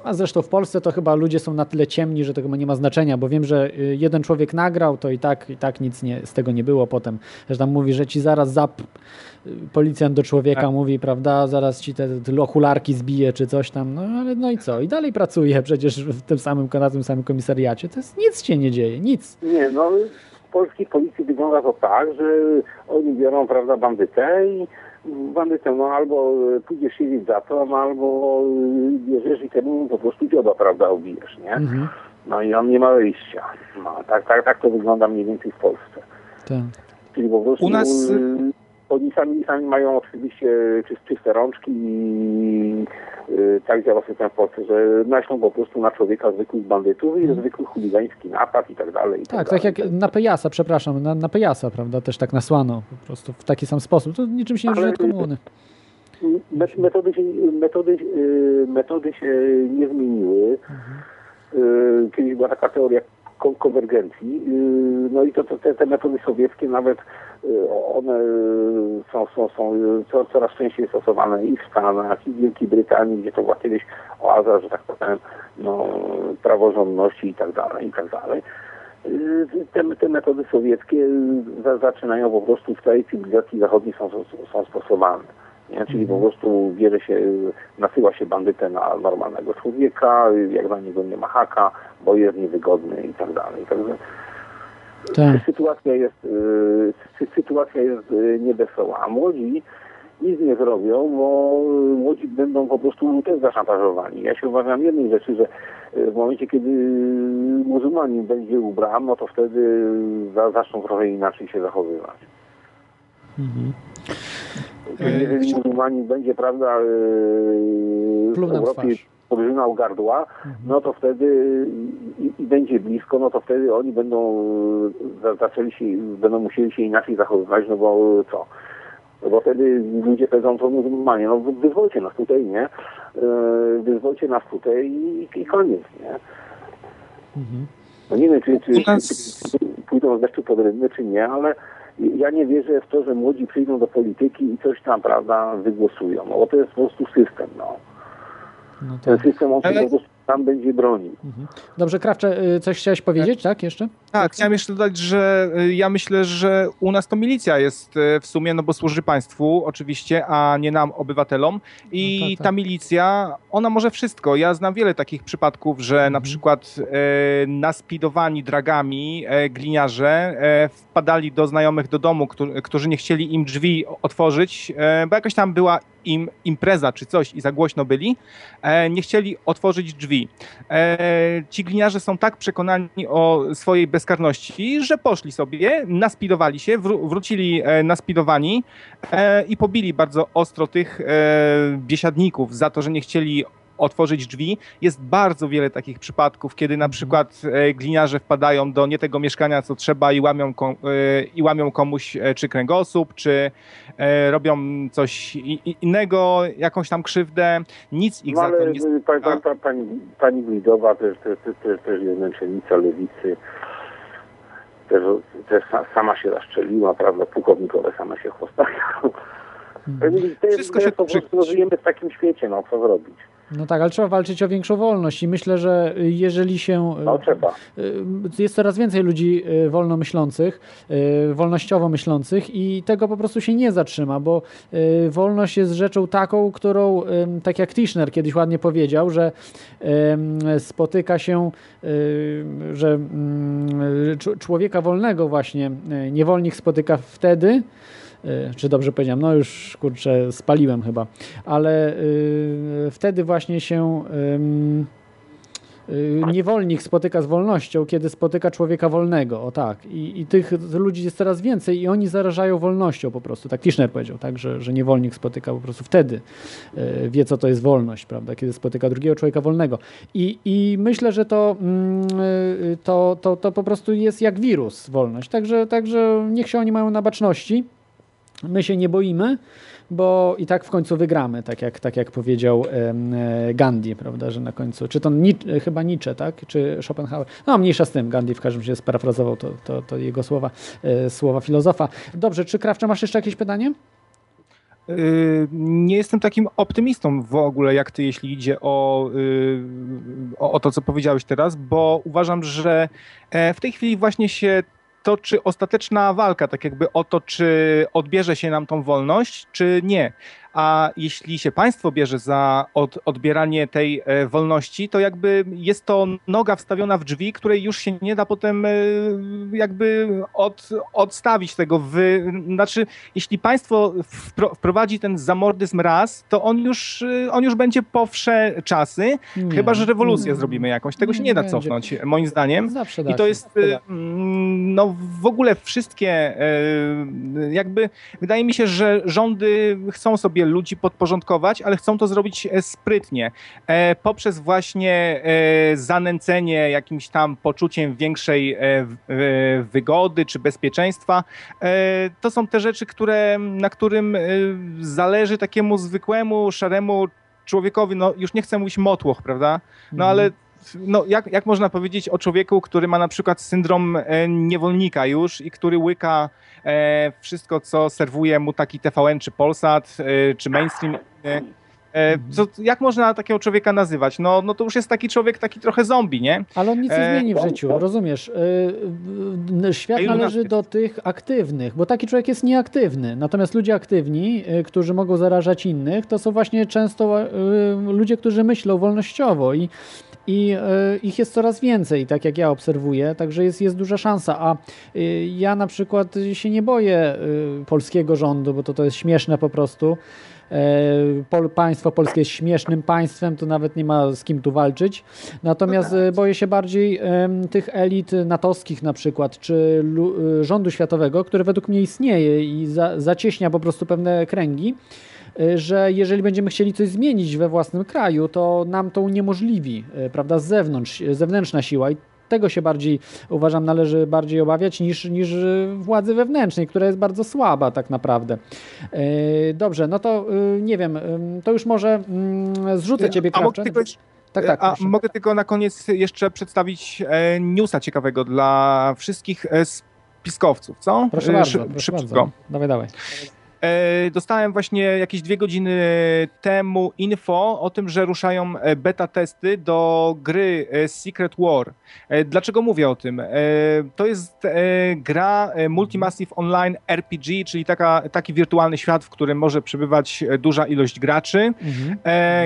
a zresztą w Polsce to chyba ludzie są na tyle ciemni, że chyba nie ma znaczenia, bo wiem, że y, jeden człowiek nagrał, to i tak, i tak nic nie, z tego nie było potem. Że tam mówi, że ci zaraz zap y, policjant do człowieka tak. mówi, prawda, zaraz ci te, te okularki zbije czy coś tam, no ale no i co? I dalej pracuje przecież w tym samym, na tym samym komisariacie. To jest, nic się nie dzieje, nic. Nie, no w polskiej policji wygląda to tak, że oni biorą, prawda, bandytę i bandytę, no albo pójdziesz siedzieć za to, no, albo bierzesz i temu po prostu dzioba, prawda, ubijesz, nie? Mhm. No i on nie ma wyjścia. No, tak, tak, tak to wygląda mniej więcej w Polsce. Tak. Czyli po prostu... U nas... Oni sami, sami mają oczywiście czyste rączki i yy, tak działa system w Polsce, że naślą po prostu na człowieka zwykłych bandytów i hmm. zwykły chuligański napad i tak dalej. I tak, tak, tak jak na Pejasa, przepraszam, na, na Pejasa, prawda, też tak nasłano po prostu w taki sam sposób. To niczym się nie różni od komuny. Metody się, metody, y, metody się nie zmieniły. Mhm. Y, kiedyś była taka teoria konwergencji. Y, no i to, to te, te metody sowieckie nawet y, one są, są, są coraz częściej stosowane i w Stanach, i w Wielkiej Brytanii, gdzie to była kiedyś oaza, że tak powiem, no, praworządności i tak dalej, i tak dalej. Y, te, te metody sowieckie zaczynają po prostu w całej cywilizacji zachodniej są, są, są stosowane nie? Czyli po prostu bierze się, nasyła się bandytę na normalnego człowieka, jak na niego nie ma haka, bo jest niewygodny i tak dalej. Także tak. sytuacja jest, y, sytuacja jest y, niewesoła. A młodzi nic nie zrobią, bo młodzi będą po prostu też zaszantażowani. Ja się uważam jednej rzeczy, że y, w momencie, kiedy muzułmanin będzie ubrany, no to wtedy zaczną trochę inaczej się zachowywać. Mhm. Jeżeli muzułmanin będzie, prawda, w Europie podrzynał gardła, mhm. no to wtedy i, i, będzie blisko, no to wtedy oni będą zaczęli się, będą musieli się inaczej zachowywać, no bo co? No bo wtedy ludzie powiedzą, to muzułmanie, no wyzwolcie nas tutaj, nie? Wyzwolcie nas tutaj i, i koniec, nie? Mhm. No nie wiem, czy, czy, nas... czy, pójdą z deszczu pod rynny, czy nie, ale ja nie wierzę w to, że młodzi przyjdą do polityki i coś tam, prawda, wygłosują, no bo to jest po prostu system, no. no to... Ten system on Ale... po prostu tam będzie bronił. Mhm. Dobrze, Krawcze, y, coś chciałeś powiedzieć, tak, jeszcze? Tak, chciałem jeszcze dodać, że y, ja myślę, że u nas to milicja jest y, w sumie, no bo służy państwu oczywiście, a nie nam, obywatelom i no tak, tak. ta milicja, ona może wszystko. Ja znam wiele takich przypadków, że mhm. na przykład e, naspidowani dragami e, gliniarze e, wpadali do znajomych do domu, którzy, którzy nie chcieli im drzwi otworzyć, e, bo jakoś tam była im impreza czy coś i za głośno byli, e, nie chcieli otworzyć drzwi. E, ci gliniarze są tak przekonani o swojej bezkarności, że poszli sobie, naspidowali się, wró wrócili e, naspidowani i pobili bardzo ostro tych biesiadników za to, że nie chcieli otworzyć drzwi. Jest bardzo wiele takich przypadków, kiedy na mhm. przykład e, gliniarze wpadają do nie tego mieszkania, co trzeba i łamią, e, i łamią komuś e, czy kręgosłup, czy robią coś innego, jakąś tam krzywdę. Nic ich no, za to nie... Pa, pa, pa, pani, pani Glidowa też, też, też, też jest męczennica lewicy. Też, też sama się zaszczeliła, prawda, pułkownikowe same się chłostają. Wszystko się po prostu no, żyjemy w takim świecie, no co zrobić. No tak, ale trzeba walczyć o większą wolność i myślę, że jeżeli się... No trzeba. Jest coraz więcej ludzi y, wolnomyślących, y, wolnościowo myślących i tego po prostu się nie zatrzyma, bo y, wolność jest rzeczą taką, którą, tak jak Tischner kiedyś ładnie powiedział, że spotyka się, że mm, człowieka wolnego właśnie niewolnik spotyka wtedy, Y, czy dobrze powiedziałem, no już kurczę spaliłem chyba, ale y, wtedy właśnie się y, niewolnik spotyka z wolnością, kiedy spotyka człowieka wolnego, o tak. I, I, tych ludzi jest coraz więcej i oni zarażają wolnością po prostu. Tak Tischner powiedział, tak, że, że niewolnik spotyka po prostu wtedy, wie co to jest wolność, prawda, kiedy spotyka drugiego człowieka wolnego. I, i myślę, że to, mm, to, to, to po prostu jest jak wirus, wolność. Także, także niech się oni mają na baczności. My się nie boimy, bo i tak w końcu wygramy, tak jak, tak jak powiedział e, Gandhi, prawda, że na końcu, czy to Nietzsche, chyba Nietzsche, tak, czy Schopenhauer, no mniejsza z tym, Gandhi w każdym razie sparafrazował to, to, to jego słowa, e, słowa filozofa. Dobrze, czy Krawcze masz jeszcze jakieś pytanie? Nie jestem takim optymistą w ogóle jak ty, jeśli idzie o, o, o, to, co powiedziałeś teraz, bo uważam, że e, w tej chwili właśnie się toczy ostateczna walka, tak jakby o to, czy odbierze się nam tą wolność, czy nie a jeśli się państwo bierze za od, odbieranie tej e, wolności, to jakby jest to noga wstawiona w drzwi, której już się nie da potem e, jakby od, odstawić tego. Wy, znaczy, jeśli państwo wprowadzi ten zamordyzm raz, to on już, e, on już będzie powsze czasy, nie, chyba że rewolucję nie, zrobimy jakąś. Tego się nie, nie da cofnąć, moim zdaniem. Zawsze I to jest no, w ogóle wszystkie jakby wydaje mi się, że rządy chcą sobie ludzi podporządkować, ale chcą to zrobić e, sprytnie. E, poprzez właśnie e, zanęcenie jakimś tam poczuciem większej wygody czy bezpieczeństwa. To są te rzeczy, które, na którym zależy takiemu zwykłemu, szaremu człowiekowi, no już nie chcę mówić motłoch, prawda? No mhm. ale no, jak, jak można powiedzieć o człowieku, który ma na przykład syndrom niewolnika już i który łyka e, wszystko, co serwuje mu taki TVN, czy Polsat, e, czy mainstream. E, e co, jak można takiego człowieka nazywać? No, no to już jest taki człowiek, taki trochę zombie, nie? Ale on nic nie e, zmieni w życiu, rozumiesz? E, świat należy do tych aktywnych, bo taki człowiek jest nieaktywny. Natomiast ludzie aktywni, którzy mogą zarażać innych, to są właśnie często ludzie, którzy myślą wolnościowo i i e, ich jest coraz więcej, tak jak ja obserwuję, także jest, jest duża szansa, a e, ja na przykład się nie boję e, polskiego rządu, bo to, to jest śmieszne po prostu. Pol, państwo polskie jest śmiesznym państwem, to nawet nie ma z kim tu walczyć. Natomiast no tak. boję się bardziej tych elit natowskich na przykład, czy rządu światowego, który według mnie istnieje i za, zacieśnia po prostu pewne kręgi. Y, że jeżeli będziemy chcieli coś zmienić we własnym kraju, to nam to uniemożliwi, y, prawda, z zewnątrz, zewnętrzna siła i tego się bardziej, uważam, należy bardziej obawiać niż, niż władzy wewnętrznej, która jest bardzo słaba tak naprawdę. Y, dobrze, no to nie wiem, to już może mm, zrzucę ciebie, Krawcze. Tak, tak, A mogę tylko na koniec jeszcze przedstawić e, newsa ciekawego dla wszystkich e, spiskowców, co? Proszę bardzo, proszę bardzo. Dawaj, dawaj. E, dostałem właśnie jakieś dwie godziny temu info o tym, że ruszają e, beta testy do gry e, Secret War. Dlaczego mówię o tym? To jest gra Multimassive Online RPG, czyli taka, taki wirtualny świat, w którym może przebywać duża ilość graczy. Mhm.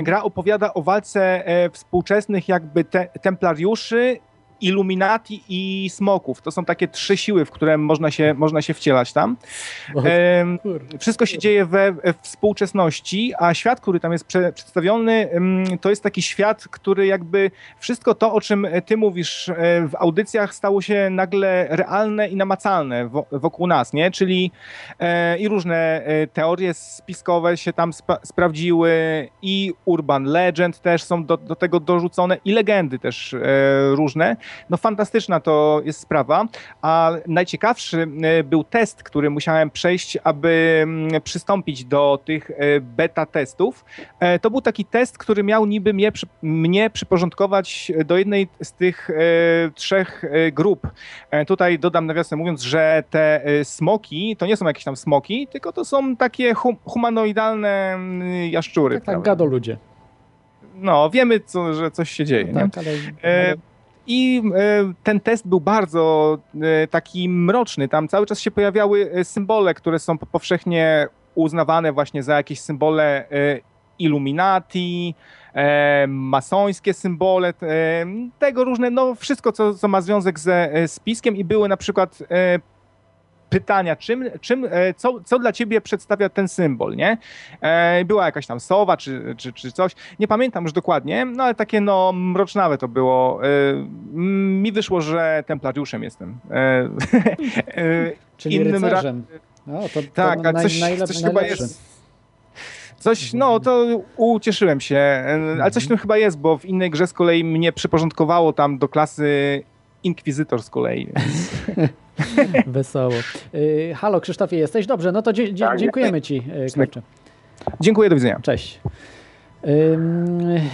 Gra opowiada o walce współczesnych jakby te, templariuszy Illuminati i Smoków. To są takie trzy siły, w które można się, można się wcielać tam. E, wszystko się dzieje we, we współczesności, a świat, który tam jest prze, przedstawiony, to jest taki świat, który jakby wszystko to, o czym ty mówisz e, w audycjach, stało się nagle realne i namacalne wokół nas, nie? Czyli e, i różne e, teorie spiskowe się tam spa, sprawdziły i urban legend też są do, do tego dorzucone i legendy też e, różne. No fantastyczna to jest sprawa, a najciekawszy e, był test, który musiałem przejść, aby mm, przystąpić do tych e, beta testów. E, To był taki test, który miał niby mnie, mnie przyporządkować do jednej z tych e, trzech grup. E, Tutaj dodam nawiasem mówiąc, że te smoki to nie są jakieś tam smoki, tylko to są takie hum, humanoidalne mm, jaszczury. Tak, tak, gado ludzie. No, wiemy, co, że coś się dzieje. nie? Tak, ale... E, I e, ten test był bardzo e, taki mroczny. Tam cały czas się pojawiały e, symbole, które są po- powszechnie uznawane właśnie za jakieś symbole Illuminati, masońskie symbole, tego różne, no wszystko, co, co ma związek ze spiskiem i były na przykład pytania, czym, czym, e, co, co dla ciebie przedstawia ten symbol, nie? E, Była jakaś tam sowa czy, czy, czy coś, nie pamiętam już dokładnie, no ale takie no mrocznawe to było. E, Mi wyszło, że templariuszem jestem. [LAUGHS] Czyli innym rycerzem. No, to, to Tak, a naj- coś, coś chyba jest. Coś, no to ucieszyłem się, ale coś w tym chyba jest, bo w innej grze z kolei mnie przyporządkowało tam do klasy Inkwizytor z kolei. [LAUGHS] Wesoło. Y, halo, Krzysztofie, jesteś? Dobrze, no to dzie- dzie- Tak, dziękujemy Ci, y, Klepcze. Dziękuję, do widzenia. Cześć.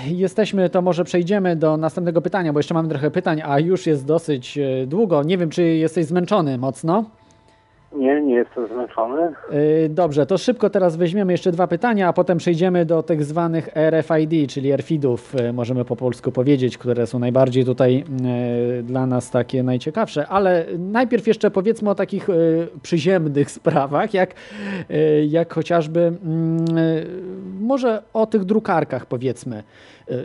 Jesteśmy, to może przejdziemy do następnego pytania, bo jeszcze mamy trochę pytań, a już jest dosyć y, długo. Nie wiem, czy jesteś zmęczony mocno. Nie, nie jestem zmęczony. Y, Dobrze, to szybko teraz weźmiemy jeszcze dwa pytania, a potem przejdziemy do tak zwanych RFID, czyli RFID-ów, y, możemy po polsku powiedzieć, które są najbardziej tutaj y, dla nas takie najciekawsze. Ale najpierw jeszcze powiedzmy o takich przyziemnych [LAUGHS] sprawach, jak, jak chociażby mm, może o tych drukarkach powiedzmy.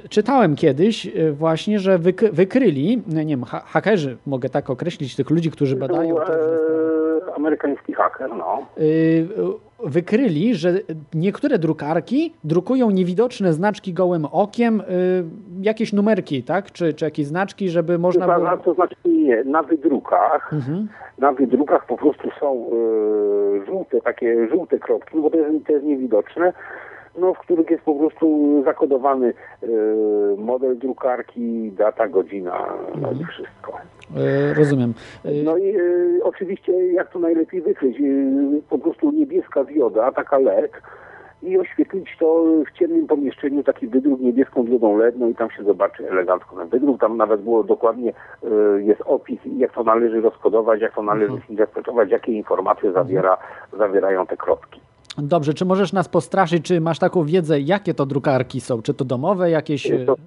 Czytałem kiedyś właśnie, że wyk- wykryli, nie wiem, ha- hakerzy, mogę tak określić, tych ludzi, którzy badają Był, amerykański haker, no. y, wykryli, że niektóre drukarki drukują niewidoczne znaczki gołym okiem, y, jakieś numerki, tak? Czy, czy jakieś znaczki, żeby można było... To znaczy nie, na wydrukach, Mhm. na wydrukach po prostu są e, żółte, takie żółte kropki, bo to jest, to jest niewidoczne, no, w których jest po prostu zakodowany e, model drukarki, data, godzina, no i wszystko. Y, rozumiem. Y, No i e, oczywiście jak to najlepiej wykryć? E, po prostu niebieska dioda, taka LED i oświetlić to w ciemnym pomieszczeniu, taki wydruk niebieską diodą LED, no i tam się zobaczy elegancko ten wydruk. Tam nawet było dokładnie, e, jest opis, jak to należy rozkodować, jak to należy zinterpretować, jakie informacje zawiera, zawierają te kropki. Dobrze, czy możesz nas postraszyć, czy masz taką wiedzę, jakie to drukarki są? Czy to domowe jakieś? To, to,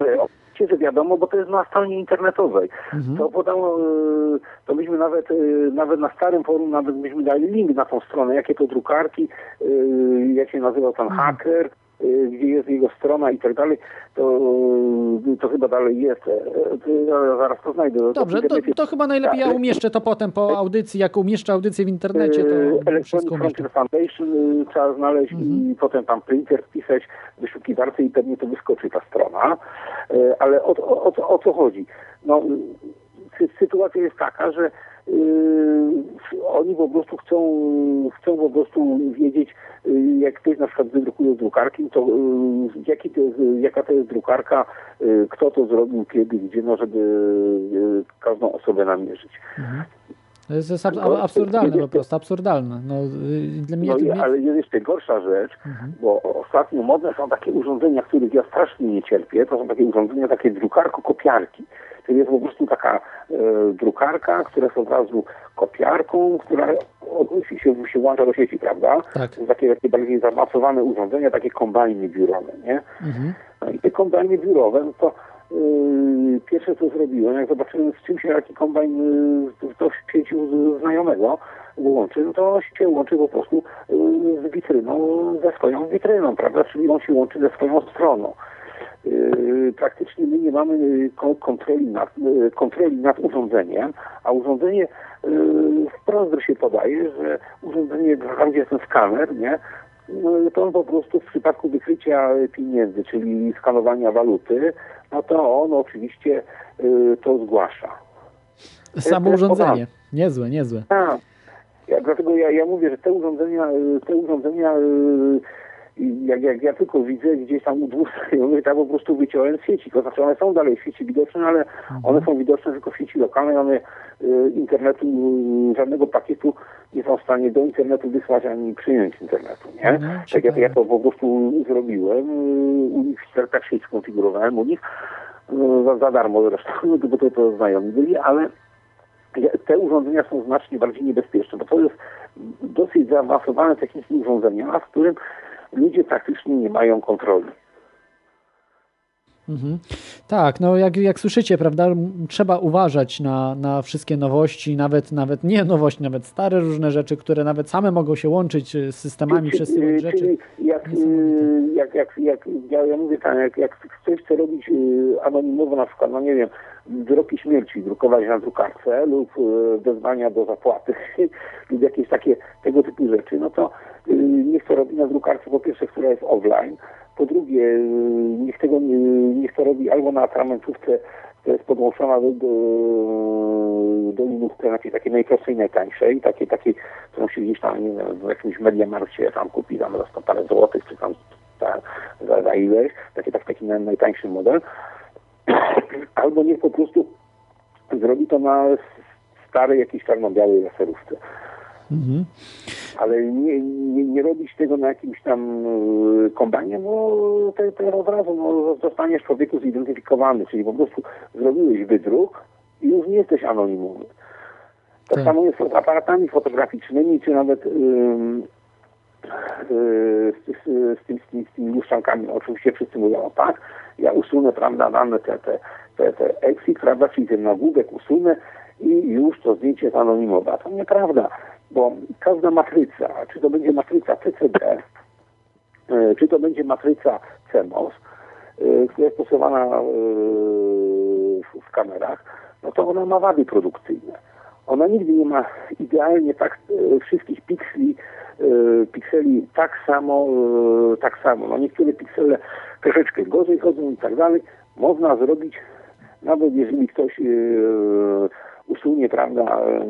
oczywiście, że wiadomo, bo to jest na stronie internetowej. Mhm. To podało, e, to myśmy nawet, e, nawet na starym forum nawet myśmy dali link na tą stronę, jakie to drukarki, e, jak się nazywał Mhm. haker, e, gdzie jest jego strona i tak dalej, to, to chyba dalej jest. E, to Ja zaraz to znajdę. Dobrze, to, to chyba najlepiej ja Tak. umieszczę to potem po audycji, jak umieszczę audycję w internecie, E, to Electronic. Frontier Foundation y, trzeba znaleźć Mhm. i potem tam printer wpisać w wyszukiwarce i pewnie to wyskoczy ta strona. E, Ale o, o, o, co- o co chodzi? No, sy- sytuacja jest taka, że y, oni po prostu chcą, chcą po prostu wiedzieć, y, jak ktoś na przykład wydrukuje drukarki, to y, jaki to jest, jaka to jest drukarka, kto to zrobił, kiedy, gdzie, no żeby każdą osobę namierzyć. To jest, jest ab- ab- absurdalne po prostu, absurdalne. No, y, dla mnie, No i, mnie- ale jest jeszcze gorsza rzecz, Mhm. bo ostatnio modne są takie urządzenia, których ja strasznie nie cierpię. To są takie urządzenia, takie drukarko-kopiarki. To jest po prostu taka e, drukarka, która jest od razu kopiarką, która się, się włącza do sieci, prawda? Tak. To są takie, takie bardziej zaawansowane urządzenia, takie kombajny biurowe, nie? Mhm. No i te kombajny biurowe, no to pierwsze co zrobiłem, jak zobaczyłem z czym się taki kombajn yy, to w sieci u znajomego łączy, no to się łączy po prostu yy, z witryną, ze swoją witryną, prawda? Czyli on się łączy ze swoją stroną. Yy, praktycznie my nie mamy yy, ko- kontroli nad, yy, kontroli nad urządzeniem, a urządzenie yy, wprost się podaje, że urządzenie, tam gdzie jest ten skaner, nie, to on po prostu w przypadku wykrycia pieniędzy, czyli skanowania waluty, no to on oczywiście y, to zgłasza. Samo urządzenie. Niezłe, niezłe. Tak. Ja, dlatego ja, ja mówię, że te urządzenia, y, te urządzenia y, I jak, jak ja tylko widzę gdzieś tam u dwóch znajomych, tak po prostu wyciąłem z sieci. To znaczy one są dalej w sieci widoczne, ale one są widoczne tylko w sieci lokalnej. One y, internetu, y, żadnego pakietu nie są w stanie do internetu wysłać ani przyjąć internetu, nie? Mhm, tak jak ja to po prostu zrobiłem. y, U nich tak, sieć skonfigurowałem u nich. Za, za darmo zresztą, [LAUGHS] bo to, to znajomi byli, ale te urządzenia są znacznie bardziej niebezpieczne, bo to jest dosyć zaawansowane technicznie urządzenia, w którym ludzie praktycznie nie mają kontroli. Mhm. Tak, no jak, jak słyszycie, prawda, trzeba uważać na, na wszystkie nowości, nawet, nawet nie nowości, nawet stare różne rzeczy, które nawet same mogą się łączyć y, z systemami, Czyli- przesyłać rzeczy. Czyli jak, y, jak, jak, jak ja, ja mówię tak, jak, jak ktoś chce robić y, anonimowo na przykład, no nie wiem, wyroki śmierci drukować na drukarce lub wezwania do zapłaty [LAUGHS] lub jakieś takie tego typu rzeczy, no to y, niech to robi na drukarce po pierwsze, która jest offline, po drugie y, niech tego nie, niech to robi albo na atramentówce, która jest podłączona do, do, do linówki takiej, najprostszej, najtańszej, takiej, takiej, którą się gdzieś tam, wiem, w jakimś mediamarcie tam kupi tam za 100 parę złotych, czy tam za, za, za ileś, taki, tak, taki naj, najtańszy model. [CLEARS THROAT] Albo niech po prostu zrobi to na starej jakiejś czarno-białej laserówce. Mhm. Ale nie, nie, nie robić tego na jakimś tam y, kombanie, no to, to od razu no, zostaniesz człowieku zidentyfikowany, czyli po prostu zrobiłeś wydruk i już nie jesteś anonimowy. Tak Tak. samo jest z aparatami fotograficznymi, czy nawet ym, y, z, z, z, tym, z, tym, z tymi luszczankami. Oczywiście wszyscy mówią, o tak, ja usunę, prawda, dane te, te, te, te exit, prawda, czyli ten nagłówek usunę i już to zdjęcie jest anonimowe. A to nieprawda, bo każda matryca, czy to będzie matryca PCD, y, czy to będzie matryca CMOS, y, która jest stosowana y, w, kamerach, no to ona ma wady produkcyjne. Ona nigdy nie ma idealnie tak e, wszystkich pikseli, e, pikseli tak samo, e, tak samo. No niektóre piksele troszeczkę gorzej chodzą i tak dalej. Można zrobić, nawet jeżeli ktoś e, usunie, prawda, e,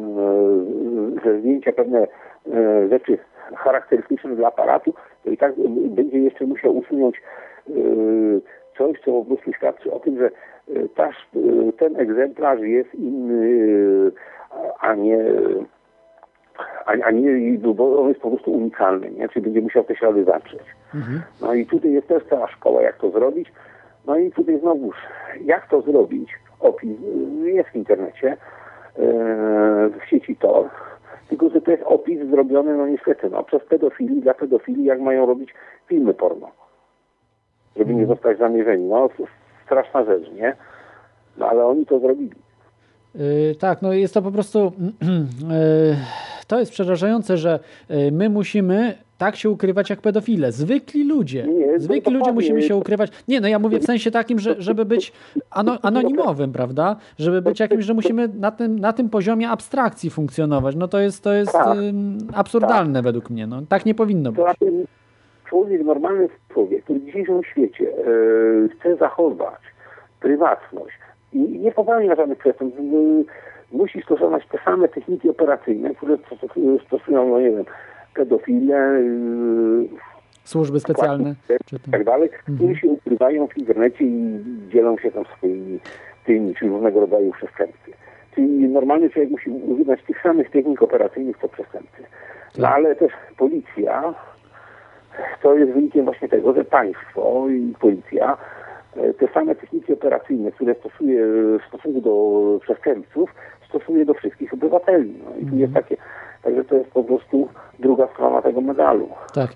ze zdjęcia pewne e, rzeczy charakterystyczne dla aparatu, to i tak będzie jeszcze musiał usunąć e, coś, co po prostu świadczy o tym, że ta, ten egzemplarz jest inny, a nie, a, a nie, bo on jest po prostu unikalny, nie? czyli będzie musiał te ślady zatrzeć. Mhm. No i tutaj jest też cała szkoła, jak to zrobić. No i tutaj znowuż, jak to zrobić? Opis jest w internecie, w sieci Tor, tylko że to jest opis zrobiony, no niestety, no, przez pedofili, dla pedofili, jak mają robić filmy porno. Żeby nie zostać zamierzeni. No, straszna rzecz, nie? No ale oni to zrobili. Yy, tak, no jest to po prostu. [CLEARS THROAT] Yy, to jest przerażające, że yy, my musimy tak się ukrywać jak pedofile. Zwykli ludzie. Nie, no Zwykli ludzie musimy się ukrywać. Nie, no ja mówię w sensie takim, że, żeby być ano, anonimowym, prawda? Żeby być jakimś, że musimy na tym, na tym poziomie abstrakcji funkcjonować. No to jest, to jest Tak. ym, absurdalne według mnie. No, tak nie powinno być. Człowiek, normalny człowiek, który w dzisiejszym świecie e, chce zachować prywatność i nie popełnia żadnych przestępstw, e, musi stosować te same techniki operacyjne, które stos- stosują, no nie wiem, pedofile, e, Służby specjalne. Czy tak dalej, którzy się ukrywają w internecie i dzielą się tam swoimi tymi czy różnego rodzaju przestępcy. Czyli normalny człowiek musi używać tych samych technik operacyjnych co przestępcy. No ale też policja to jest wynikiem właśnie tego, że państwo i policja e, te same techniki operacyjne, które stosuje w stosunku do przestępców, stosuje do wszystkich obywateli. No i tu jest takie, także to jest po prostu druga strona tego medalu. Tak.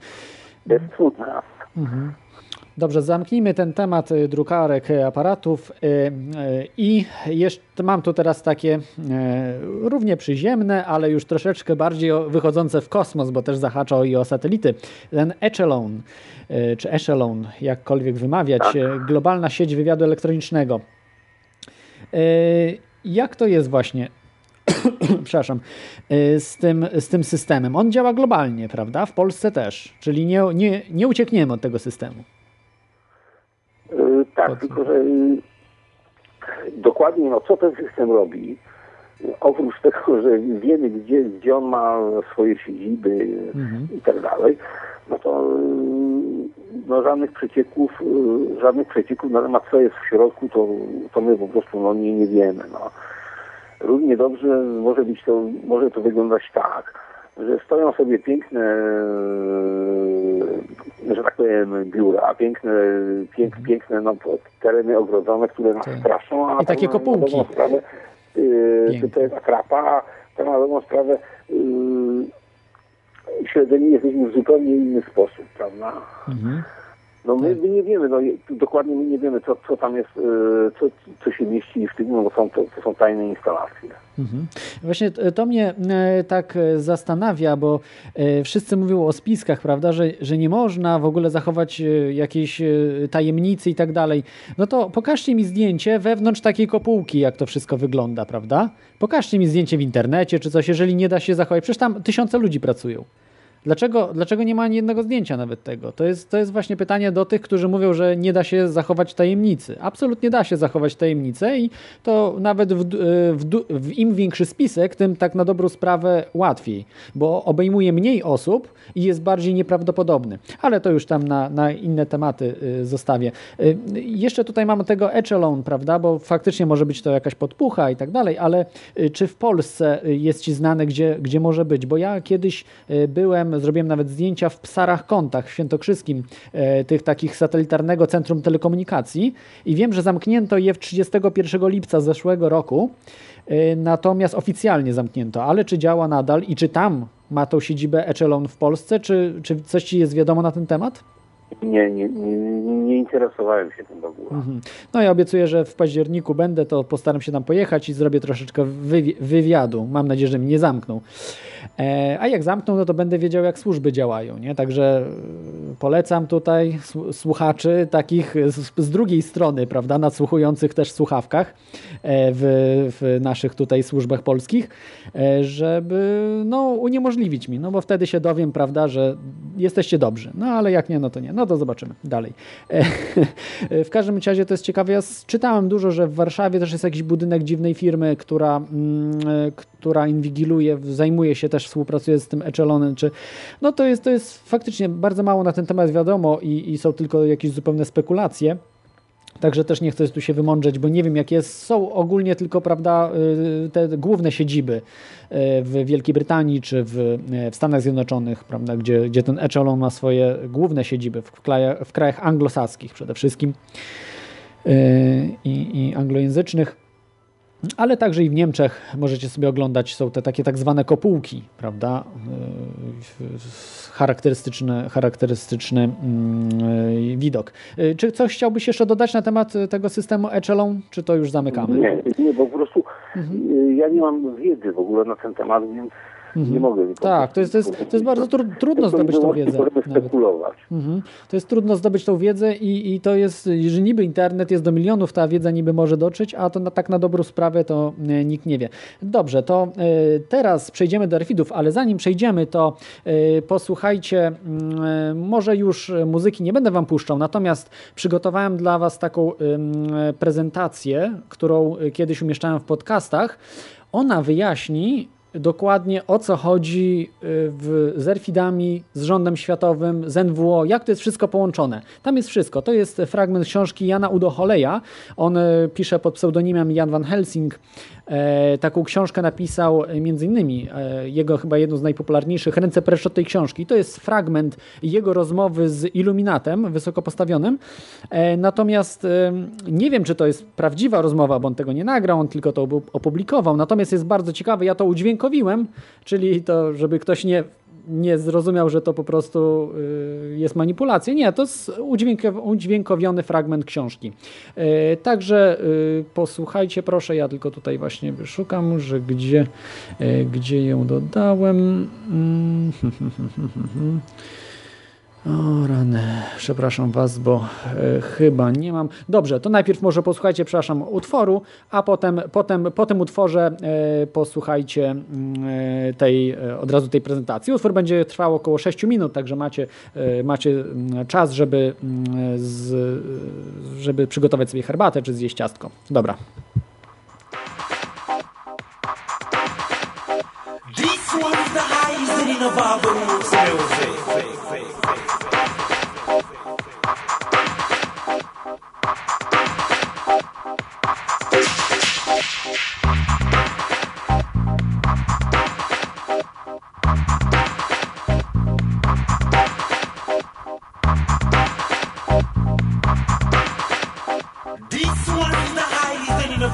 Jest trudna. Mhm. Dobrze, zamknijmy ten temat y, drukarek, y, aparatów y, i jeszcze mam tu teraz takie równie przyziemne, ale już troszeczkę bardziej wychodzące w kosmos, bo też zahacza i o satelity. Ten Echelon, czy Echelon, jakkolwiek wymawiać, y, globalna sieć wywiadu elektronicznego. Jak to jest właśnie? [COUGHS] Przepraszam, y, z tym, z tym systemem. On działa globalnie, prawda? W Polsce też, czyli nie, nie, nie uciekniemy od tego systemu. E, Tak, tylko że e, dokładnie no, co ten system robi, oprócz tego, że wiemy, gdzie, gdzie on ma swoje siedziby Mhm. i tak dalej, no to no żadnych przecieków, y, żadnych przecieków na temat co jest w środku, to, to my po prostu no, nie, nie wiemy. No. Równie dobrze może być to, może to wyglądać tak, że stoją sobie piękne, e, że tak powiem, biura, piękne, pięk, piękne no, tereny ogrodzone, które nas Tak. straszą, a I takie kopułki. sprawę, yy, to jest akrapa, a tam na dobrą sprawę yy, śledzeni jesteśmy w zupełnie inny sposób, prawda? Mhm. No my, Tak. my nie wiemy, no dokładnie my nie wiemy, co, co tam jest, yy, co, co się mieści w tym, no bo są, to, to są tajne instalacje. Mhm. Właśnie t- to mnie e, tak e, zastanawia, bo e, wszyscy mówią o spiskach, prawda, że, że nie można w ogóle zachować e, jakiejś e, tajemnicy i tak dalej. No to pokażcie mi zdjęcie wewnątrz takiej kopułki, jak to wszystko wygląda, prawda? Pokażcie mi zdjęcie w internecie czy coś, jeżeli nie da się zachować. Przecież tam tysiące ludzi pracują. Dlaczego, dlaczego nie ma ani jednego zdjęcia nawet tego? To jest, to jest właśnie pytanie do tych, którzy mówią, że nie da się zachować tajemnicy. Absolutnie da się zachować tajemnicę i to nawet w, w, w im większy spisek, tym tak na dobrą sprawę łatwiej, bo obejmuje mniej osób i jest bardziej nieprawdopodobny. Ale to już tam na, na inne tematy y, zostawię. Y, Jeszcze tutaj mamy tego echelon, prawda, bo faktycznie może być to jakaś podpucha i tak dalej, ale y, czy w Polsce jest Ci znane, gdzie, gdzie może być? Bo ja kiedyś byłem, zrobiłem nawet zdjęcia w Psarach Kątach w Świętokrzyskim, y, tych takich satelitarnego centrum telekomunikacji i wiem, że zamknięto je w 31 lipca zeszłego roku, y, natomiast oficjalnie zamknięto, ale czy działa nadal i czy tam ma tą siedzibę Echelon w Polsce, czy, czy coś Ci jest wiadomo na ten temat? Nie, nie, nie, interesowałem się tym w ogóle. Mhm. No ja obiecuję, że w październiku będę, to postaram się tam pojechać i zrobię troszeczkę wywi- wywiadu. Mam nadzieję, że mnie nie zamkną. E, a jak zamkną, no to będę wiedział, jak służby działają, nie? Także e, polecam tutaj słu- słuchaczy takich z, z drugiej strony, prawda, nadsłuchujących też w słuchawkach e, w, w naszych tutaj służbach polskich, e, żeby no, uniemożliwić mi, no bo wtedy się dowiem, prawda, że jesteście dobrzy. No ale jak nie, no to nie. No to zobaczymy dalej. E, [LAUGHS] w każdym razie to jest ciekawe. Ja czytałem dużo, że w Warszawie też jest jakiś budynek dziwnej firmy, która, mm, e, która inwigiluje, zajmuje się też, współpracuje z tym Echelonem. Czy, no to jest, to jest faktycznie bardzo mało na ten temat wiadomo i, i są tylko jakieś zupełne spekulacje. Także też nie chcę tu się wymądrzeć, bo nie wiem jak jest. Są ogólnie tylko, prawda, y, te główne siedziby y, w Wielkiej Brytanii czy w, y, w Stanach Zjednoczonych, prawda, gdzie, gdzie ten Echelon ma swoje główne siedziby w, krajach, w krajach anglosaskich przede wszystkim i, i anglojęzycznych. Ale także i w Niemczech możecie sobie oglądać, są te takie tak zwane kopułki, prawda? Yy, Charakterystyczny, charakterystyczny mm, widok. Yy, Czy coś chciałbyś jeszcze dodać na temat tego systemu Echelon, czy to już zamykamy? Nie, nie, bo po prostu Mhm. ja nie mam wiedzy w ogóle na ten temat, więc nie mogę. Tak, to jest, to jest, to jest bardzo tru, trudno zdobyć tą wiedzę. Spekulować. Mhm. To jest trudno zdobyć tą wiedzę i, i to jest, że niby internet jest do milionów, ta wiedza niby może dotrzeć, a to na, tak na dobrą sprawę to e, nikt nie wie. Dobrze, to e, teraz przejdziemy do refidów, ale zanim przejdziemy, to e, posłuchajcie, mm, może już muzyki nie będę wam puszczał, natomiast przygotowałem dla was taką prezentację, którą kiedyś umieszczałem w podcastach. Ona wyjaśni dokładnie o co chodzi y, w, z Erfidami, z rządem światowym, z NWO, jak to jest wszystko połączone. Tam jest wszystko. To jest fragment książki Jana Udo Holeja. On y, pisze pod pseudonimem Jan van Helsing. E, taką książkę napisał e, między innymi e, jego chyba jedną z najpopularniejszych Ręce precz od tej książki. To jest fragment jego rozmowy z Iluminatem, wysoko postawionym. Natomiast nie wiem, czy to jest prawdziwa rozmowa, bo on tego nie nagrał, on tylko to opu- opublikował. Natomiast jest bardzo ciekawe, ja to udźwiękowiłem, czyli to, żeby ktoś nie nie zrozumiał, że to po prostu y, jest manipulacja. Nie, to jest udźwiękow- udźwiękowiony fragment książki. Y, Także y, posłuchajcie proszę, ja tylko tutaj właśnie szukam, że gdzie, gdzie ją dodałem. [LAUGHS] O rany, przepraszam Was, bo e, chyba nie mam. Dobrze, to najpierw może posłuchajcie, przepraszam, utworu, a potem, potem po tym utworze e, posłuchajcie mm, e, tej, od razu tej prezentacji. Utwór będzie trwał około 6 minut, także macie, macie mm, czas, żeby, mm, z, żeby przygotować sobie herbatę czy zjeść ciastko. Dobra. This one's the highest in.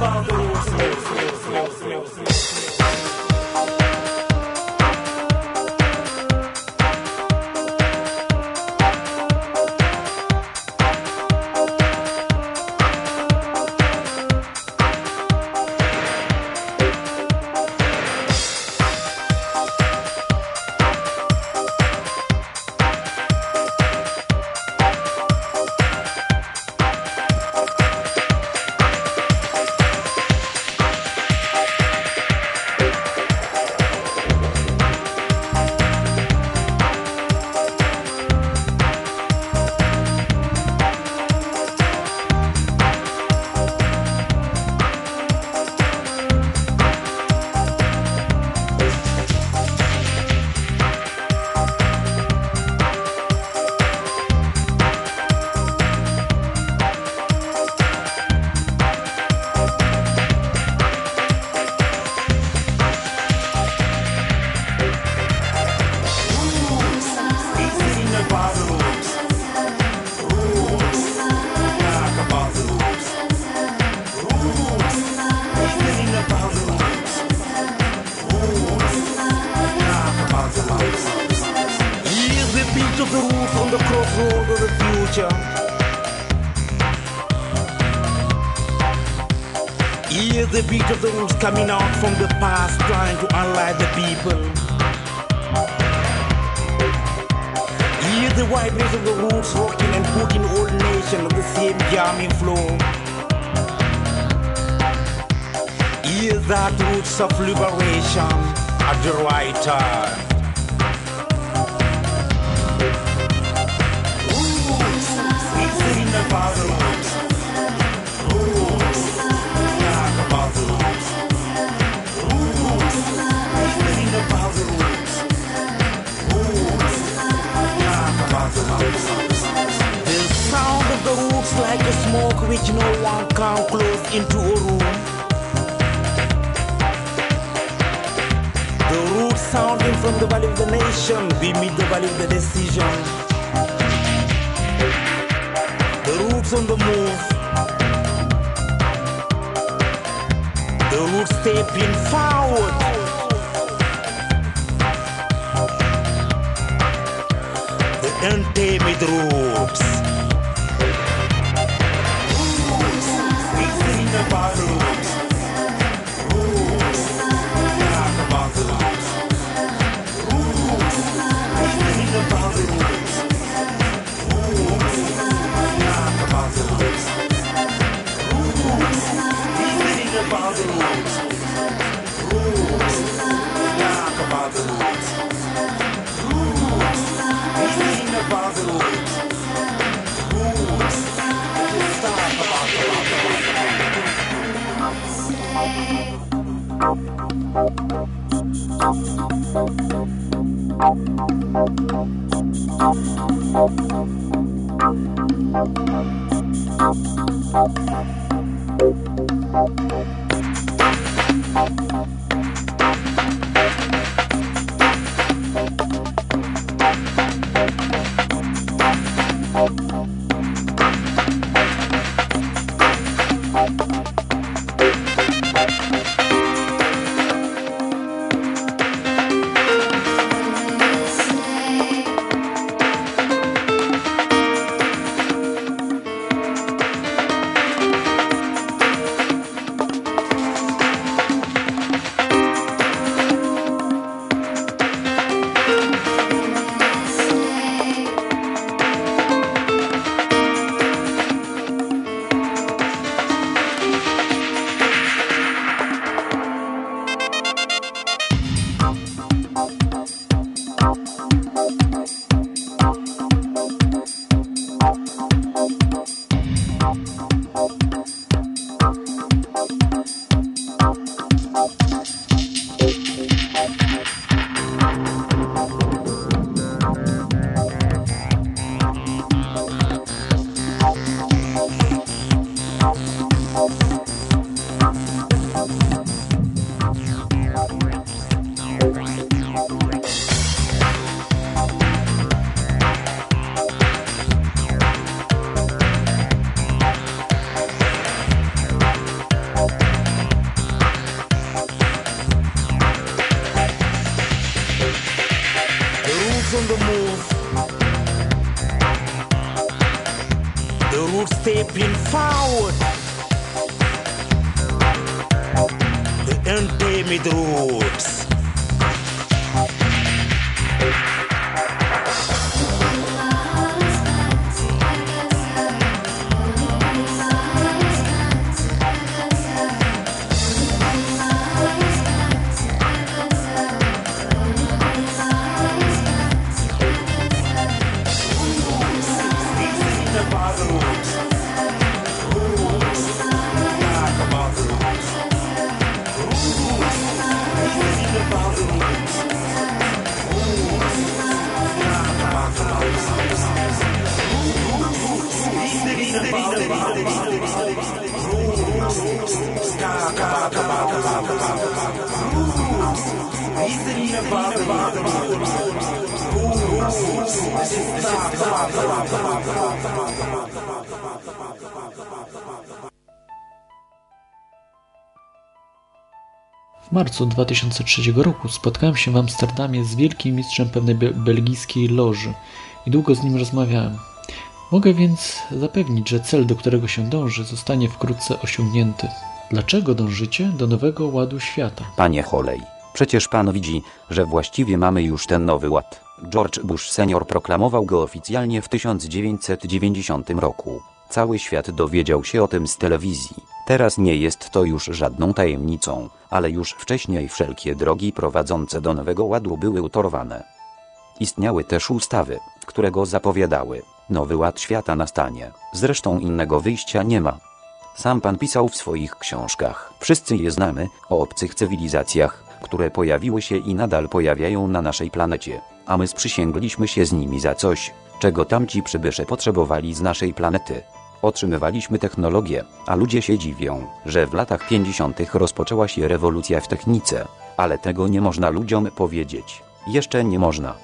found the rules. Coming out from the past, trying to unlight the people. Hear the vibration of the roots rocking and putting all nations on the same jamming flow. Hear that roots of liberation at the right time. roots they've been found. The untamed roots. We sing about it's in the roots. Roots, talk about the roots. Roots, it's in the roots. Roots, talk about the The marcu 2003 roku spotkałem się w Amsterdamie z wielkim mistrzem pewnej be- belgijskiej loży i długo z nim rozmawiałem. Mogę więc zapewnić, że cel, do którego się dąży, zostanie wkrótce osiągnięty. Dlaczego dążycie do nowego ładu świata? Panie Holej, przecież pan widzi, że właściwie mamy już ten nowy ład. George Bush senior proklamował go oficjalnie w 1990 roku. Cały świat dowiedział się o tym z telewizji. Teraz nie jest to już żadną tajemnicą, ale już wcześniej wszelkie drogi prowadzące do nowego ładu były utorowane. Istniały też ustawy, które go zapowiadały. Nowy ład świata nastanie. Zresztą innego wyjścia nie ma. Sam pan pisał w swoich książkach. Wszyscy je znamy o obcych cywilizacjach, które pojawiły się i nadal pojawiają na naszej planecie, a my sprzysięgliśmy się z nimi za coś, czego tamci przybysze potrzebowali z naszej planety. Otrzymywaliśmy technologię, a ludzie się dziwią, że w latach 50. rozpoczęła się rewolucja w technice, ale tego nie można ludziom powiedzieć. Jeszcze nie można.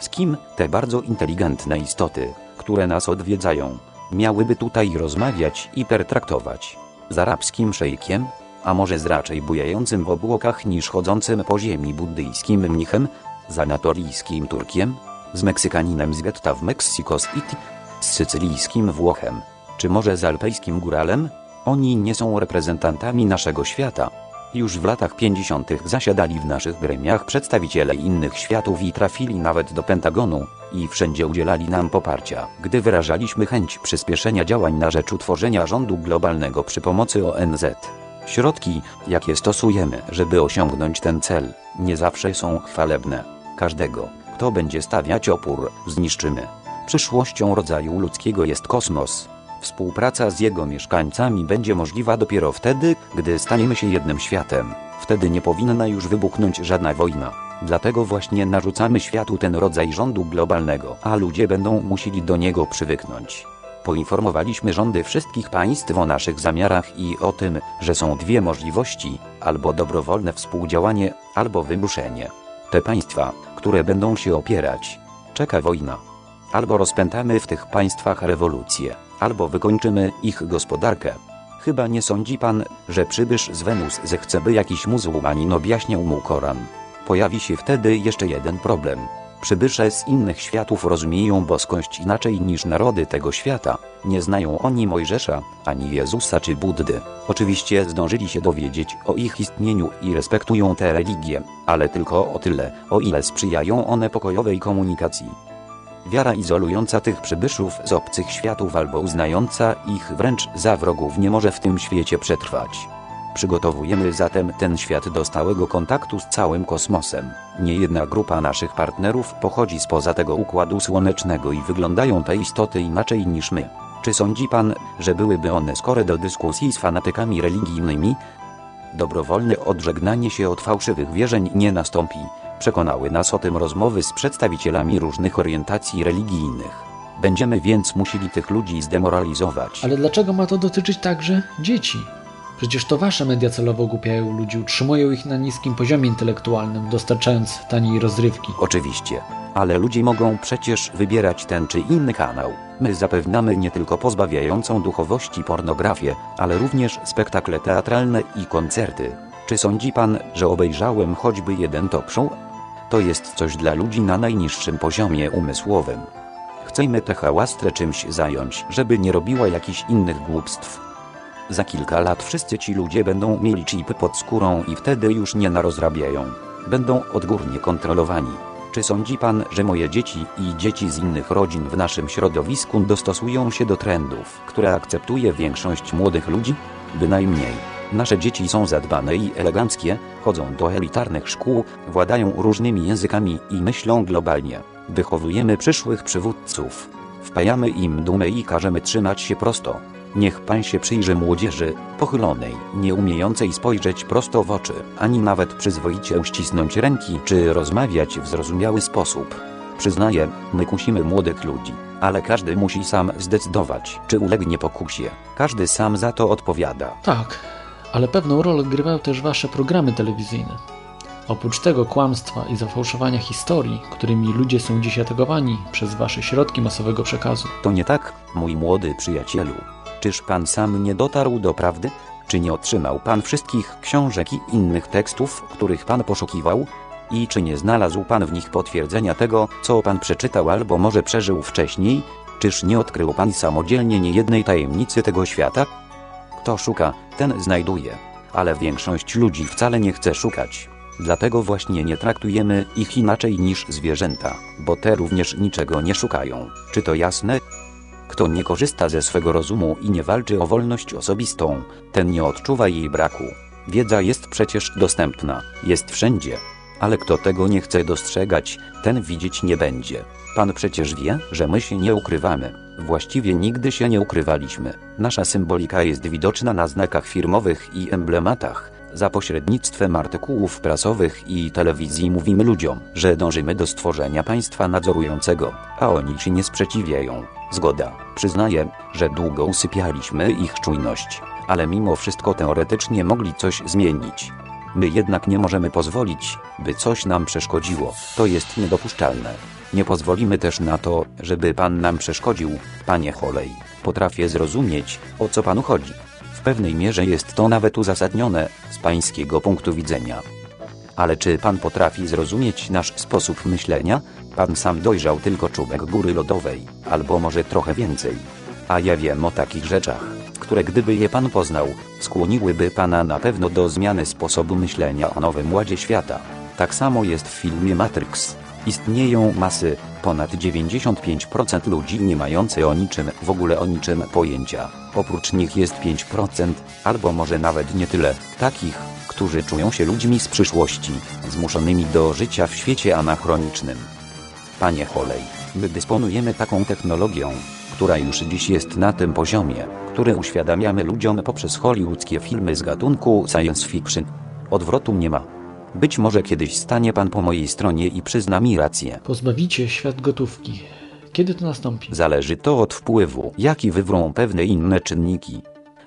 Z kim te bardzo inteligentne istoty, które nas odwiedzają, miałyby tutaj rozmawiać i pertraktować? Z arabskim szejkiem? A może z raczej bujającym w obłokach niż chodzącym po ziemi buddyjskim mnichem? Z anatolijskim Turkiem? Z Meksykaninem z getta w Mexico City? Z sycylijskim Włochem? Czy może z alpejskim góralem? Oni nie są reprezentantami naszego świata. Już w latach 50. zasiadali w naszych gremiach przedstawiciele innych światów i trafili nawet do Pentagonu i wszędzie udzielali nam poparcia, gdy wyrażaliśmy chęć przyspieszenia działań na rzecz utworzenia rządu globalnego przy pomocy ONZ. Środki, jakie stosujemy, żeby osiągnąć ten cel, nie zawsze są chwalebne. Każdego, kto będzie stawiać opór, zniszczymy. Przyszłością rodzaju ludzkiego jest kosmos. Współpraca z jego mieszkańcami będzie możliwa dopiero wtedy, gdy staniemy się jednym światem. Wtedy nie powinna już wybuchnąć żadna wojna. Dlatego właśnie narzucamy światu ten rodzaj rządu globalnego, a ludzie będą musieli do niego przywyknąć. Poinformowaliśmy rządy wszystkich państw o naszych zamiarach i o tym, że są dwie możliwości: albo dobrowolne współdziałanie, albo wymuszenie. Te państwa, które będą się opierać, czeka wojna. Albo rozpętamy w tych państwach rewolucję, albo wykończymy ich gospodarkę. Chyba nie sądzi pan, że przybysz z Wenus zechce, by jakiś muzułmanin objaśniał mu Koran. Pojawi się wtedy jeszcze jeden problem. Przybysze z innych światów rozumieją boskość inaczej niż narody tego świata. Nie znają oni Mojżesza, ani Jezusa czy Buddy. Oczywiście zdążyli się dowiedzieć o ich istnieniu i respektują te religie, ale tylko o tyle, o ile sprzyjają one pokojowej komunikacji. Wiara izolująca tych przybyszów z obcych światów albo uznająca ich wręcz za wrogów nie może w tym świecie przetrwać. Przygotowujemy zatem ten świat do stałego kontaktu z całym kosmosem. Niejedna grupa naszych partnerów pochodzi spoza tego układu słonecznego i wyglądają te istoty inaczej niż my. Czy sądzi pan, że byłyby one skore do dyskusji z fanatykami religijnymi? Dobrowolne odżegnanie się od fałszywych wierzeń nie nastąpi. Przekonały nas o tym rozmowy z przedstawicielami różnych orientacji religijnych. Będziemy więc musieli tych ludzi zdemoralizować. Ale dlaczego ma to dotyczyć także dzieci? Przecież to wasze media celowo głupiają ludzi, utrzymują ich na niskim poziomie intelektualnym, dostarczając taniej rozrywki. Oczywiście, ale ludzie mogą przecież wybierać ten czy inny kanał. My zapewniamy nie tylko pozbawiającą duchowości pornografię, ale również spektakle teatralne i koncerty. Czy sądzi pan, że obejrzałem choćby jeden talk show? To jest coś dla ludzi na najniższym poziomie umysłowym. Chcemy tę hałastrę czymś zająć, żeby nie robiła jakichś innych głupstw. Za kilka lat wszyscy ci ludzie będą mieli chipy pod skórą i wtedy już nie narozrabiają. Będą odgórnie kontrolowani. Czy sądzi pan, że moje dzieci i dzieci z innych rodzin w naszym środowisku dostosują się do trendów, które akceptuje większość młodych ludzi? Bynajmniej. Nasze dzieci są zadbane i eleganckie, chodzą do elitarnych szkół, władają różnymi językami i myślą globalnie. Wychowujemy przyszłych przywódców. Wpajamy im dumę i każemy trzymać się prosto. Niech pan się przyjrzy młodzieży, pochylonej, nie umiejącej spojrzeć prosto w oczy, ani nawet przyzwoicie uścisnąć ręki czy rozmawiać w zrozumiały sposób. Przyznaję, my kusimy młodych ludzi, ale każdy musi sam zdecydować, czy ulegnie pokusie. Każdy sam za to odpowiada. Tak, ale pewną rolę odgrywają też wasze programy telewizyjne. Oprócz tego kłamstwa i zafałszowania historii, którymi ludzie są dziś atakowani przez wasze środki masowego przekazu. To nie tak, mój młody przyjacielu. Czyż pan sam nie dotarł do prawdy? Czy nie otrzymał pan wszystkich książek i innych tekstów, których pan poszukiwał? I czy nie znalazł pan w nich potwierdzenia tego, co pan przeczytał albo może przeżył wcześniej? Czyż nie odkrył pan samodzielnie niejednej tajemnicy tego świata? Kto szuka, ten znajduje. Ale większość ludzi wcale nie chce szukać. Dlatego właśnie nie traktujemy ich inaczej niż zwierzęta, bo te również niczego nie szukają. Czy to jasne? Kto nie korzysta ze swego rozumu i nie walczy o wolność osobistą, ten nie odczuwa jej braku. Wiedza jest przecież dostępna, jest wszędzie. Ale kto tego nie chce dostrzegać, ten widzieć nie będzie. Pan przecież wie, że my się nie ukrywamy. Właściwie nigdy się nie ukrywaliśmy. Nasza symbolika jest widoczna na znakach firmowych i emblematach. Za pośrednictwem artykułów prasowych i telewizji mówimy ludziom, że dążymy do stworzenia państwa nadzorującego, a oni się nie sprzeciwiają. Zgoda. Przyznaję, że długo usypialiśmy ich czujność, ale mimo wszystko teoretycznie mogli coś zmienić. My jednak nie możemy pozwolić, by coś nam przeszkodziło. To jest niedopuszczalne. Nie pozwolimy też na to, żeby pan nam przeszkodził, panie Holej. Potrafię zrozumieć, o co panu chodzi. W pewnej mierze jest to nawet uzasadnione z pańskiego punktu widzenia. Ale czy pan potrafi zrozumieć nasz sposób myślenia? Pan sam dojrzał tylko czubek góry lodowej, albo może trochę więcej. A ja wiem o takich rzeczach, które gdyby je pan poznał, skłoniłyby pana na pewno do zmiany sposobu myślenia o nowym ładzie świata. Tak samo jest w filmie Matrix. Istnieją masy, ponad 95% ludzi nie mające o niczym, w ogóle o niczym pojęcia. Oprócz nich jest 5%, albo może nawet nie tyle, takich, którzy czują się ludźmi z przyszłości, zmuszonymi do życia w świecie anachronicznym. Panie Holej, my dysponujemy taką technologią, która już dziś jest na tym poziomie, który uświadamiamy ludziom poprzez hollywoodzkie filmy z gatunku science fiction. Odwrotu nie ma. Być może kiedyś stanie pan po mojej stronie i przyzna mi rację. Pozbawicie świat gotówki. Kiedy to nastąpi? Zależy to od wpływu, jaki wywrą pewne inne czynniki.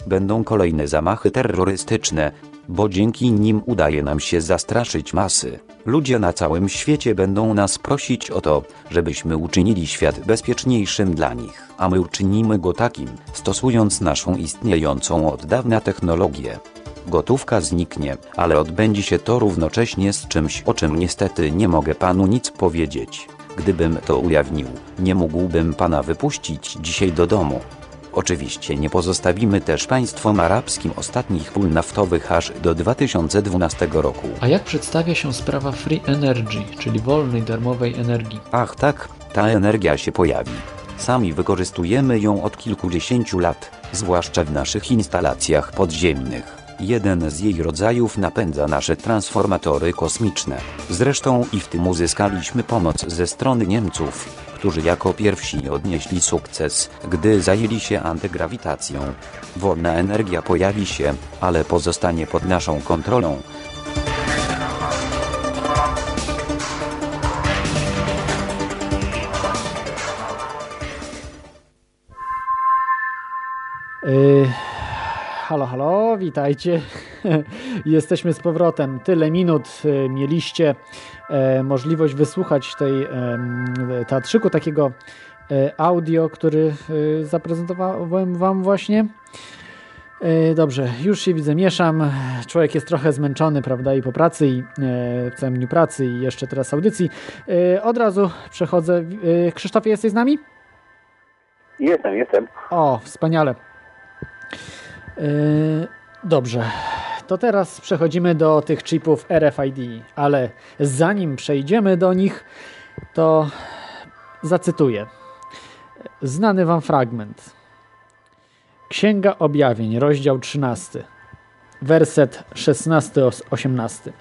Będą kolejne zamachy terrorystyczne, bo dzięki nim udaje nam się zastraszyć masy. Ludzie na całym świecie będą nas prosić o to, żebyśmy uczynili świat bezpieczniejszym dla nich, a my uczynimy go takim, stosując naszą istniejącą od dawna technologię. Gotówka zniknie, ale odbędzie się to równocześnie z czymś, o czym niestety nie mogę panu nic powiedzieć. Gdybym to ujawnił, nie mógłbym pana wypuścić dzisiaj do domu. Oczywiście nie pozostawimy też państwom arabskim ostatnich pól naftowych aż do 2012 roku. A jak przedstawia się sprawa Free Energy, czyli wolnej, darmowej energii? Ach tak, ta energia się pojawi. Sami wykorzystujemy ją od kilkudziesięciu lat, zwłaszcza w naszych instalacjach podziemnych. Jeden z jej rodzajów napędza nasze transformatory kosmiczne. Zresztą i w tym uzyskaliśmy pomoc ze strony Niemców, którzy jako pierwsi odnieśli sukces, gdy zajęli się antygrawitacją. Wolna energia pojawi się, ale pozostanie pod naszą kontrolą. Yy, halo, halo, witajcie. [LAUGHS] Jesteśmy z powrotem. Tyle minut y, mieliście e, możliwość wysłuchać tej teatrzyku, takiego e, audio, który zaprezentowałem Wam właśnie. E, Dobrze, już się widzę, mieszam. Człowiek jest trochę zmęczony, prawda, i po pracy, i e, w całym dniu pracy, i jeszcze teraz audycji. E, Od razu przechodzę. E, Krzysztofie, jesteś z nami? Jestem, jestem. O, wspaniale. Yy, Dobrze. To teraz przechodzimy do tych chipów RFID, ale zanim przejdziemy do nich, to zacytuję. Znany Wam fragment. Księga Objawień, rozdział 13, werset 16-18.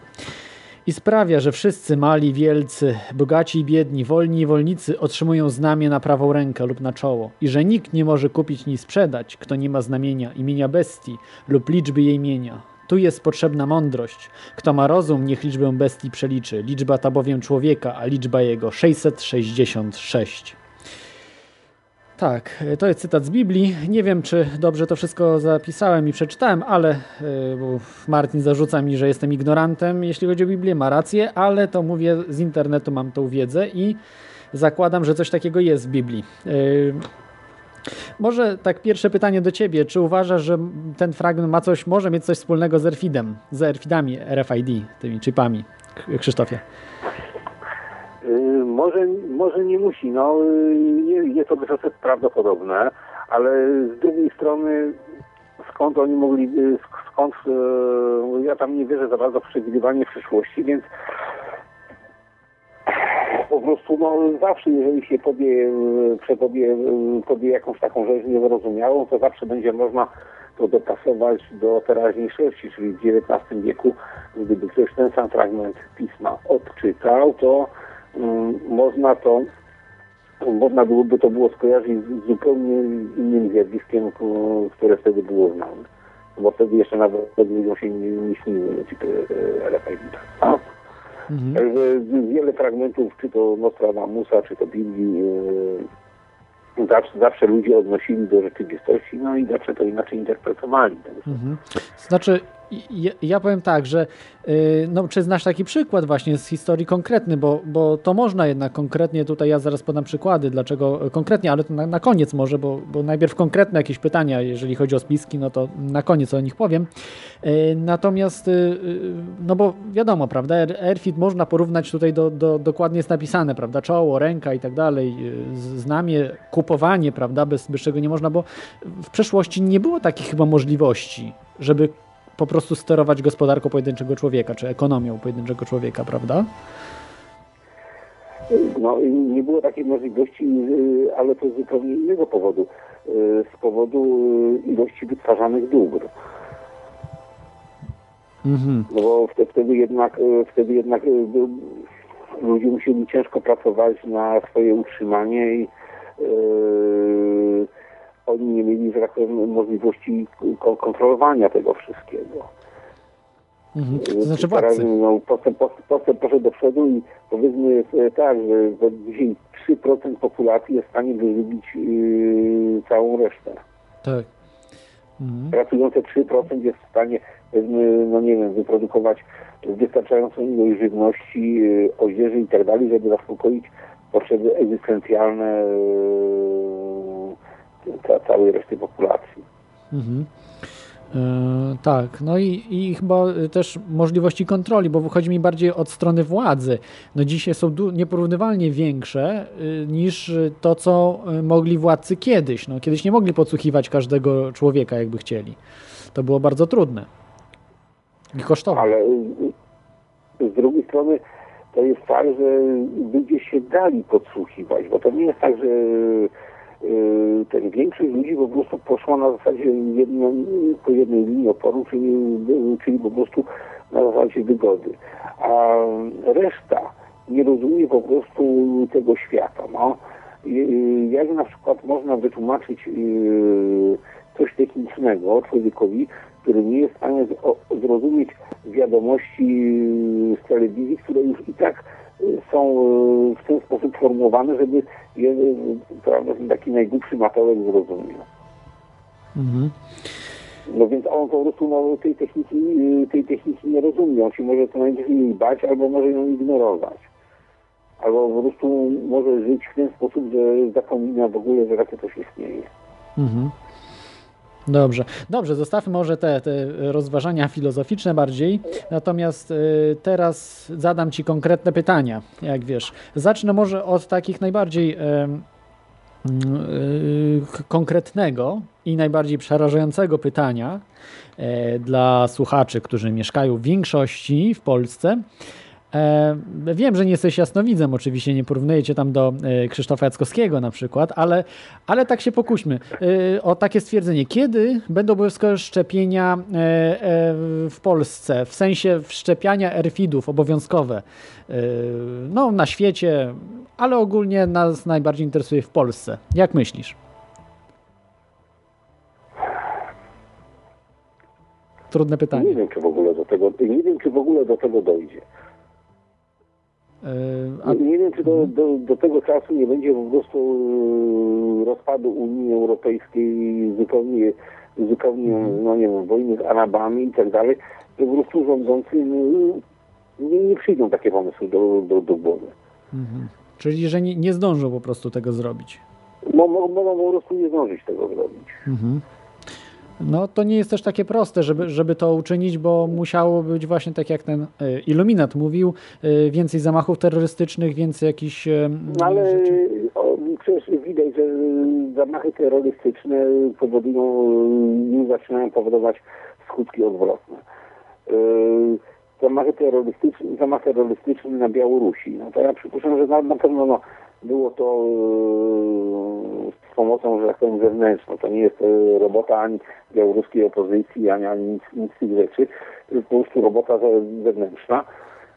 I sprawia, że wszyscy mali, wielcy, bogaci i biedni, wolni i wolnicy otrzymują znamię na prawą rękę lub na czoło, i że nikt nie może kupić ni sprzedać, kto nie ma znamienia, imienia bestii lub liczby jej imienia. Tu jest potrzebna mądrość. Kto ma rozum, niech liczbę bestii przeliczy. Liczba ta bowiem człowieka, a liczba jego 666. Tak, to jest cytat z Biblii. Nie wiem, czy dobrze to wszystko zapisałem i przeczytałem, ale bo Martin zarzuca mi, że jestem ignorantem, jeśli chodzi o Biblię. Ma rację, ale to mówię z internetu, mam tą wiedzę i zakładam, że coś takiego jest w Biblii. Yy, Może tak pierwsze pytanie do ciebie. Czy uważasz, że ten fragment ma coś, może mieć coś wspólnego z RFID-em, z RFID-ami RFID, tymi chipami? Krzysztofie. Może, może nie musi, no je- jest to wysoce prawdopodobne, ale z drugiej strony skąd oni mogli, y, sk- skąd, y, ja tam nie wierzę za bardzo w przewidywanie przyszłości, więc po prostu no zawsze jeżeli się podje, y, przepodje, podje jakąś taką rzecz niezrozumiałą, to zawsze będzie można to dopasować do teraźniejszości, czyli w XIX wieku, gdyby ktoś ten sam fragment pisma odczytał, to można to można byłoby to było skojarzyć z zupełnie innym zjawiskiem, które wtedy było znane. Bo wtedy jeszcze nawet ludziom się nie, nie śniły ci te e, RFID. A? Także wiele fragmentów, czy to Nostradamusa, czy to Biblii, e, zawsze, zawsze ludzie odnosili do rzeczywistości, no i zawsze to inaczej interpretowali. Mhm. Znaczy, ja, ja powiem tak, że y, no, czy znasz taki przykład właśnie z historii konkretny, bo, bo to można jednak konkretnie, tutaj ja zaraz podam przykłady, dlaczego konkretnie, ale to na, na koniec może, bo, bo najpierw konkretne jakieś pytania, jeżeli chodzi o spiski, no to na koniec o nich powiem. Y, Natomiast, y, y, no bo wiadomo, prawda, Air- Airfit można porównać tutaj do, do, dokładnie jest napisane, prawda, czoło, ręka i tak dalej, y, znamie, kupowanie, prawda, bez, bez czego nie można, bo w przeszłości nie było takich chyba możliwości, żeby po prostu sterować gospodarką pojedynczego człowieka, czy ekonomią pojedynczego człowieka, prawda? No nie było takiej możliwości, y, ale to z zupełnie innego powodu. Y, Z powodu y, ilości wytwarzanych dóbr. Mhm. No bo wtedy, jednak, wtedy jednak ludzie musieli ciężko pracować na swoje utrzymanie i oni nie mieli, że tak powiem, możliwości ko- kontrolowania tego wszystkiego. Mhm. To To znaczy władcy. No, postęp, postęp, postęp poszedł do przodu i powiedzmy e, tak, że że dzisiaj 3% populacji jest w stanie wyżywić yy, całą resztę. Tak. Mhm. Pracujące 3% jest w stanie, powiedzmy, no nie wiem, wyprodukować wystarczającą ilość żywności, yy, odzieży i tak dalej, żeby zaspokoić potrzeby egzystencjalne yy, całej reszty populacji. Mhm. E, tak, no i, i chyba też możliwości kontroli, bo wychodzi mi bardziej od strony władzy. No dzisiaj są nieporównywalnie większe y, niż to, co y, mogli władcy kiedyś. No, kiedyś nie mogli podsłuchiwać każdego człowieka, jakby chcieli. To było bardzo trudne i kosztowne. Ale y, z drugiej strony to jest tak, że ludzie się dali podsłuchiwać, bo to nie jest tak, że y, ten większość ludzi po prostu poszła na zasadzie jedno, po jednej linii oporu, czyli, czyli po prostu na zasadzie wygody. A reszta nie rozumie po prostu tego świata. No. Y, Jak na przykład można wytłumaczyć y, coś technicznego człowiekowi, który nie jest w stanie zrozumieć wiadomości z telewizji, które już i tak y, są y, w ten sposób formułowane, żeby je, y, prawda, taki najgłupszy matołek zrozumiał. Mhm. No więc on po prostu no, tej, techniki, y, tej techniki nie rozumie. On się może co najmniej jej bać, albo może ją ignorować. Albo po prostu może żyć w ten sposób, że zapomina w ogóle, że takie coś istnieje. Mhm. Dobrze, dobrze, zostawmy może te, te rozważania filozoficzne bardziej, natomiast y, teraz zadam Ci konkretne pytania, jak wiesz. Zacznę może od takich najbardziej y, k- konkretnego i najbardziej przerażającego pytania e, dla słuchaczy, którzy mieszkają w większości w Polsce. E, Wiem, że nie jesteś jasnowidzem, oczywiście nie porównuję cię tam do e, Krzysztofa Jackowskiego na przykład, ale, ale tak się pokuśmy e, o takie stwierdzenie. Kiedy będą obowiązkowe szczepienia w Polsce, w sensie wszczepiania erfidów obowiązkowe? No, na świecie, ale ogólnie nas najbardziej interesuje w Polsce. Jak myślisz? Trudne pytanie. Nie wiem, czy w ogóle do tego, nie wiem, czy w ogóle do tego dojdzie. E, Nie, nie wiem, czy do, do, do tego czasu nie będzie po prostu e, rozpadu Unii Europejskiej zupełnie, zupełnie no nie wiem, wojny z Arabami i tak dalej, że po prostu rządzący no, nie, nie przyjdą takie pomysły do, do, do głowy. Mhm. Czyli, że nie, nie zdążą po prostu tego zrobić. Mo- Mogą po prostu nie zdążyć tego zrobić. Mhm. No to nie jest też takie proste, żeby, żeby to uczynić, bo musiało być właśnie tak jak ten e, Iluminat mówił, e, więcej zamachów terrorystycznych, więcej jakichś e, No ale rzeczy. o, przecież widać, że zamachy terrorystyczne powodują, zaczynają powodować skutki odwrotne. Yy, Zamachy terrorystyczne, zamach terrorystyczny na Białorusi, no to ja przypuszczam, że na, na pewno no, było to yy, z pomocą, że tak powiem, zewnętrzną. To nie jest e, robota ani białoruskiej opozycji, ani, ani nic, nic z tych rzeczy. To jest po prostu robota ze- zewnętrzna.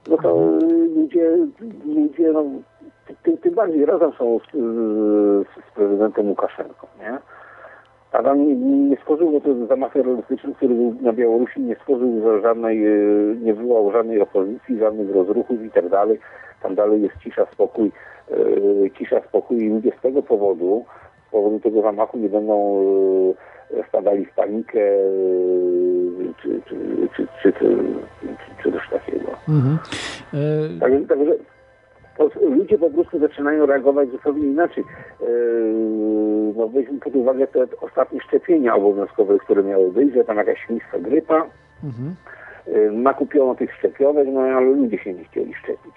No to yy, ludzie, ludzie no, tym, tym bardziej razem są z, z, z prezydentem Łukaszenką, nie? A tam nie, nie stworzył, bo to zamach terrorystyczny, który był na Białorusi nie stworzył żadnej, e, nie wywołał żadnej opozycji, żadnych rozruchów i tak dalej. Tam dalej jest cisza, spokój, e, cisza, spokój i ludzie z tego powodu, z powodu tego zamachu nie będą e, wpadali w panikę czy, czy, czy, czy, czy, czy, czy coś takiego. Mhm. E, Także, także to ludzie po prostu zaczynają reagować zupełnie inaczej. Yy, no weźmy pod uwagę te ostatnie szczepienia obowiązkowe, które miały być, że tam jakaś świństwa grypa, Mhm. yy, nakupiono tych szczepionek, no ale ludzie się nie chcieli szczepić.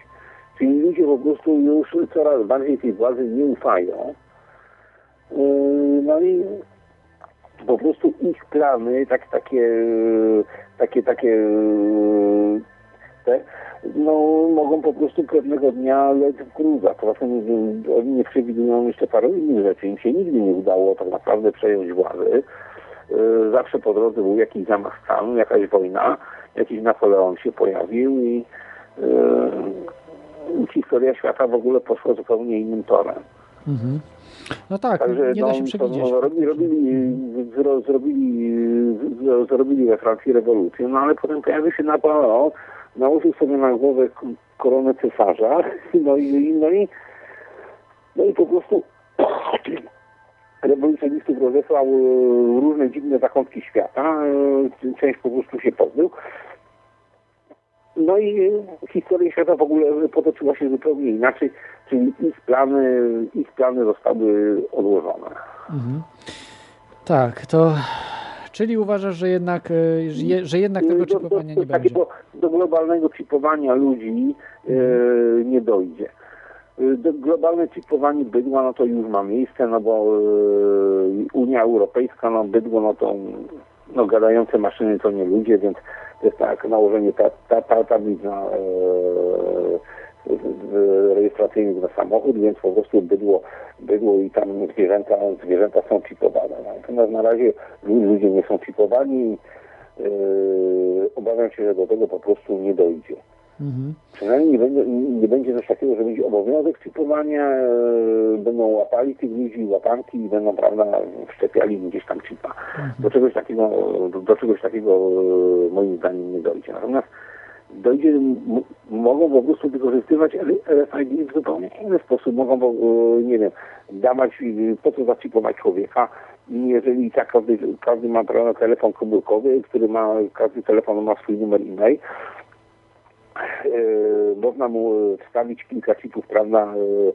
Czyli ludzie po prostu już coraz bardziej tej władzy nie ufają. Yy, no i po prostu ich plany, tak, takie, takie, takie te, no, mogą po prostu pewnego dnia lec w gruzach. Y, oni nie przewidują jeszcze paru innych rzeczy. Im się nigdy nie udało tak naprawdę przejąć władzy. Y, Zawsze po drodze był jakiś zamach stanu, jakaś wojna, jakiś Napoleon się pojawił i y, historia świata w ogóle poszła zupełnie innym torem. Mhm. No tak, Także nie no, da się to, przewidzieć. no, robili, robili, zro, zrobili, zro, zrobili we Francji rewolucję, no ale potem pojawił się Napoleon, nałożył sobie na głowę koronę cesarza, [LAUGHS] no i, no i, no i po prostu [CLEARS THROAT] rewolucjonistów rozesłał e, różne dziwne zakątki świata, e, część po prostu się pozbył. No i historia świata w ogóle potoczyła się zupełnie inaczej, czyli ich plany, ich plany zostały odłożone. Mhm. Tak, to. Czyli uważasz, że jednak, e, że je- że jednak tego do, do, nie będzie. do globalnego chipowania ludzi e, nie dojdzie. E, Do globalne chipowanie bydła, no to już ma miejsce, no bo Unia Europejska, no bydło, no to no gadające maszyny to nie ludzie, więc to jest tak nałożenie ta, ta, ta, tablic na z- z- rejestracyjnych na samochód, więc po prostu bydło, bydło i tam zwierzęta, zwierzęta są chipowane. Natomiast na razie ludzie nie są chipowani i e, obawiam się, że do tego po prostu nie dojdzie. Mhm. Przynajmniej nie będzie, nie będzie coś takiego, że będzie obowiązek chipowania, e, będą łapali tych ludzi, łapanki i będą, prawda, wszczepiali gdzieś tam chipa. Do czegoś takiego, do, do czegoś takiego e, moim zdaniem nie dojdzie. Natomiast dojdzie, mogą po prostu wykorzystywać RFID w zupełnie inny sposób. Mogą, e, nie wiem, dawać, e, po co zachipować człowieka, jeżeli tak każdy, każdy ma prawda, telefon komórkowy, który ma, każdy telefon ma swój numer e-mail, e, można mu e, wstawić kilka chipów, prawda, e,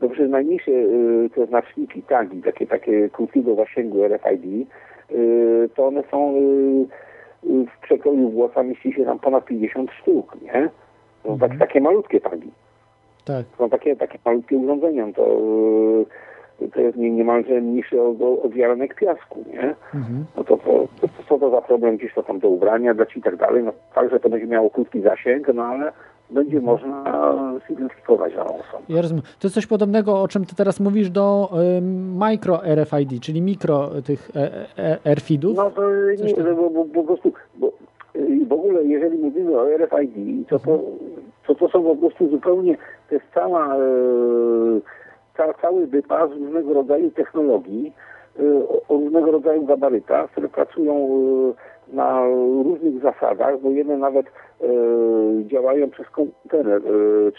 no przecież najmniejsze e, te znaczniki, tagi, takie, takie krótkiego zasięgu RFID, e, to one są e, w przekroju włosa mieści się tam ponad 50 sztuk, nie? Są tak, takie malutkie tagi. Tak. Są takie, takie malutkie urządzenia, to, e, to jest nie- niemalże mniejsze od, od ziarenek piasku, nie? Mhm. no to, to, to co to za problem gdzieś to tam do ubrania dać i tak dalej. No także to będzie miało krótki zasięg, no ale będzie można zidentyfikować daną osobę. Ja rozumiem. To jest coś podobnego, o czym ty teraz mówisz, do ym, micro RFID, czyli mikro tych e, e, RFID-ów. No to nie, bo, bo, bo po prostu, bo y, w ogóle jeżeli mówimy o RFID, to to, to, to są po prostu zupełnie, to jest cała, e, ca, cały wypas różnego rodzaju technologii, e, o, o różnego rodzaju gabarytach, które pracują e, na różnych zasadach, bo jedne nawet e, działają przez komputer, e,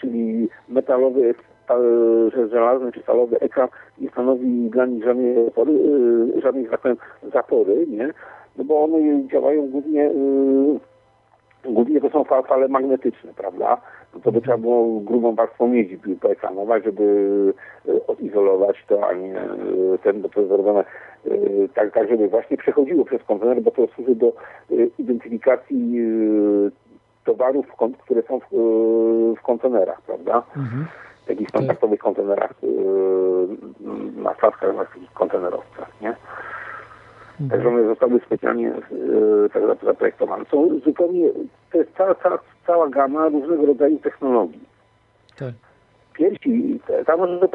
czyli metalowy, że żelazny czy stalowy ekran nie stanowi dla nich żadnej opory, e, żadnej, tak zapory, nie? No bo one działają głównie, e, głównie to są fa- fale magnetyczne, prawda? To by trzeba było grubą warstwą miedzi poekranować, żeby e, odizolować to, a nie e, ten, bo to jest zrobione e, tak, tak, żeby właśnie przechodziło przez kontener, bo to służy do identyfikacji towarów, które są w, w kontenerach, prawda? Mhm. W takich standardowych kontenerach na statkach, na takich kontenerowcach, nie? Także one zostały specjalnie e, tak zap- zaprojektowane. Są zupełnie, to jest cała, cała, cała gama różnego rodzaju technologii. Tak. Piersi, tam może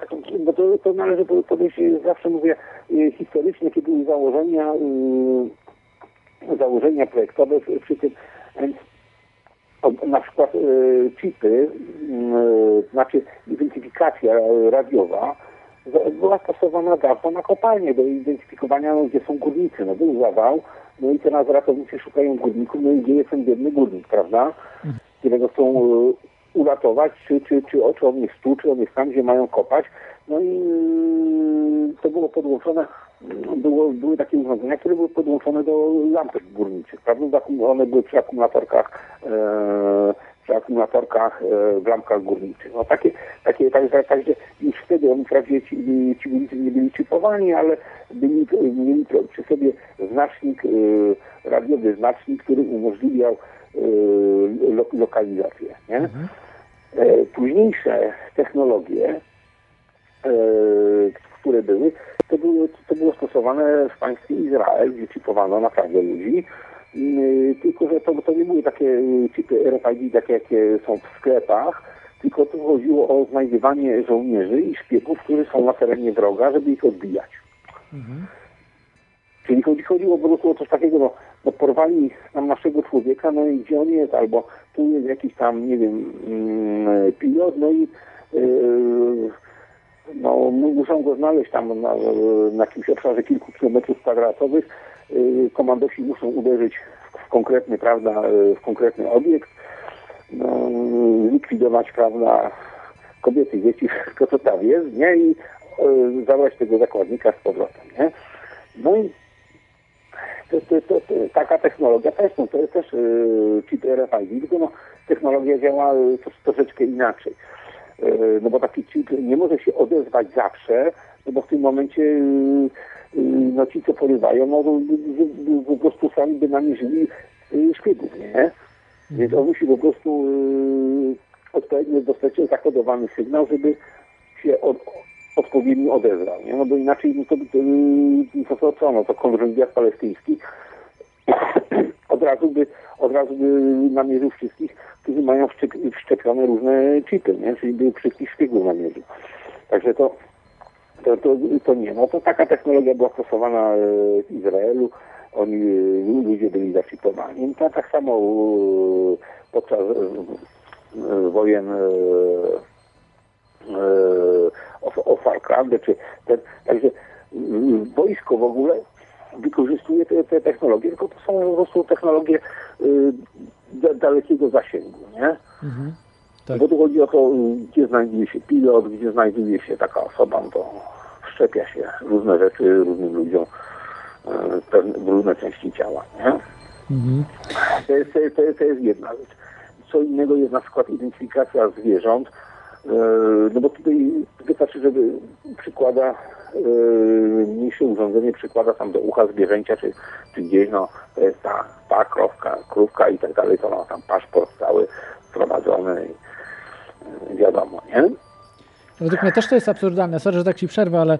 taką- bo to, to należy po- podejść, zawsze mówię, e, historycznie, jakie były założenia, e, założenia projektowe przy- tym, na przykład chipy, e, znaczy identyfikacja radiowa, była stosowana dawno na kopalnie do identyfikowania, no, gdzie są górnicy. No był zawał, no i teraz ratownicy szukają górników, no i gdzie jest ten biedny górnik, prawda? Którego chcą e, uratować, czy, czy, czy, czy on jest tu, czy on jest tam, gdzie mają kopać. No i e, to było podłączone, było, były takie urządzenia, które były podłączone do lampek górniczych, prawda? One były przy akumulatorkach, e, akumulatorkach e, w lampkach górniczych. No takie, takie, także, także już wtedy oni wprawdzie ci, ci górnicy nie byli chipowani, ale byli, mieli przy sobie znacznik, e, radiowy znacznik, który umożliwiał e, lo, lokalizację. Nie? E, późniejsze technologie, które były, to było, to było stosowane w państwie Izrael, gdzie chipowano naprawdę ludzi. Mm, Tylko, że to, to nie były takie y, chipy RFID, takie jakie są w sklepach, tylko tu chodziło o znajdywanie żołnierzy i szpiegów, którzy są na terenie wroga, żeby ich odbijać. Czyli chodzi, chodziło po prostu o coś takiego, no, no porwali tam naszego człowieka, no i gdzie on jest, albo tu jest jakiś tam, nie wiem, mm, pilot, no i yy, no, mu- muszą go znaleźć tam na, na jakimś obszarze kilku kilometrów kwadratowych. Yy, Komandosi muszą uderzyć w, konkretny, prawda, yy, w konkretny obiekt, no, likwidować, prawda, kobiety, dzieci, wszystko co tam jest, nie? I yy, zabrać tego zakładnika z powrotem, nie? No i to, to, to, to, taka technologia też, no, to jest też chip RFID, tylko no, technologia działa to, troszeczkę inaczej. No bo taki chip nie może się odezwać zawsze, no bo w tym momencie yy, yy, no ci, co porywają, no to, by- by- po prostu sami by namierzyli yy, szpiegów, nie? Więc on musi po prostu odpowiednio dostać zakodowany sygnał, żeby się od, odpowiednio odezwał, nie? No bo inaczej no to, to, to, to no to kontrwywiad palestyński od razu by, od razu by namierzył wszystkich, którzy mają wszczep- wszczepione różne chipy, nie? Czyli by wszystkich szpiegów namierzył. Także to, to, to, to nie. No to taka technologia była stosowana e, w Izraelu. Oni, e, ludzie byli zachipowani. No, to tak samo e, podczas wojen o, o Falklandy, czy ten, także wojsko w ogóle wykorzystuje te, te technologie, tylko to są po prostu technologie y, da, dalekiego zasięgu, nie? Mhm. Tak. Bo tu chodzi o to, gdzie znajduje się pilot, gdzie znajduje się taka osoba, no to wszczepia się różne rzeczy różnym ludziom y, w różne części ciała, nie? Mhm. To jest, to, jest, to, jest, jedna rzecz. Co innego jest na przykład identyfikacja zwierząt, no bo tutaj wystarczy, żeby przykłada e, mniejsze urządzenie, przykłada tam do ucha zwierzęcia, czy, czy gdzieś, no to jest ta, ta krowka, krówka i tak dalej, to ma tam paszport cały wprowadzony i e, wiadomo, nie? Według mnie też to jest absurdalne. Sorry, że tak ci przerwę, ale e,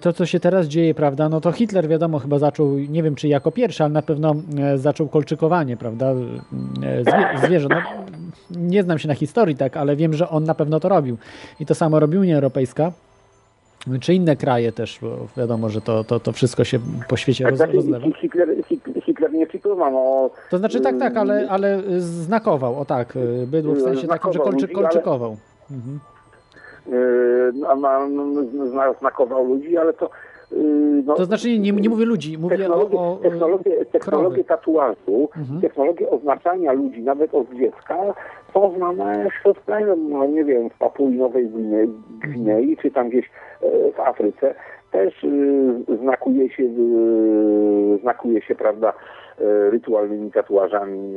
to, co się teraz dzieje, prawda, no to Hitler wiadomo chyba zaczął, nie wiem czy jako pierwszy, ale na pewno e, zaczął kolczykowanie, prawda, e, zwie, zwierząt. No, nie znam się na historii, tak, ale wiem, że on na pewno to robił. I to samo robi Unia Europejska, czy inne kraje też, bo wiadomo, że to, to, to wszystko się po świecie Tak, roz, znaczy, rozlewa. Hitler, nie no... To znaczy tak, tak, ale, y, ale znakował, o tak, bydło w sensie takim, że kolczy, kolczykował. Mhm. Yy, na, na, na, znakował ludzi, ale to y, no, To znaczy nie, nie, mówię ludzi, mówię o, technologię, o technologię, technologię tatuażu, Mhm. technologię oznaczania ludzi nawet od dziecka są znane wśród plemion, no nie wiem, w Papui Nowej Gwinei, Gwinei czy tam gdzieś e, w Afryce. Też y, znakuje się, y, znakuje się, prawda, e, rytualnymi tatuażami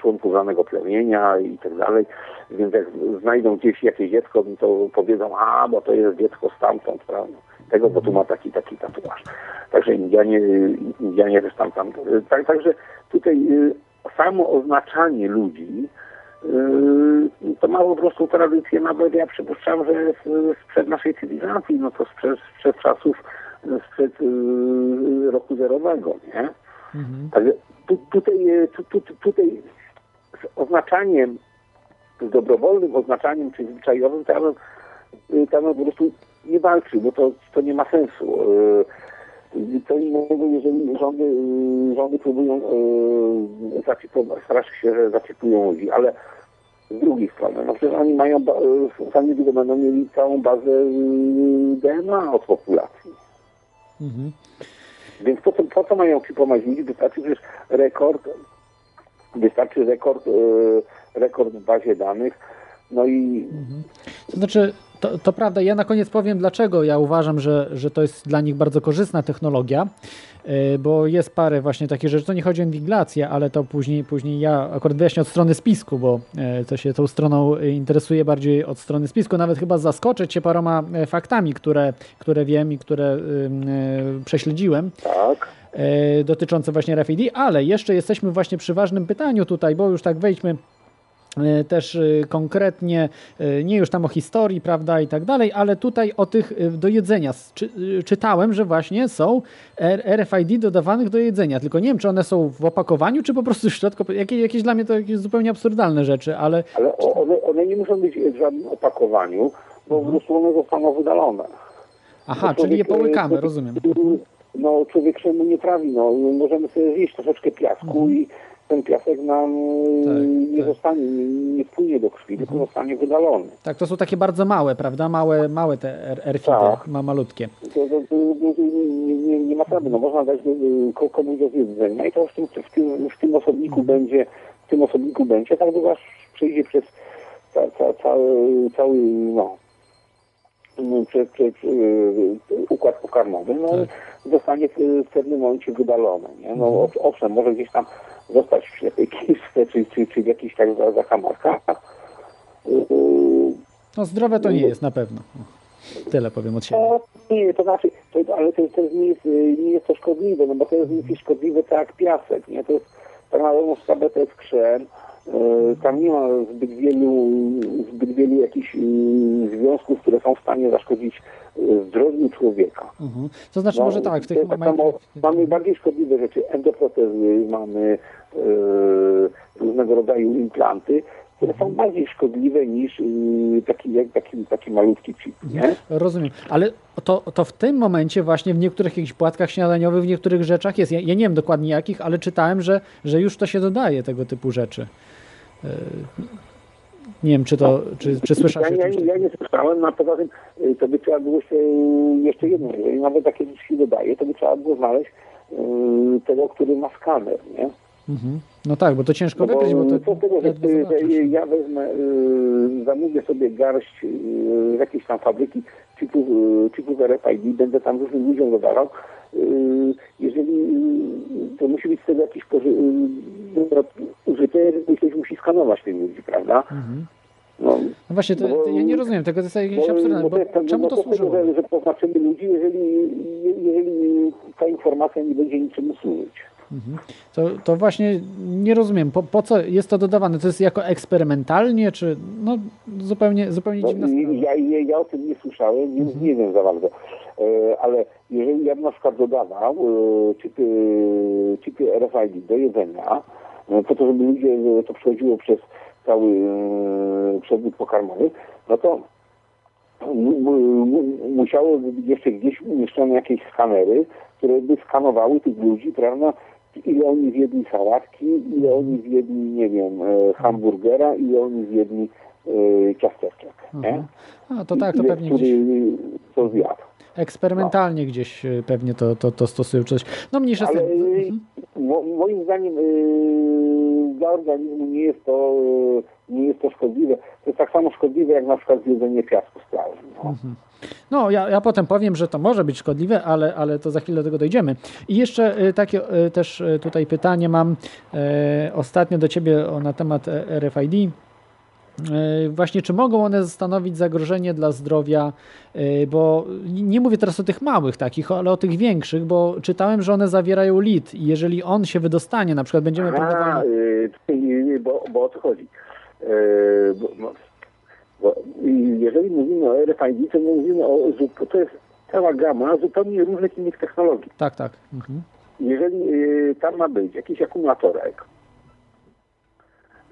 członków danego plemienia i tak dalej. Więc jak znajdą gdzieś jakieś dziecko, to powiedzą, a, bo to jest dziecko stamtąd, prawda? Tego, bo tu ma taki, taki tatuaż. Także Indianie, Indianie też tam, tam. Tak, także tutaj y, samo oznaczanie ludzi y, to ma po prostu tradycję, nawet ja przypuszczam, że sprzed naszej cywilizacji, no to sprzed, sprzed czasów, sprzed y, roku zerowego, nie? Także tu, tutaj, y, tu, tu, tu, tutaj z oznaczaniem, z dobrowolnym oznaczaniem czy zwyczajowym, to ja bym, to ja bym po prostu nie walczył, bo to, to nie ma sensu. To innego, jeżeli rządy, rządy próbują zaczipować, strasznie się, że zaczipują ludzi, ale z drugiej strony, no przecież oni mają, y, za niedługo będą mieli całą bazę y, DNA od populacji. Mhm. Więc po co, po co mają chipować ludzi? Wystarczy przecież rekord, wystarczy rekord, rekord w bazie danych, no i To znaczy, to, to prawda, ja na koniec powiem, dlaczego ja uważam, że, że to jest dla nich bardzo korzystna technologia, yy, bo jest parę właśnie takich rzeczy, to nie chodzi o inwigilację, ale to później, później ja akurat wyjaśnię od strony spisku, bo yy, to się tą stroną yy, interesuje bardziej od strony spisku, nawet chyba zaskoczyć się paroma faktami, które, które wiem i które prześledziłem. Tak. dotyczące właśnie RFID, ale jeszcze jesteśmy właśnie przy ważnym pytaniu tutaj, bo już tak wejdźmy też e, konkretnie, e, nie już tam o historii, prawda, i tak dalej, ale tutaj o tych e, do jedzenia. Czy, e, czytałem, że właśnie są RFID dodawanych do jedzenia, tylko nie wiem, czy one są w opakowaniu, czy po prostu w środku, jakieś, jakieś dla mnie to jakieś zupełnie absurdalne rzeczy, ale Ale one, one nie muszą być w żadnym opakowaniu, bo po prostu one zostaną wydalone. aha, czyli je e, połykamy, człowiek, rozumiem. No człowiek się nie trawi, no możemy sobie zjeść troszeczkę piasku i ten piasek nam e, nie zostanie, nie, nie wpłynie do krwi, tylko zostanie wydalony. Tak, to są takie bardzo małe, prawda, małe, małe te R- RFID, Tak. ma malutkie. To, to, to, nie, nie, nie ma sprawy, no można dać e, ko- komuś do zjedzenia i to w tym, w tym, w tym osobniku będzie, w tym osobniku będzie, tak długo aż przejdzie przez ca, ca, cały, cały, no, mm, przez, przez e, układ pokarmowy, no i zostanie w, w pewnym momencie wydalone, nie? No ow- owszem, może gdzieś tam zostać w ślepej kiszce, [LAUGHS] czy, czy, czy w jakichś tak za- zakamarkach, E, No zdrowe to nie jest na pewno. Tyle powiem od siebie. To nie, to znaczy, to, ale to, to nie, jest, y, nie jest to szkodliwe, no bo to jest nie jest szkodliwe tak jak piasek, nie? To jest tak na dobrą sprawę to jest krzem, tam nie ma zbyt wielu, zbyt wielu jakichś y, związków, które są w stanie zaszkodzić y, zdrowiu człowieka. Mhm. To znaczy może tak, w tych tak samo, mamy bardziej szkodliwe rzeczy, endoprotezy, mamy y, różnego rodzaju implanty, które są bardziej szkodliwe niż y, taki, jak, taki, taki malutki chip, nie? Rozumiem, ale to, to w tym momencie właśnie w niektórych jakichś płatkach śniadaniowych, w niektórych rzeczach jest. Ja, ja nie wiem dokładnie jakich, ale czytałem, że, że już to się dodaje tego typu rzeczy. Nie wiem, czy to, czy, czy słyszałeś Ja, ja, ja nie słyszałem, a poza tym y, to by trzeba było się jeszcze jedno, jeżeli nawet takie się dodaje, to by trzeba było znaleźć y, tego, który ma skaner, nie? Mhm. No tak, bo to ciężko No bo wykryć, bo to co tego, że, że ja wezmę, y, zamówię sobie garść z jakiejś tam fabryki chipów, chipów RFID, będę tam różnym ludziom dodawał, jeżeli y, to musi być z tego jakiś y, użyte, jeżeli ktoś musi skanować tych ludzi, prawda? Mhm. No, No właśnie, to, to ja nie rozumiem tego, to jest jakieś absurdalne, bo jest- czemu to służyło? Że, że poznaczymy ludzi, jeżeli, jeżeli ta informacja nie będzie niczemu służyć. Mhm. To, to właśnie nie rozumiem, po, po co jest to dodawane? To jest jako eksperymentalnie, czy no zupełnie, zupełnie No, dziwna sprawa. ja, ja, ja o tym nie słyszałem, więc nie wiem za bardzo. E, ale jeżeli ja bym na przykład dodawał e, chipy, chipy RFID do jedzenia, e, po to, żeby ludzie to przechodziło przez cały przewód pokarmowy, no to mu- mu- mu- musiałyby być jeszcze gdzieś umieszczone jakieś skanery, które by skanowały tych ludzi, prawda, ile oni zjedli sałatki, ile oni zjedli, nie wiem, hamburgera, ile oni zjedli ciasteczek, nie? A to tak, to pewnie który gdzieś. co zjadł. Eksperymentalnie gdzieś y, pewnie to, to, to stosują coś. No mniejsza Ale y, mo, moim zdaniem y, dla organizmu nie jest to y, nie jest to szkodliwe. To jest tak samo szkodliwe jak na przykład jedzenie piasku z plaży. No. Mhm. No, ja, ja potem powiem, że to może być szkodliwe, ale, ale to za chwilę do tego dojdziemy. I jeszcze y, takie też tutaj pytanie mam ostatnio do Ciebie o, na temat e, RFID. E, Właśnie, czy mogą one stanowić zagrożenie dla zdrowia? E, Bo nie mówię teraz o tych małych takich, ale o tych większych, bo czytałem, że one zawierają lit i jeżeli on się wydostanie, na przykład będziemy A, próbowali... y, y, bo, bo o co chodzi? Y, bo, bo, bo, jeżeli mówimy o RFID, to mówimy o to jest cała gama zupełnie różnych innych technologii. Tak, tak. Mhm. Jeżeli y, tam ma być jakiś akumulatorek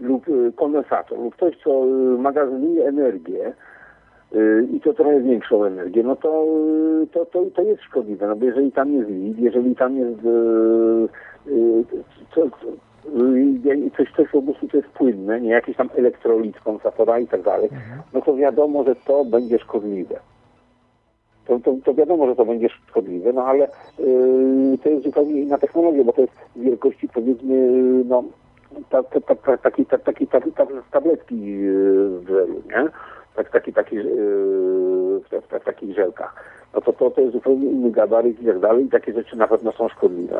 lub y, kondensator lub coś, co y, magazynuje energię y, i to trochę większą energię, no to, to, to, to jest szkodliwe, no bo jeżeli tam jest lid, jeżeli tam jest co, co, coś, coś po prostu co jest płynne, nie jakiś tam elektrolit, kondensatora i tak dalej, no to wiadomo, że to będzie szkodliwe. To, to, to wiadomo, że to będzie szkodliwe, no ale yy, to jest zupełnie inna technologia, bo to jest wielkości powiedzmy, no, ta, ta, ta, ta, taki, ta, taki, ta, ta, tabletki yy, w żelu, nie? Tak, taki, taki, yy, w, w, w takich żelkach. No to, to, to jest zupełnie inny gabaryt i tak dalej i takie rzeczy na pewno są szkodliwe.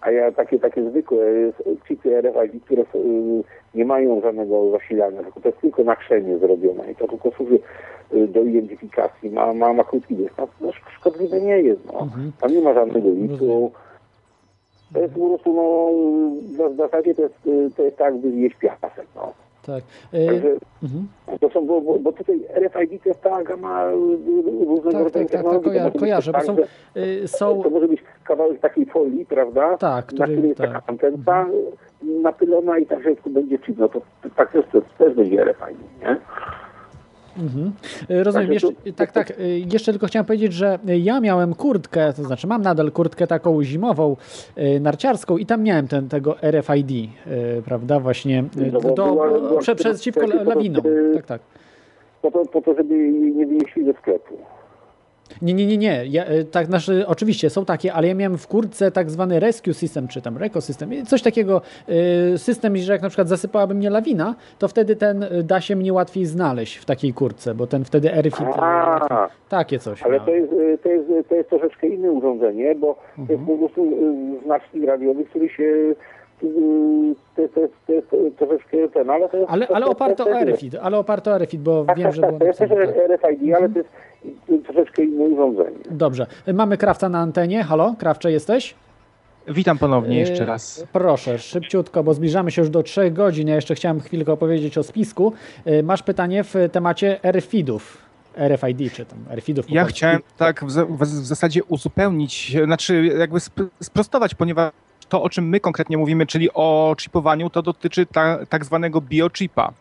A, ja takie, takie zwykłe yy, chipy RFID, które yy, nie mają żadnego zasilania, tylko to jest tylko na krzemie zrobione i to tylko służy do identyfikacji, ma, ma, ma krótki dystans, no sz- szkodliwe nie jest, no. Tam nie ma żadnego litu. To jest po prostu, no, w zasadzie to jest, to jest tak, by zjeść piasek, no. Tak. E, Także mhm. to są, bo, bo, tutaj RFID to jest cała gama y, y, różnego Tak, rodzaju tak, tak, tak, To może być kojarzę, bo tak, są, y, są To może być kawałek takiej folii, prawda? Tak, na który- której jest tak. taka antenka napylona i tak w środku będzie chip, no to tak też, to też będzie RFID, nie? Mhm. Y, Rozumiem. Także Jeszcze, tak, tak. y, Jeszcze tylko chciałem powiedzieć, że y, ja miałem kurtkę, to znaczy mam nadal kurtkę taką zimową, narciarską i tam miałem ten, tego RFID, prawda, właśnie No do, była- była prze, przeciwko lawinom. Tak, tak. Po to, po to żeby nie wynieśli ze sklepu. Nie, nie, nie, nie. Ja, y, tak, znaczy, oczywiście są takie, ale ja miałem w kurtce tak zwany rescue system, czy tam reco system, coś takiego, y, system, że jak na przykład zasypałaby mnie lawina, to wtedy ten y, da się mnie łatwiej znaleźć w takiej kurtce, bo ten wtedy RFID, A, takie coś. ale to jest, to, jest, to jest troszeczkę inne urządzenie, bo to Mhm. jest po prostu znacznik radiowy, który się to, jest- to, jest, to jest troszeczkę ten, ale to jest... Ale, ale to- oparto to- o RFID, ale oparto o RFID, bo Tak, wiem, tak, że tak, było to jest też tak. RFID, ale to jest y, troszeczkę inne urządzenie. Dobrze. Mamy Krawca na antenie. Halo, Krawcze jesteś? Witam ponownie jeszcze E, raz. Proszę, szybciutko, bo zbliżamy się już do 3 godzin. Ja jeszcze chciałem chwilkę opowiedzieć o spisku. E, Masz pytanie w temacie RFID-ów. RFID, czy tam RFID-ów. Ja chciałem tak w, w, w zasadzie uzupełnić, znaczy jakby sp- sprostować, ponieważ to, o czym my konkretnie mówimy, czyli o chipowaniu, to dotyczy ta, tak zwanego biochipa.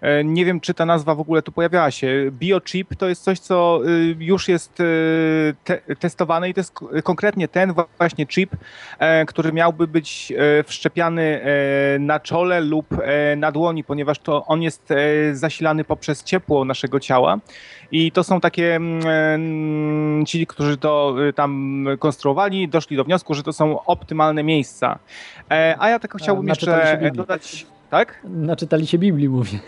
E, Nie wiem, czy ta nazwa w ogóle tu pojawiała się. Biochip to jest coś, co y, już jest y, te, testowane i to jest konkretnie ten właśnie chip, e, który miałby być e, wszczepiany na czole lub na dłoni, ponieważ to on jest zasilany poprzez ciepło naszego ciała. I to są takie mm, ci, którzy to y, tam konstruowali, doszli do wniosku, że to są optymalne miejsca. A ja tylko chciałbym się jeszcze dodać. Tak? Naczytali się Biblii, mówię.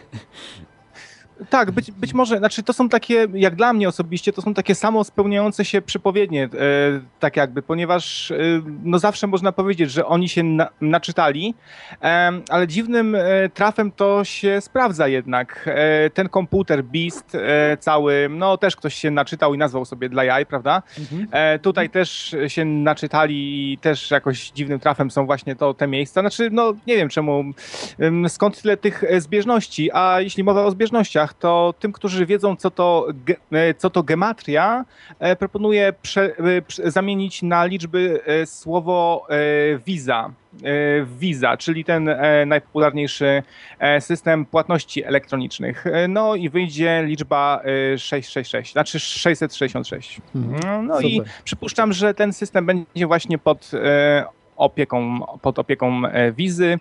Tak, być, być może, znaczy to są takie, jak dla mnie osobiście, to są takie samo spełniające się przypowiednie, e, tak jakby, ponieważ e, no zawsze można powiedzieć, że oni się na, naczytali, e, ale dziwnym e, trafem to się sprawdza jednak. E, ten komputer Beast e, cały, no też ktoś się naczytał i nazwał sobie dla jaj, prawda? E, tutaj też się naczytali i też jakoś dziwnym trafem są właśnie to te miejsca. Znaczy, no nie wiem czemu, skąd tyle tych zbieżności, a jeśli mowa o zbieżnościach, to tym, którzy wiedzą co to, e, co to gematria, e, proponuję prze, e, prze, zamienić na liczby słowo e, visa. Czyli ten najpopularniejszy system płatności elektronicznych. No i wyjdzie liczba e, 666, znaczy 666. Mhm. No i Super. przypuszczam, że ten system będzie właśnie pod opieką, pod opieką wizy.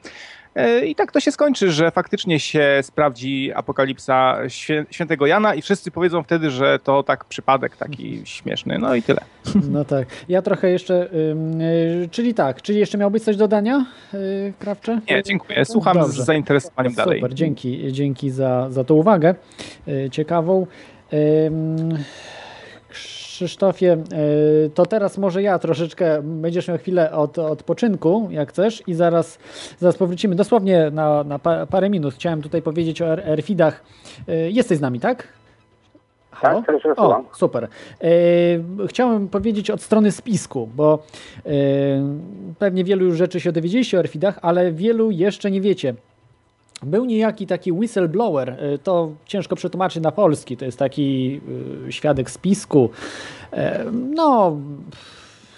E, I tak to się skończy, że faktycznie się sprawdzi apokalipsa świę, świętego Jana i wszyscy powiedzą wtedy, że to tak przypadek taki śmieszny. No i tyle. No tak. Ja trochę jeszcze, y, czyli tak, czyli jeszcze miał być coś do dodania, y, Krawcze? Nie, dziękuję. Słucham Dobrze. z zainteresowaniem dalej. Super, dzięki, dzięki za, za tą uwagę ciekawą. Krzysztofie, y, to teraz może ja troszeczkę, będziesz miał chwilę od odpoczynku, jak chcesz, i zaraz, zaraz powrócimy dosłownie na, na pa, parę minut. Chciałem tutaj powiedzieć o RFID-ach. Y, Jesteś z nami, tak? Halo? Tak, O, super. E, chciałem powiedzieć od strony spisku, bo e, pewnie wielu już rzeczy się dowiedzieliście o RFID-ach, ale wielu jeszcze nie wiecie. Był niejaki taki whistleblower, e, to ciężko przetłumaczyć na polski, to jest taki e, świadek spisku, e, no,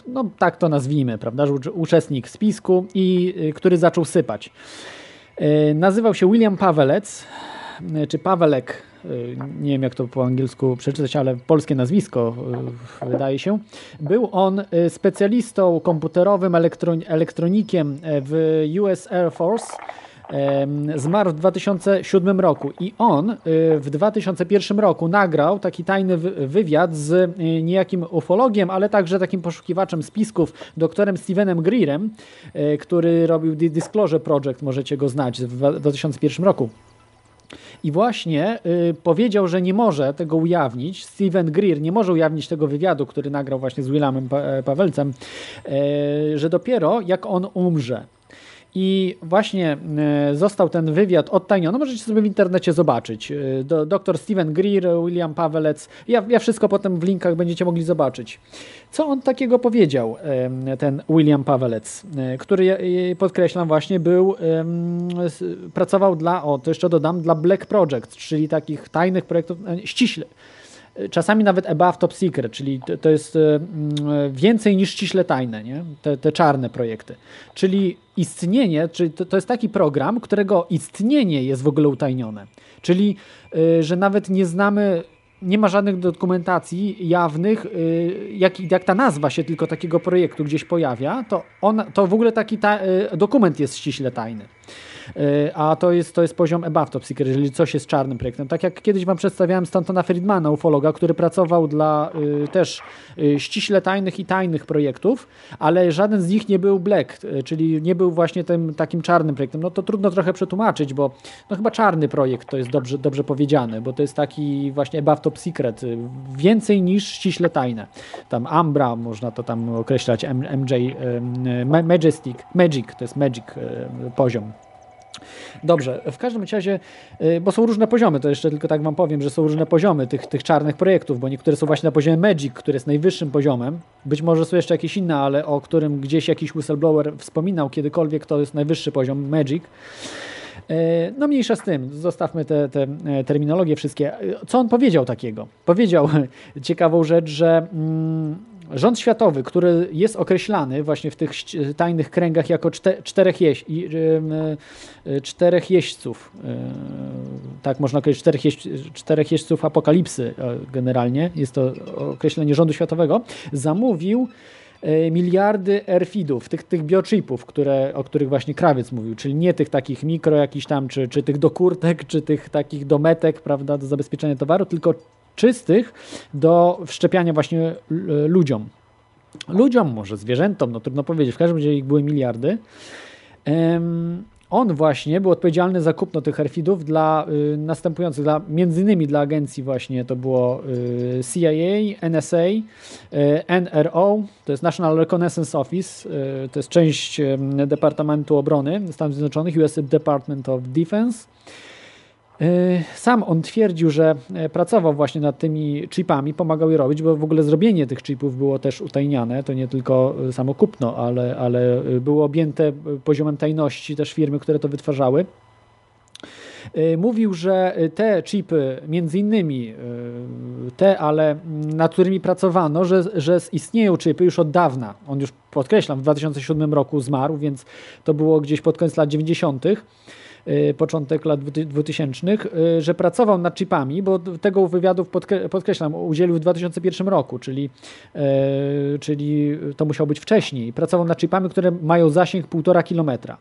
no tak to nazwijmy, prawda, uczestnik spisku i e, który zaczął sypać. E, Nazywał się William Pawelec, czy Pawelek, nie wiem jak to po angielsku przeczytać, ale polskie nazwisko wydaje się. Był on specjalistą komputerowym, elektron- elektronikiem e, w US Air Force. Zmarł w 2007 roku i on y, w 2001 roku nagrał taki tajny wy- wywiad z y, niejakim ufologiem, ale także takim poszukiwaczem spisków, doktorem Stevenem Greerem, y, który robił Di- Disclosure Project, możecie go znać, w 2001 roku. I właśnie y, powiedział, że nie może tego ujawnić. Steven Greer nie może ujawnić tego wywiadu, który nagrał właśnie z Williamem pa- Pawelcem, y, że dopiero jak on umrze. I właśnie e, został ten wywiad odtajniony. Możecie sobie w internecie zobaczyć. E, Do, dr Steven Greer, William Pawelec. Ja, ja wszystko potem w linkach będziecie mogli zobaczyć. Co on takiego powiedział, ten William Pawelec, e, który, podkreślam właśnie, był, pracował dla, o to jeszcze dodam, dla Black Project, czyli takich tajnych projektów, ściśle, czasami nawet above top secret, czyli to, to jest e, mm, więcej niż ściśle tajne, nie? Te, te czarne projekty. Czyli istnienie, czyli to, to jest taki program, którego istnienie jest w ogóle utajnione. Czyli, y, że nawet nie znamy, nie ma żadnych dokumentacji jawnych, y, jak, jak ta nazwa się tylko takiego projektu gdzieś pojawia, to, on, to w ogóle taki ta, dokument jest ściśle tajny. Y, A to jest, to jest poziom above top secret, jeżeli coś jest czarnym projektem. Tak jak kiedyś Wam przedstawiałem Stantona Friedmana, ufologa, który pracował dla y, też y, ściśle tajnych i tajnych projektów, ale żaden z nich nie był black, y, czyli nie był właśnie tym takim czarnym projektem. No to trudno trochę przetłumaczyć, bo no chyba czarny projekt to jest dobrze, dobrze powiedziane, bo to jest taki właśnie above top secret, więcej niż ściśle tajne. Tam Ambra, można to tam określać, MJ, Ma- Majestic, Magic, to jest Magic poziom. Dobrze, w każdym razie, y, bo są różne poziomy, to jeszcze tylko tak wam powiem, że są różne poziomy tych, tych czarnych projektów, bo niektóre są właśnie na poziomie Magic, który jest najwyższym poziomem. Być może są jeszcze jakieś inne, ale o którym gdzieś jakiś whistleblower wspominał kiedykolwiek, to jest najwyższy poziom Magic. E, No mniejsza z tym, zostawmy te, te e, terminologie wszystkie. E, Co on powiedział takiego? Powiedział [LAUGHS] ciekawą rzecz, że mm, rząd światowy, który jest określany właśnie w tych tajnych kręgach jako czte, czterech, jeź, em, e, czterech jeźdźców, e, tak można określić, czterech, jeźdź, czterech jeźdźców apokalipsy e, generalnie, jest to określenie rządu światowego, zamówił e, miliardy erfidów, tych, tych biochipów, które, o których właśnie krawiec mówił, czyli nie tych takich mikro jakiś tam, czy, czy tych do kurtek, czy tych takich dometek, prawda, do zabezpieczenia towaru, tylko czystych do wszczepiania właśnie l- ludziom. Ludziom, może zwierzętom, no trudno powiedzieć, w każdym razie ich były miliardy. Em, on właśnie był odpowiedzialny za kupno tych herfidów dla y, następujących, dla, między innymi dla agencji właśnie, to było y, CIA, NSA, y, NRO, to jest National Reconnaissance Office, y, to jest część Departamentu Obrony Stanów Zjednoczonych, US Department of Defense. Y, Sam on twierdził, że e, pracował właśnie nad tymi chipami, pomagał je robić, bo w ogóle zrobienie tych chipów było też utajniane. To nie tylko e, samo kupno, ale, ale e, było objęte poziomem tajności też firmy, które to wytwarzały. Mówił, że te chipy, między innymi te, ale nad którymi pracowano, że, że istnieją chipy już od dawna. On już, podkreślam, w 2007 roku zmarł, więc to było gdzieś pod koniec lat 90. Y, początek lat 2000, y, że pracował nad chipami, bo tego wywiadów podkre- podkreślam, udzielił w 2001 roku, czyli, e, czyli to musiało być wcześniej. Pracował nad chipami, które mają zasięg 1,5 kilometra.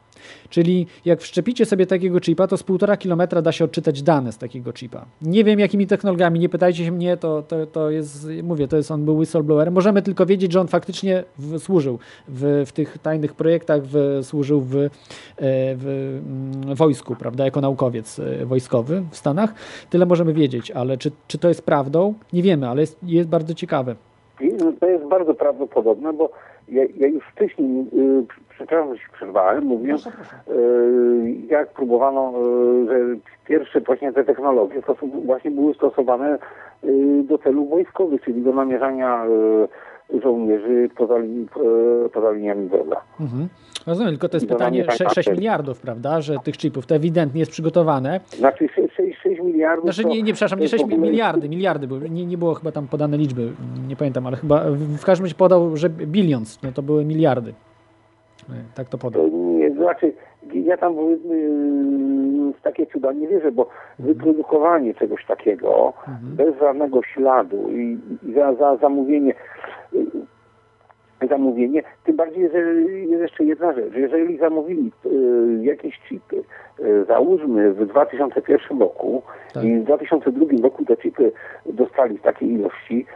Czyli jak wszczepicie sobie takiego chipa, to z 1,5 kilometra da się odczytać dane z takiego chipa. Nie wiem jakimi technologiami, nie pytajcie się mnie, to, to, to jest, mówię, to jest, on był whistleblowerem. Możemy tylko wiedzieć, że on faktycznie w, służył w, w tych tajnych projektach, w, służył w, e, w mm, wojsku, prawda, jako naukowiec e, wojskowy w Stanach. Tyle możemy wiedzieć, ale czy, czy to jest prawdą? Nie wiemy, ale jest, jest bardzo ciekawe. No, To jest bardzo prawdopodobne, bo ja, ja już wcześniej, y, przepraszam, że się przerwałem, mówiłem, y, jak próbowano, y, że pierwsze właśnie te technologie to są, właśnie były stosowane y, do celów wojskowych, czyli do namierzania żołnierzy poza, poza liniami wroga. Mhm. Rozumiem, tylko to jest pytanie nam nie 6, tak miliardów, prawda, że tych chipów to ewidentnie jest przygotowane. Znaczy 6, 6, 6 miliardów. Znaczy nie, nie przepraszam, nie jest 6 w ogóle- miliardy, miliardy były. Nie, nie było chyba tam podane liczby, nie pamiętam, ale chyba w, każdym razie podał, że billions, no to były miliardy. E, Tak to podał. To nie, znaczy, ja tam yy, w takie cuda nie wierzę, bo wyprodukowanie czegoś takiego bez żadnego śladu i, i za, za zamówienie zamówienie, tym bardziej, że jest jeszcze jedna rzecz. Jeżeli zamówili yy, jakieś chipy, yy, załóżmy w 2001 roku i w 2002 roku te chipy dostali w takiej ilości,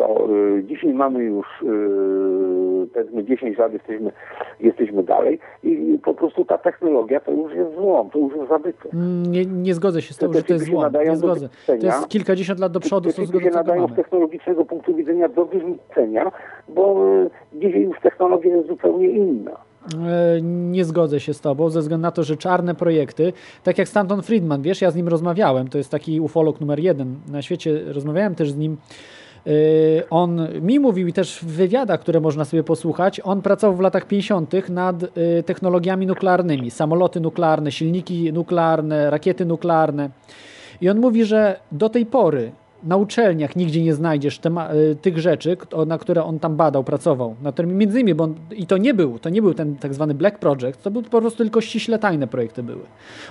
to y, dzisiaj mamy już y, powiedzmy 10 lat, jesteśmy, jesteśmy dalej i po prostu ta technologia to już jest złom, to już jest zabytke. Mm, Nie, nie zgodzę się z tym, że to jest złom. Nie zgodzę. To jest kilkadziesiąt lat do przodu, Te chipy się nadają z technologicznego punktu widzenia do wyrzucenia, bo y, dzisiaj już technologia jest zupełnie inna. E, Nie zgodzę się z tobą, ze względu na to, że czarne projekty, tak jak Stanton Friedman, wiesz, ja z nim rozmawiałem, to jest taki ufolog numer jeden na świecie, rozmawiałem też z nim. E, On mi mówił i też w wywiadach, które można sobie posłuchać, on pracował w latach 50. nad e, technologiami nuklearnymi, samoloty nuklearne, silniki nuklearne, rakiety nuklearne. I on mówi, że do tej pory na uczelniach nigdzie nie znajdziesz y, tych rzeczy, na które on tam badał, pracował. Na którymi między innymi, bo on, i to nie był, to nie był ten tak zwany Black Project, to był po prostu tylko ściśle tajne projekty były.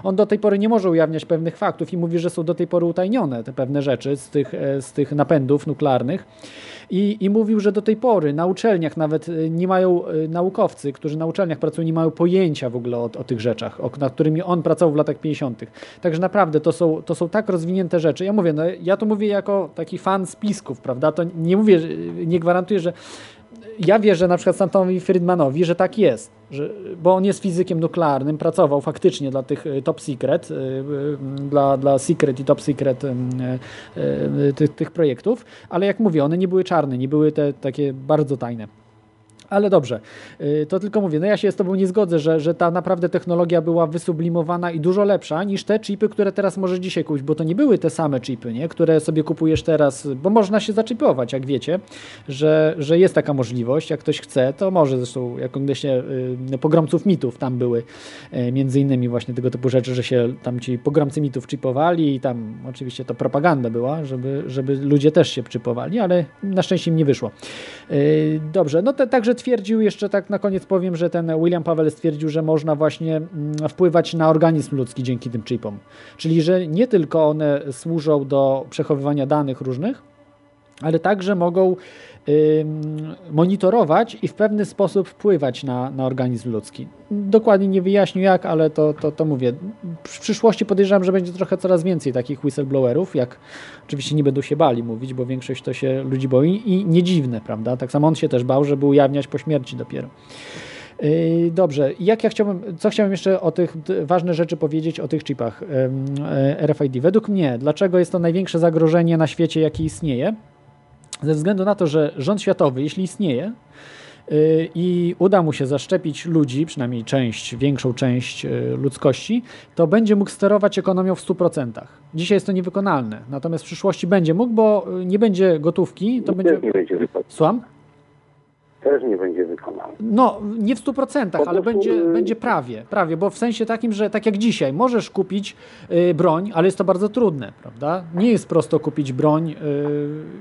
On do tej pory nie może ujawniać pewnych faktów i mówi, że są do tej pory utajnione te pewne rzeczy z tych, e, z tych napędów nuklearnych. I, I mówił, że do tej pory na uczelniach nawet y, nie mają y, naukowcy, którzy na uczelniach pracują, nie mają pojęcia w ogóle o, o tych rzeczach, o, nad którymi on pracował w latach 50. Także naprawdę to są, to są tak rozwinięte rzeczy. Ja mówię, no, ja to mówię jako taki fan spisków, prawda? To nie mówię, nie gwarantuję, że ja wierzę na przykład Santowi Friedmanowi, że tak jest, że, bo on jest fizykiem nuklearnym, pracował faktycznie dla tych y, top secret, y, y, dla, dla secret i top secret tych, tych projektów, ale jak mówię, one nie były czarne, nie były te takie bardzo tajne. Ale dobrze, y, to tylko mówię, no ja się z Tobą nie zgodzę, że, że ta naprawdę technologia była wysublimowana i dużo lepsza niż te chipy, które teraz możesz dzisiaj kupić, bo to nie były te same chipy, nie? które sobie kupujesz teraz, bo można się zaczipować, jak wiecie, że, że jest taka możliwość, jak ktoś chce, to może, zresztą jak odnośnie y, pogromców mitów tam były y, między innymi właśnie tego typu rzeczy, że się tam ci pogromcy mitów chipowali i tam oczywiście to propaganda była, żeby, żeby ludzie też się chipowali, ale na szczęście im nie wyszło. Dobrze, no to także twierdził, jeszcze tak na koniec powiem, że ten William Paweł stwierdził, że można właśnie mm, wpływać na organizm ludzki dzięki tym chipom. Czyli, że nie tylko one służą do przechowywania danych różnych, ale także mogą monitorować i w pewny sposób wpływać na, na organizm ludzki. Dokładnie nie wyjaśnił jak, ale to, to, to mówię. W przyszłości podejrzewam, że będzie trochę coraz więcej takich whistleblowerów, jak oczywiście nie będą się bali mówić, bo większość to się ludzi boi i nie dziwne, prawda? Tak samo on się też bał, żeby ujawniać po śmierci dopiero. Yy, Dobrze, jak ja chciałbym, co chciałem jeszcze o tych ważne rzeczy powiedzieć o tych chipach e, RFID. Według mnie, dlaczego jest to największe zagrożenie na świecie, jakie istnieje? Ze względu na to, że rząd światowy, jeśli istnieje, yy, i uda mu się zaszczepić ludzi, przynajmniej część, większą część yy, ludzkości, to będzie mógł sterować ekonomią w 100%. Dzisiaj jest to niewykonalne, natomiast w przyszłości będzie mógł, bo yy, nie będzie gotówki, to będzie... Nie będzie. Słucham? Też nie będzie wykonany. No, nie w 100%, Po ale prostu, będzie, y- będzie prawie, prawie, bo w sensie takim, że tak jak dzisiaj, możesz kupić y, broń, ale jest to bardzo trudne, prawda? Nie jest prosto kupić broń y,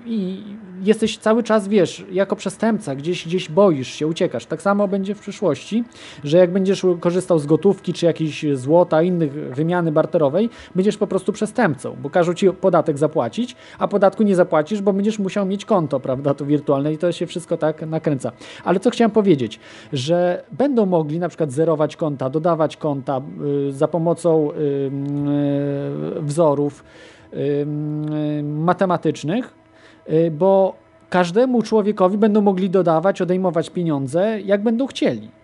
i jesteś cały czas, wiesz, jako przestępca, gdzieś, gdzieś boisz się, uciekasz. Tak samo będzie w przyszłości, że jak będziesz korzystał z gotówki, czy jakiejś złota, innych wymiany barterowej, będziesz po prostu przestępcą, bo każą ci podatek zapłacić, a podatku nie zapłacisz, bo będziesz musiał mieć konto, prawda, to wirtualne i to się wszystko tak nakręca. Ale co chciałem powiedzieć, że będą mogli na przykład zerować konta, dodawać konta y, za pomocą y, y, wzorów y, y, matematycznych, y, bo każdemu człowiekowi będą mogli dodawać, odejmować pieniądze, jak będą chcieli.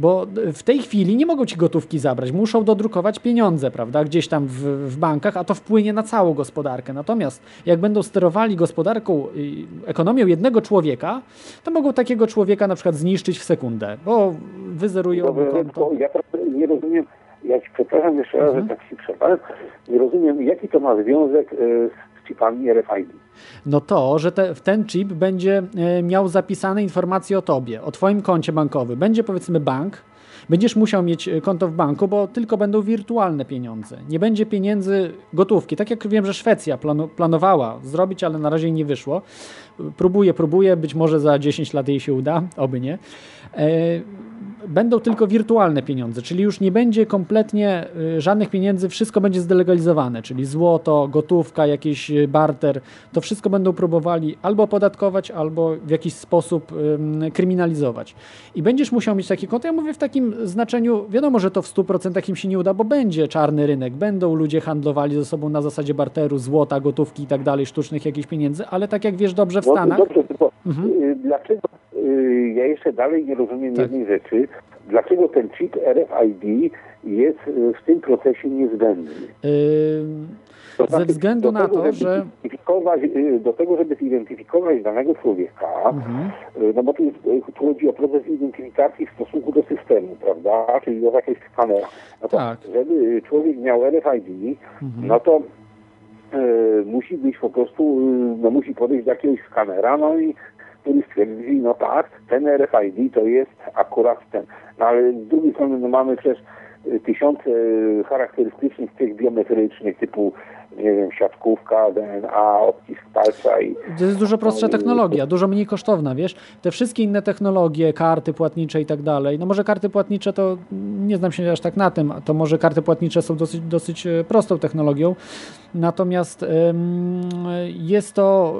Bo w tej chwili nie mogą ci gotówki zabrać, muszą dodrukować pieniądze, prawda, gdzieś tam w, w bankach, a to wpłynie na całą gospodarkę. Natomiast jak będą sterowali gospodarką, y, ekonomią jednego człowieka, to mogą takiego człowieka na przykład zniszczyć w sekundę, bo wyzerują konto. tylko ja nie rozumiem, ja ci przepraszam jeszcze raz, Mhm. że tak się przerwałem, nie rozumiem, jaki to ma związek z chipami RFID. No to, że te, ten chip będzie e, miał zapisane informacje o tobie, o twoim koncie bankowym. Będzie powiedzmy bank, będziesz musiał mieć e, konto w banku, bo tylko będą wirtualne pieniądze. Nie będzie pieniędzy gotówki. Tak jak wiem, że Szwecja planu, planowała zrobić, ale na razie nie wyszło. Próbuje, próbuje, być może za 10 lat jej się uda, oby nie. E, będą tylko wirtualne pieniądze, czyli już nie będzie kompletnie y, żadnych pieniędzy, wszystko będzie zdelegalizowane, czyli złoto, gotówka, jakiś y, barter, to wszystko będą próbowali albo opodatkować, albo w jakiś sposób ym, kryminalizować. I będziesz musiał mieć takie konto, ja mówię w takim znaczeniu, wiadomo, że to w 100% im się nie uda, bo będzie czarny rynek, będą ludzie handlowali ze sobą na zasadzie barteru, złota, gotówki i tak dalej, sztucznych jakichś pieniędzy, ale tak jak wiesz dobrze w No, Stanach, Dobrze, tylko Mhm. y, dlaczego, ja jeszcze dalej nie rozumiem Tak. jednej rzeczy, dlaczego ten chip RFID jest y, w tym procesie niezbędny? ym, To ze znaczy, względu na tego, to, że... y, Do tego, żeby zidentyfikować danego człowieka, Mhm. y, no bo tu, jest, y, tu chodzi o proces identyfikacji w stosunku do systemu, prawda, czyli do jakiegoś skanera. No Tak. żeby człowiek miał RFID, Mhm. no to y, musi być po prostu, y, no musi podejść do jakiegoś skanera, no i który stwierdzi, no tak, ten RFID to jest akurat ten. No ale z drugiej strony no mamy przecież y, tysiące y, charakterystycznych tych biometrycznych typu, nie wiem, siatkówka, DNA, odcisk palca i To jest dużo prostsza technologia, dużo mniej kosztowna, wiesz? Te wszystkie inne technologie, karty płatnicze i tak dalej. No może karty płatnicze to nie znam się aż tak na tym, to może karty płatnicze są dosyć, dosyć e, prostą technologią. Natomiast jest to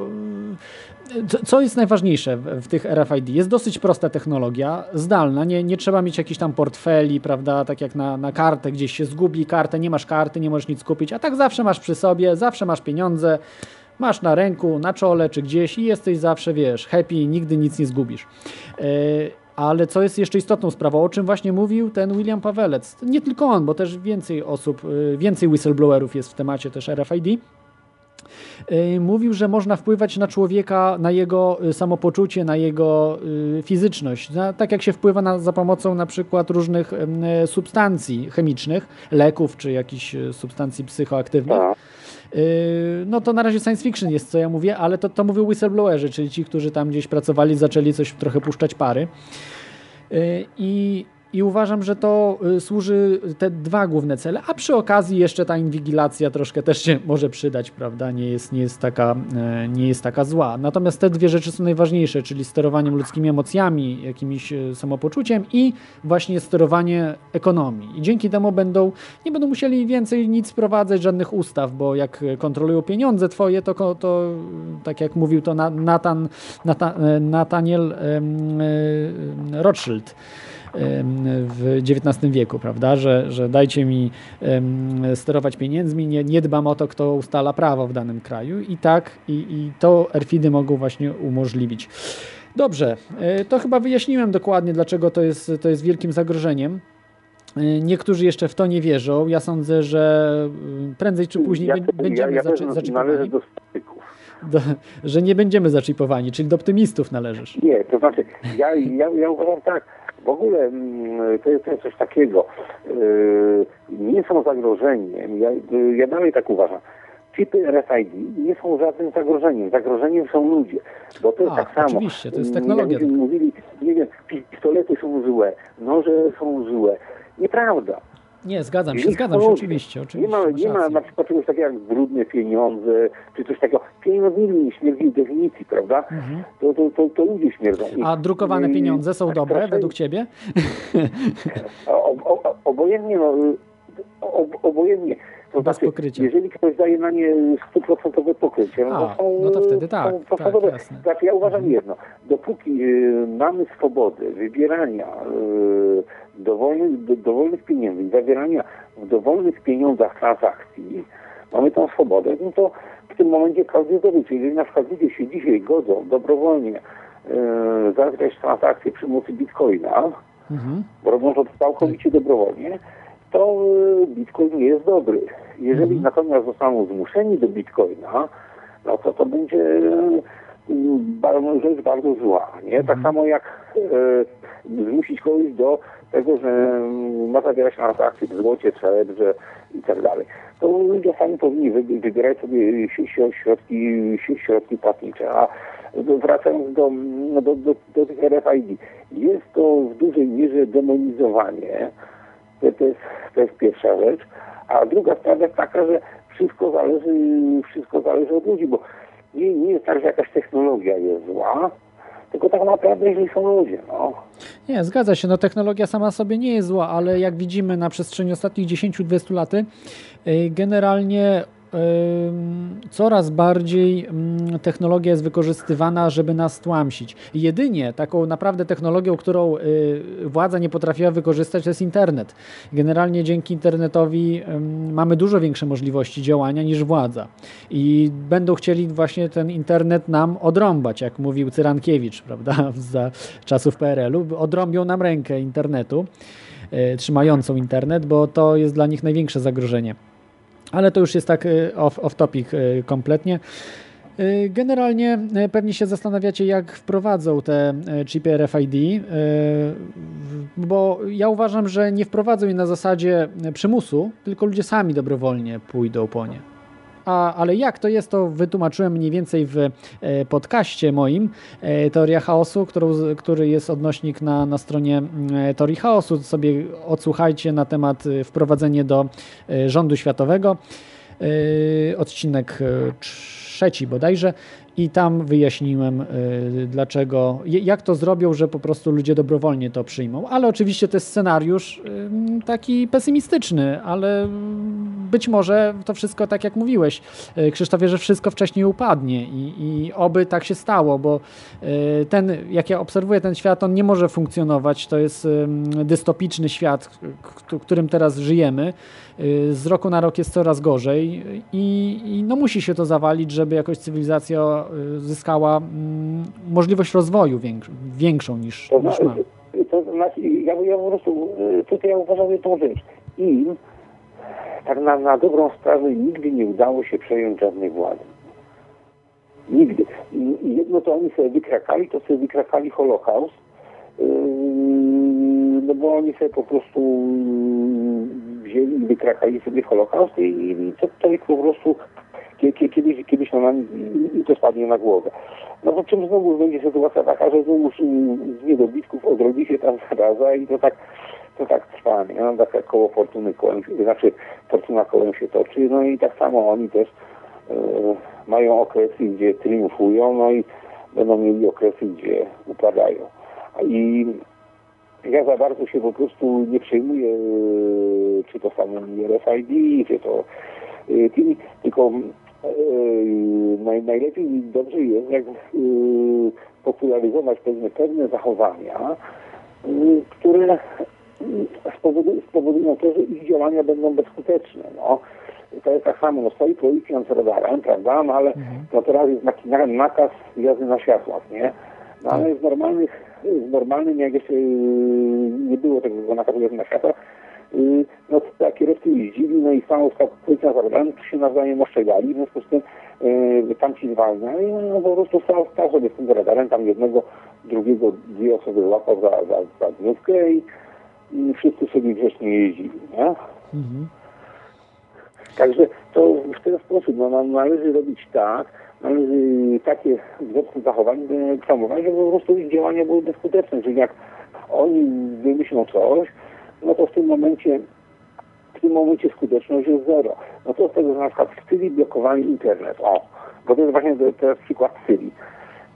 co- jest najważniejsze w, w tych RFID? Jest dosyć prosta technologia, zdalna, nie, nie trzeba mieć jakichś tam portfeli, prawda, tak jak na, na kartę, gdzieś się zgubi kartę, nie masz karty, nie możesz nic kupić, a tak zawsze masz przy sobie, zawsze masz pieniądze, masz na ręku, na czole czy gdzieś i jesteś zawsze, wiesz, happy, nigdy nic nie zgubisz. Yy, ale co jest jeszcze istotną sprawą, o czym właśnie mówił ten William Pawelec, nie tylko on, bo też więcej osób, yy, więcej whistleblowerów jest w temacie też RFID, mówił, że można wpływać na człowieka, na jego y, samopoczucie, na jego y, fizyczność. Na, tak jak się wpływa na, za pomocą na przykład różnych e, substancji chemicznych, leków czy jakichś e, substancji psychoaktywnych. Yy, No to na razie science fiction jest, co ja mówię, ale to, to mówią whistleblowerzy, czyli ci, którzy tam gdzieś pracowali, zaczęli coś trochę puszczać pary. I, I uważam, że to y, służy te dwa główne cele, a przy okazji jeszcze ta inwigilacja troszkę też się może przydać, prawda? Nie jest, nie jest, taka, e, nie jest taka zła. Natomiast te dwie rzeczy są najważniejsze, czyli sterowaniem ludzkimi emocjami, jakimś e, samopoczuciem i właśnie sterowanie ekonomii. I dzięki temu będą, nie będą musieli więcej nic wprowadzać, żadnych ustaw, bo jak kontrolują pieniądze twoje, to, to e, tak jak mówił to Na- Nathan, Nathan, e, Nathaniel Rothschild, w XIX wieku, prawda, że, że dajcie mi sterować pieniędzmi, nie, nie dbam o to, kto ustala prawo w danym kraju i tak, i, i to RFID mogą właśnie umożliwić. Dobrze, e, to chyba wyjaśniłem dokładnie, dlaczego to jest, to jest wielkim zagrożeniem. E, Niektórzy jeszcze w to nie wierzą. Ja sądzę, że y, prędzej czy później ja, bę- ja, będziemy ja zaczy- należę zaczipowani. do. Do, że nie będziemy zaczipowani, czyli do optymistów należysz. Nie, to znaczy, ja, ja, ja uważam tak, w ogóle mm, to jest, to jest coś takiego, yy, nie są zagrożeniem, ja, yy, ja dalej tak uważam, chipy RFID nie są żadnym zagrożeniem. Zagrożeniem są ludzie, bo to jest A, tak samo. oczywiście, to jest Mm, technologia. Jak mówili, nie wiem, pistolety są złe, noże są złe. Nieprawda. Nie, zgadzam się, zgadzam się, są oczywiście, Nie oczywiście. ma, nie ma na przykład czegoś takiego jak brudne pieniądze, czy coś takiego. Pieniądze nigdy nie śmierdzi w definicji, prawda? Mhm. To, to, to, to ludzie śmierdzą. A drukowane pieniądze są tak dobre strasznie- według ciebie? O, o, obojętnie, no, obojętnie. To znaczy, pokrycia. jeżeli ktoś daje na nie stuprocentowe pokrycie, no, A, to są, no to wtedy tak, są, są tak. Mhm. Znaczy, ja uważam jedno, dopóki y, mamy swobodę wybierania y, dowolnych, do, dowolnych pieniędzy i zawierania w dowolnych pieniądzach transakcji, mamy tą swobodę, no to w tym momencie każdy zdobyczy. Jeżeli na przykład ludzie się dzisiaj godzą dobrowolnie y, zawrzeć transakcje przy pomocy bitcoina, Mhm. bo robią to całkowicie dobrowolnie, to y, bitcoin nie jest dobry. Jeżeli Mhm. natomiast zostaną zmuszeni do bitcoina, no to to będzie y, bardzo, rzecz bardzo zła. Nie? Tak Mhm. samo jak y, zmusić kogoś do tego, że y, ma zawierać transakcje w złocie, srebrze i tak dalej. To ludzie sami powinni wy- wybierać sobie środki, środki płatnicze. A wracając do, no, do, do, do tych RFID, jest to w dużej mierze demonizowanie. To, jest, to jest pierwsza rzecz. A druga sprawa jest taka, że wszystko zależy, wszystko zależy od ludzi, bo nie, nie jest tak, że jakaś technologia jest zła, tylko tak naprawdę, jeżeli są ludzie, no. Nie, zgadza się. No, technologia sama sobie nie jest zła, ale jak widzimy na przestrzeni ostatnich 10-20 lat, y, generalnie coraz bardziej ym, technologia jest wykorzystywana, żeby nas tłamsić. Jedynie taką naprawdę technologią, którą y, władza nie potrafiła wykorzystać, to jest internet. Generalnie dzięki internetowi mamy dużo większe możliwości działania niż władza. I będą chcieli właśnie ten internet nam odrąbać, jak mówił Cyrankiewicz, [LAUGHS] prawda, za czasów PRL-u. Odrąbią nam rękę internetu, y, trzymającą internet, bo to jest dla nich największe zagrożenie. Ale to już jest tak y, off, off topic y, kompletnie. Y, Generalnie pewnie się zastanawiacie, jak wprowadzą te chipy RFID, bo ja uważam, że nie wprowadzą je na zasadzie przymusu, tylko ludzie sami dobrowolnie pójdą po nie. A, ale jak to jest, to wytłumaczyłem mniej więcej w e, podcaście moim e, Teoria Chaosu, którą, który jest odnośnik na, na stronie mm, e, Teorii Chaosu. Sobie odsłuchajcie na temat e, wprowadzenie do e, rządu światowego. E, Odcinek trzeci bodajże. I tam wyjaśniłem, y, dlaczego, jak to zrobią, że po prostu ludzie dobrowolnie to przyjmą. Ale oczywiście to jest scenariusz ym, taki pesymistyczny, ale być może to wszystko, tak jak mówiłeś, y, Krzysztofie, że wszystko wcześniej upadnie i, i oby tak się stało, bo y, ten, jak ja obserwuję ten świat, on nie może funkcjonować. To jest dystopiczny świat, w którym teraz żyjemy. Y, Z roku na rok jest coraz gorzej i, i no musi się to zawalić, żeby jakoś cywilizacja y, zyskała mm, możliwość rozwoju większ, większą niż, To, niż zna, ma. to znaczy, ja, ja po prostu y, tutaj ja uważam jedną rzecz. Im tak na, na dobrą sprawę nigdy nie udało się przejąć żadnej władzy. Nigdy. I, jedno to oni sobie wykrakali, to sobie wykrakali Holokaust, yy, no bo oni sobie po prostu wzięli i wykrakali sobie Holokaust i, i to, ich po prostu kiedyś, kiedyś no, na, i, to spadnie na głowę. No to czym znowu będzie sytuacja taka, że znowu z niedobitków odrodzi się ta zaraza i to tak, to tak trwa, nie? No, tak jak koło fortuny kołem znaczy fortuna kołem się toczy, no i tak samo oni też e, mają okresy, gdzie triumfują, no i będą mieli okresy, gdzie upadają. I ja za bardzo się po prostu nie przejmuję, e, czy to samym RFID, czy to e, tymi, tylko naj, najlepiej i dobrze jest, jak e, popularyzować pewne, pewne zachowania, e, które spowodują, spowodują to, że ich działania będą bezskuteczne. No. To jest tak samo, no stoi policjant z radarem, prawda, no ale no teraz jest nakaz jazdy na światłach, nie? No ale w normalnych, w normalnym, jak jeszcze yy, nie było tego nakazu jazdy na światłach, yy, no tak kierowcy jeździli, no i samo stał policjant z radarem, to się nawzajem oszczegali, w związku z tym yy, tam ci zwalniali, no po prostu stał, stał sobie z tym radarem, tam jednego, drugiego, dwie osoby złapał za, za, za dniówkę i, wszyscy sobie grzecznie jeździli, nie? Mhm. Także to w ten sposób no, no, należy robić tak, należy takie wzorce zachowań promować, żeby po prostu ich działania były skuteczne. Czyli jak oni wymyślą coś, no to w tym momencie w tym momencie skuteczność jest zero. No to z tego, że na przykład w Syrii blokowali internet. O, bo to jest właśnie teraz przykład Syrii.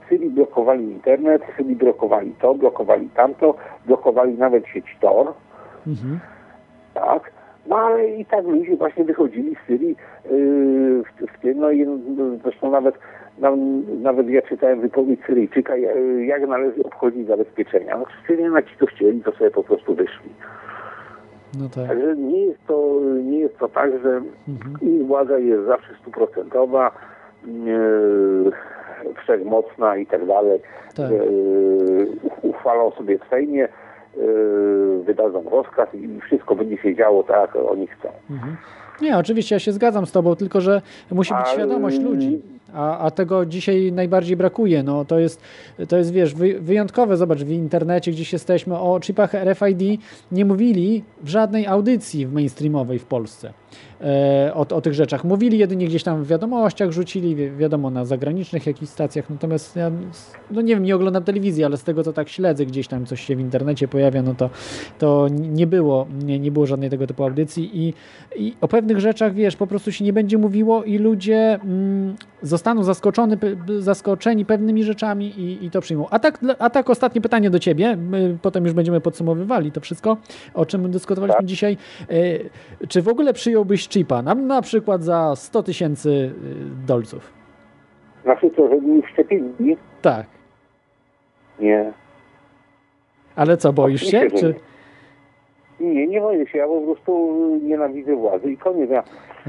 W Syrii blokowali internet, w Syrii blokowali to, blokowali tamto, blokowali nawet sieć Tor, Mhm. tak? No ale i tak ludzie właśnie wychodzili z Syrii yy, w, w tym, no i no, zresztą nawet, no, nawet ja czytałem wypowiedź Syryjczyka, ja- jak należy obchodzić zabezpieczenia. No Syrianie ci to chcieli, to sobie po prostu wyszli. No tak. Także nie jest to, nie jest to tak, że Mhm. ich władza jest zawsze stuprocentowa, yy, wszechmocna i tak dalej, Tak. yy, uchwalą sobie w Sejmie, yy, wydadzą rozkaz i wszystko będzie się działo tak, jak oni chcą. Mhm. Nie, oczywiście ja się zgadzam z tobą, tylko że musi być Ale- świadomość ludzi, a, a tego dzisiaj najbardziej brakuje. No, to, jest, to jest, wiesz, wy, wyjątkowe. Zobacz, w internecie gdzieś jesteśmy, o chipach RFID nie mówili w żadnej audycji mainstreamowej w Polsce e, o, o tych rzeczach. Mówili jedynie gdzieś tam w wiadomościach, rzucili, wi- wiadomo, na zagranicznych jakichś stacjach, natomiast ja, no nie wiem, nie oglądam telewizji, ale z tego to tak śledzę, gdzieś tam coś się w internecie pojawia, no to, to nie było, nie, nie było żadnej tego typu audycji i, i o pewnych rzeczach, wiesz, po prostu się nie będzie mówiło i ludzie mm, zostaną zaskoczony, zaskoczeni pewnymi rzeczami i, i to przyjmą. A tak, a tak ostatnie pytanie do ciebie, my potem już będziemy podsumowywali to wszystko, o czym dyskutowaliśmy dzisiaj. E, czy w ogóle przyjąłbyś chipa, na, na przykład za 100 tysięcy y, dolców? Znaczy to, że mi wszczepili? Tak. Nie. Ale co, boisz się? Czy... Nie, nie boję się, ja po prostu nienawidzę władzy i koniec. Ja,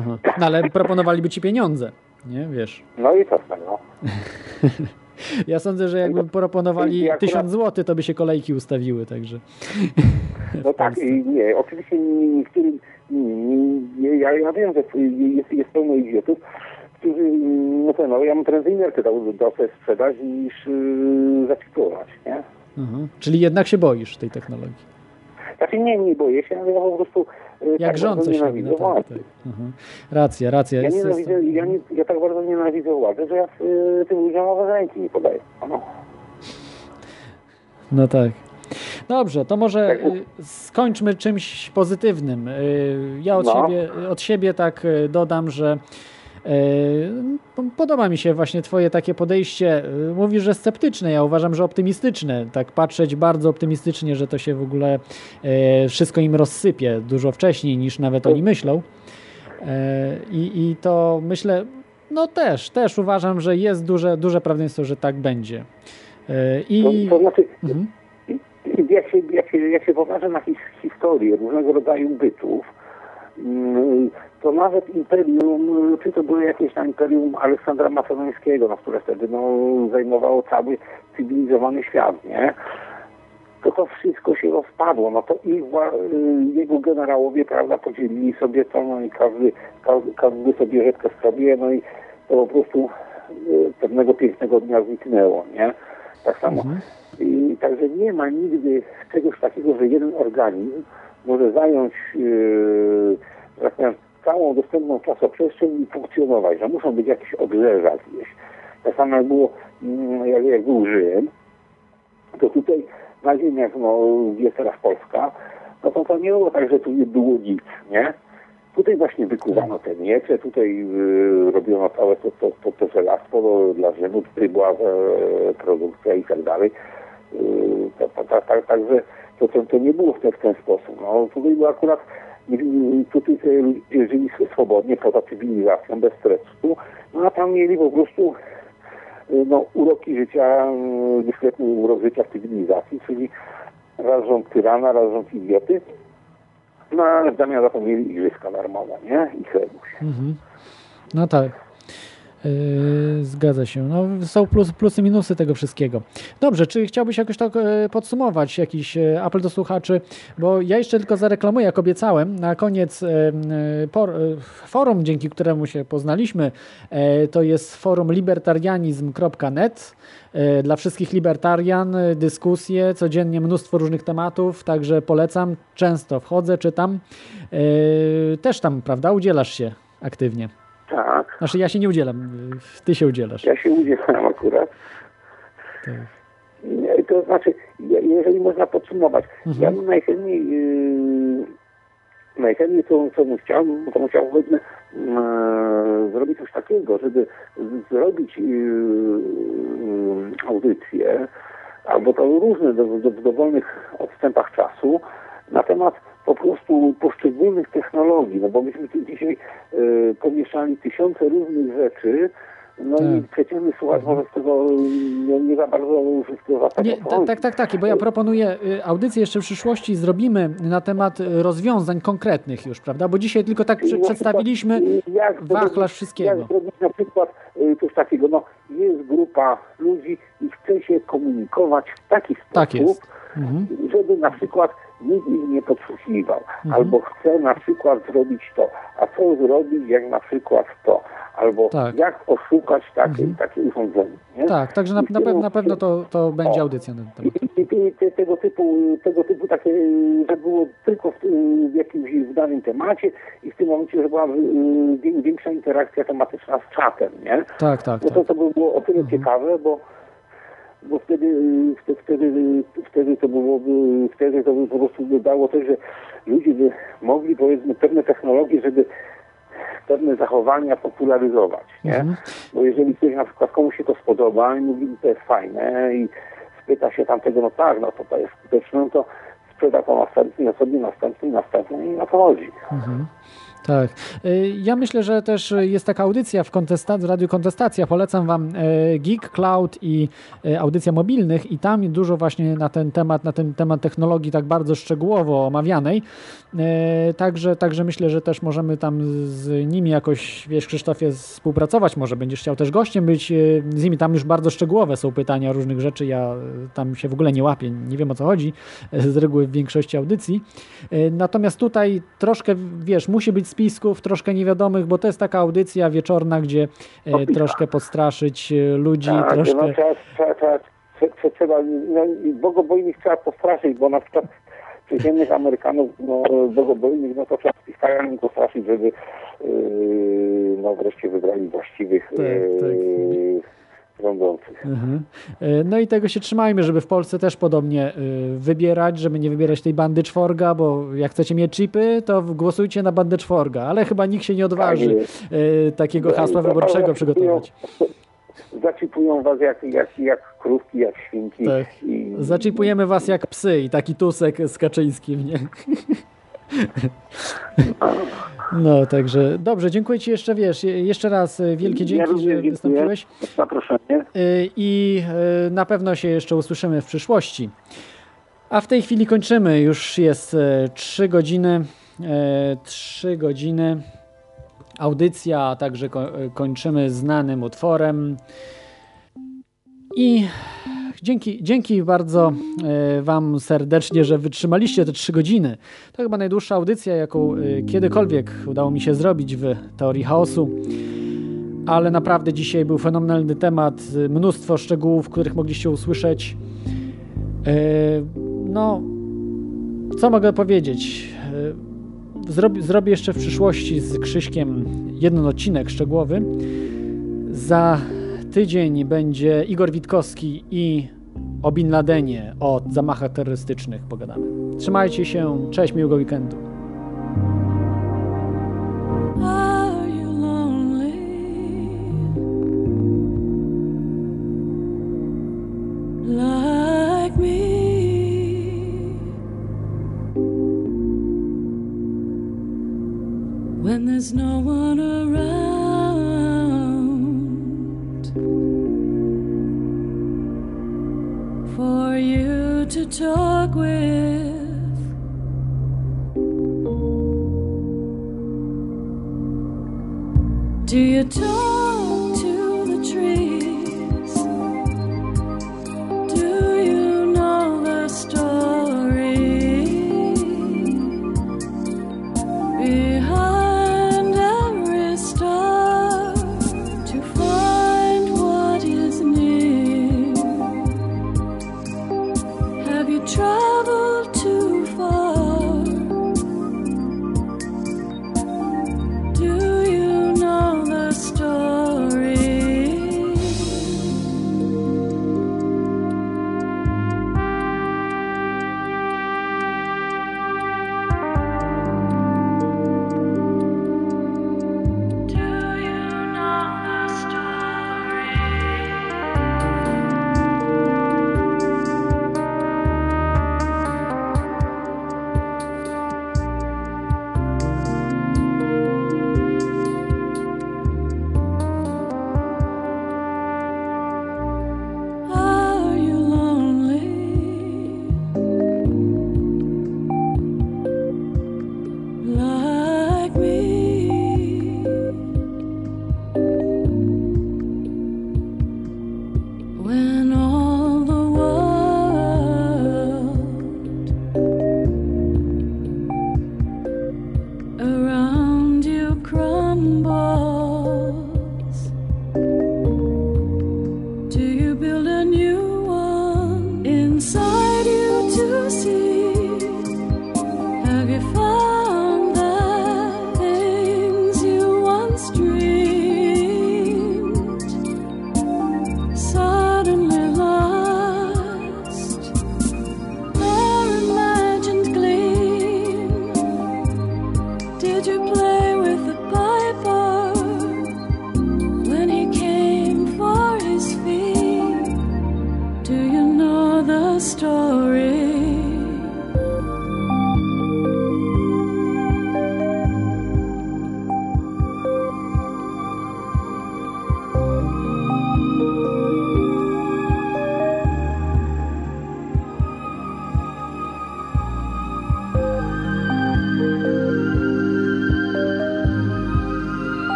Aha. No ale proponowaliby ci pieniądze, nie? Wiesz. no i co z tego? [LAUGHS] Ja sądzę, że jakby proponowali Ja akurat- 1000 zł, to by się kolejki ustawiły, także. [LAUGHS] No tak, i nie, oczywiście nie- niektórym, nie, ja, ja wiem, że jest, jest pełno idiotów, którzy, no to no, ja mam prędzej nerkę do, sprzedać niż yy, zacytować, nie? Aha. Czyli jednak się boisz tej technologii. Znaczy nie, nie boję się, ale ja po prostu Jak tak rząd coś nienawidzę No tak, władzy. tak. Aha. Racja, racja. Ja, Jest, ja, nie, ja tak bardzo nienawidzę władzy, że ja yy, tym ludziom nawet ręki nie podaję. No. no tak. Dobrze, to może Tak. y, skończmy czymś pozytywnym. Y, Ja od, No. siebie, od siebie tak y, dodam, że y, podoba mi się właśnie twoje takie podejście. Y, Mówisz, że sceptyczne, ja uważam, że optymistyczne. Tak patrzeć bardzo optymistycznie, że to się w ogóle y, wszystko im rozsypie dużo wcześniej niż nawet oni myślą. I, I to myślę, no też, też uważam, że jest duże, duże prawdopodobieństwo, że tak będzie. I To, to znaczy, Mhm. jak się, jak się, jak się popatrzę na his, historię różnego rodzaju bytów, mm, to nawet imperium, czy to było jakieś tam imperium Aleksandra Macedońskiego, no, które wtedy no, zajmowało cały cywilizowany świat, nie? To to wszystko się rozpadło, no to ich, y, jego generałowie, prawda, podzielili sobie to, no i każdy, każdy, każdy sobie rzeczkę sobie, no i to po prostu y, pewnego pięknego dnia zniknęło, nie? Tak samo. I także nie ma nigdy czegoś takiego, że jeden organizm może zająć yy, tak powiem, całą dostępną czasoprzestrzeń i funkcjonować, że muszą być jakieś obrzeża gdzieś. Tak samo jak było, mm, jak, jak był Rzym, to tutaj na ziemiach, no, jest teraz Polska, no to to nie było tak, że tu nie było nic, nie? Tutaj właśnie wykuwano te miecze, tutaj y, robiono całe to, to, to, to dla Rzymu, tutaj była e, produkcja i tak dalej. Y, tak- Także to, to, to nie było w ten, w ten sposób. No, tutaj było akurat, y, tutaj żyli swobodnie, poza cywilizacją, bez stresu, no a tam mieli po prostu y, no, uroki życia, dyskretny urok życia w cywilizacji, czyli raz rząd tyrana, raz idioty, no ale w zamian za to mieli igrzyska darmowe, nie? I chlebuś. Mhm. No tak. Yy, zgadza się. No, są plus, plusy, minusy tego wszystkiego. Dobrze, czy chciałbyś jakoś tak e, podsumować jakiś e, apel do słuchaczy? Bo ja jeszcze tylko zareklamuję, jak obiecałem, na koniec e, por, forum, dzięki któremu się poznaliśmy, to jest forum libertarianizm.net. Dla wszystkich libertarian dyskusje, codziennie mnóstwo różnych tematów, także polecam. Często wchodzę, czytam. Też tam, prawda, udzielasz się. aktywnie. Tak, Znaczy ja się nie udzielam, ty się udzielasz. ja się udzielam akurat. Tak. To znaczy, je- jeżeli można podsumować, Mhm. ja bym najchętniej, yy, najchętniej co, co bym chciał, to bym chciał powiedzmy yy, zrobić coś takiego, żeby zrobić yy, audycję, albo to różne do, do, w dowolnych odstępach czasu na temat po prostu poszczególnych technologii, no bo myśmy tu dzisiaj yy, pomieszali tysiące różnych rzeczy, no i Tak. przeciętny słuchacz może z tego nie, nie za bardzo wszystko ta, tak, tak, tak, bo ja proponuję y, audycję jeszcze w przyszłości zrobimy na temat y, rozwiązań konkretnych już, prawda? Bo dzisiaj tylko tak I prze- przedstawiliśmy jak wachlarz zrobić- wszystkiego. Jak zrobić na przykład y, coś takiego, no jest grupa ludzi i chce się komunikować w taki sposób, Tak. Mhm. żeby na przykład nikt ich nie podsłuchiwał, Mhm. albo chce na przykład zrobić to, a co zrobić jak na przykład to, albo Tak. jak oszukać takie, takie urządzenie. Nie? Tak, także na, na, pew, na pewno to, to będzie audycja na ten temat. I, i, i te, tego, typu, tego typu takie, że było tylko w, w jakimś w danym temacie i w tym momencie, że była y, większa interakcja tematyczna z czatem, nie? Tak, tak, No tak. to, to by było o tyle ciekawe, bo, bo wtedy, y, wtedy, wtedy, y, wtedy to byłoby, wtedy to by po prostu dało też, że ludzie by mogli powiedzmy pewne technologie, żeby pewne zachowania popularyzować, nie? Mhm. Bo jeżeli ktoś na przykład komuś się to spodoba i mówi, to jest fajne i spyta się tamtego, no tak, no to to jest skuteczne, no to sprzeda to następnej osobie, następnej, następnej i na to chodzi. Mhm. Tak. Y, Ja myślę, że też jest taka audycja w, kontesta- w Radiu Kontestacja. Polecam Wam e, Geek, Cloud i e, audycja mobilnych i tam dużo właśnie na ten temat, na ten temat technologii tak bardzo szczegółowo omawianej. E, Także, także myślę, że też możemy tam z nimi jakoś, wiesz Krzysztofie, współpracować. Może będziesz chciał też gościem być e, z nimi. Tam już bardzo szczegółowe są pytania różnych rzeczy. Ja e, tam się w ogóle nie łapię, nie wiem o co chodzi z reguły w większości audycji. Natomiast tutaj troszkę, wiesz, musi być spisków, troszkę niewiadomych, bo to jest taka audycja wieczorna, gdzie e, troszkę podstraszyć ludzi, Tak, troszkę... no trzeba, trzeba, trzeba, trzeba, no, i bogobojnych trzeba postraszyć, bo na przykład przyziemnych Amerykanów no, bogobojnych, no to trzeba spikają im potrafić, żeby yy, no, wreszcie wybrali właściwych tak, yy, tak. Y, rządzących. Mhm. Y, no i tego się trzymajmy, żeby w Polsce też podobnie y, wybierać, żeby nie wybierać tej bandy czworga, bo jak chcecie mieć chipy, to głosujcie na bandę czworga, ale chyba nikt się nie odważy tak takiego hasła tak, tak, wyborczego tak. przygotować. Zaczipują was jak, jak, jak krówki, jak świnki. Tak. I, Zaczipujemy was jak psy i taki tusek z Kaczyńskim, nie? [LAUGHS] No, także dobrze, dziękuję Ci jeszcze, wiesz, jeszcze raz e, wielkie Ja dzięki, również że wystąpiłeś. za zaproszenie. Y, i y, na pewno się jeszcze usłyszymy w przyszłości. A w tej chwili kończymy. Już jest 3 godziny. 3 godziny. Audycja, a także ko- kończymy znanym utworem. I dzięki, dzięki bardzo y, Wam serdecznie, że wytrzymaliście te 3 godziny. To chyba najdłuższa audycja, jaką y, kiedykolwiek udało mi się zrobić w teorii chaosu ale naprawdę dzisiaj był fenomenalny temat, y, mnóstwo szczegółów, których mogliście usłyszeć. No, co mogę powiedzieć? Yy, Zrobi, zrobię jeszcze w przyszłości z Krzyśkiem jeden odcinek szczegółowy. Za tydzień będzie Igor Witkowski i o Bin Ladenie, o zamachach terrorystycznych pogadamy. Trzymajcie się, cześć, miłego weekendu.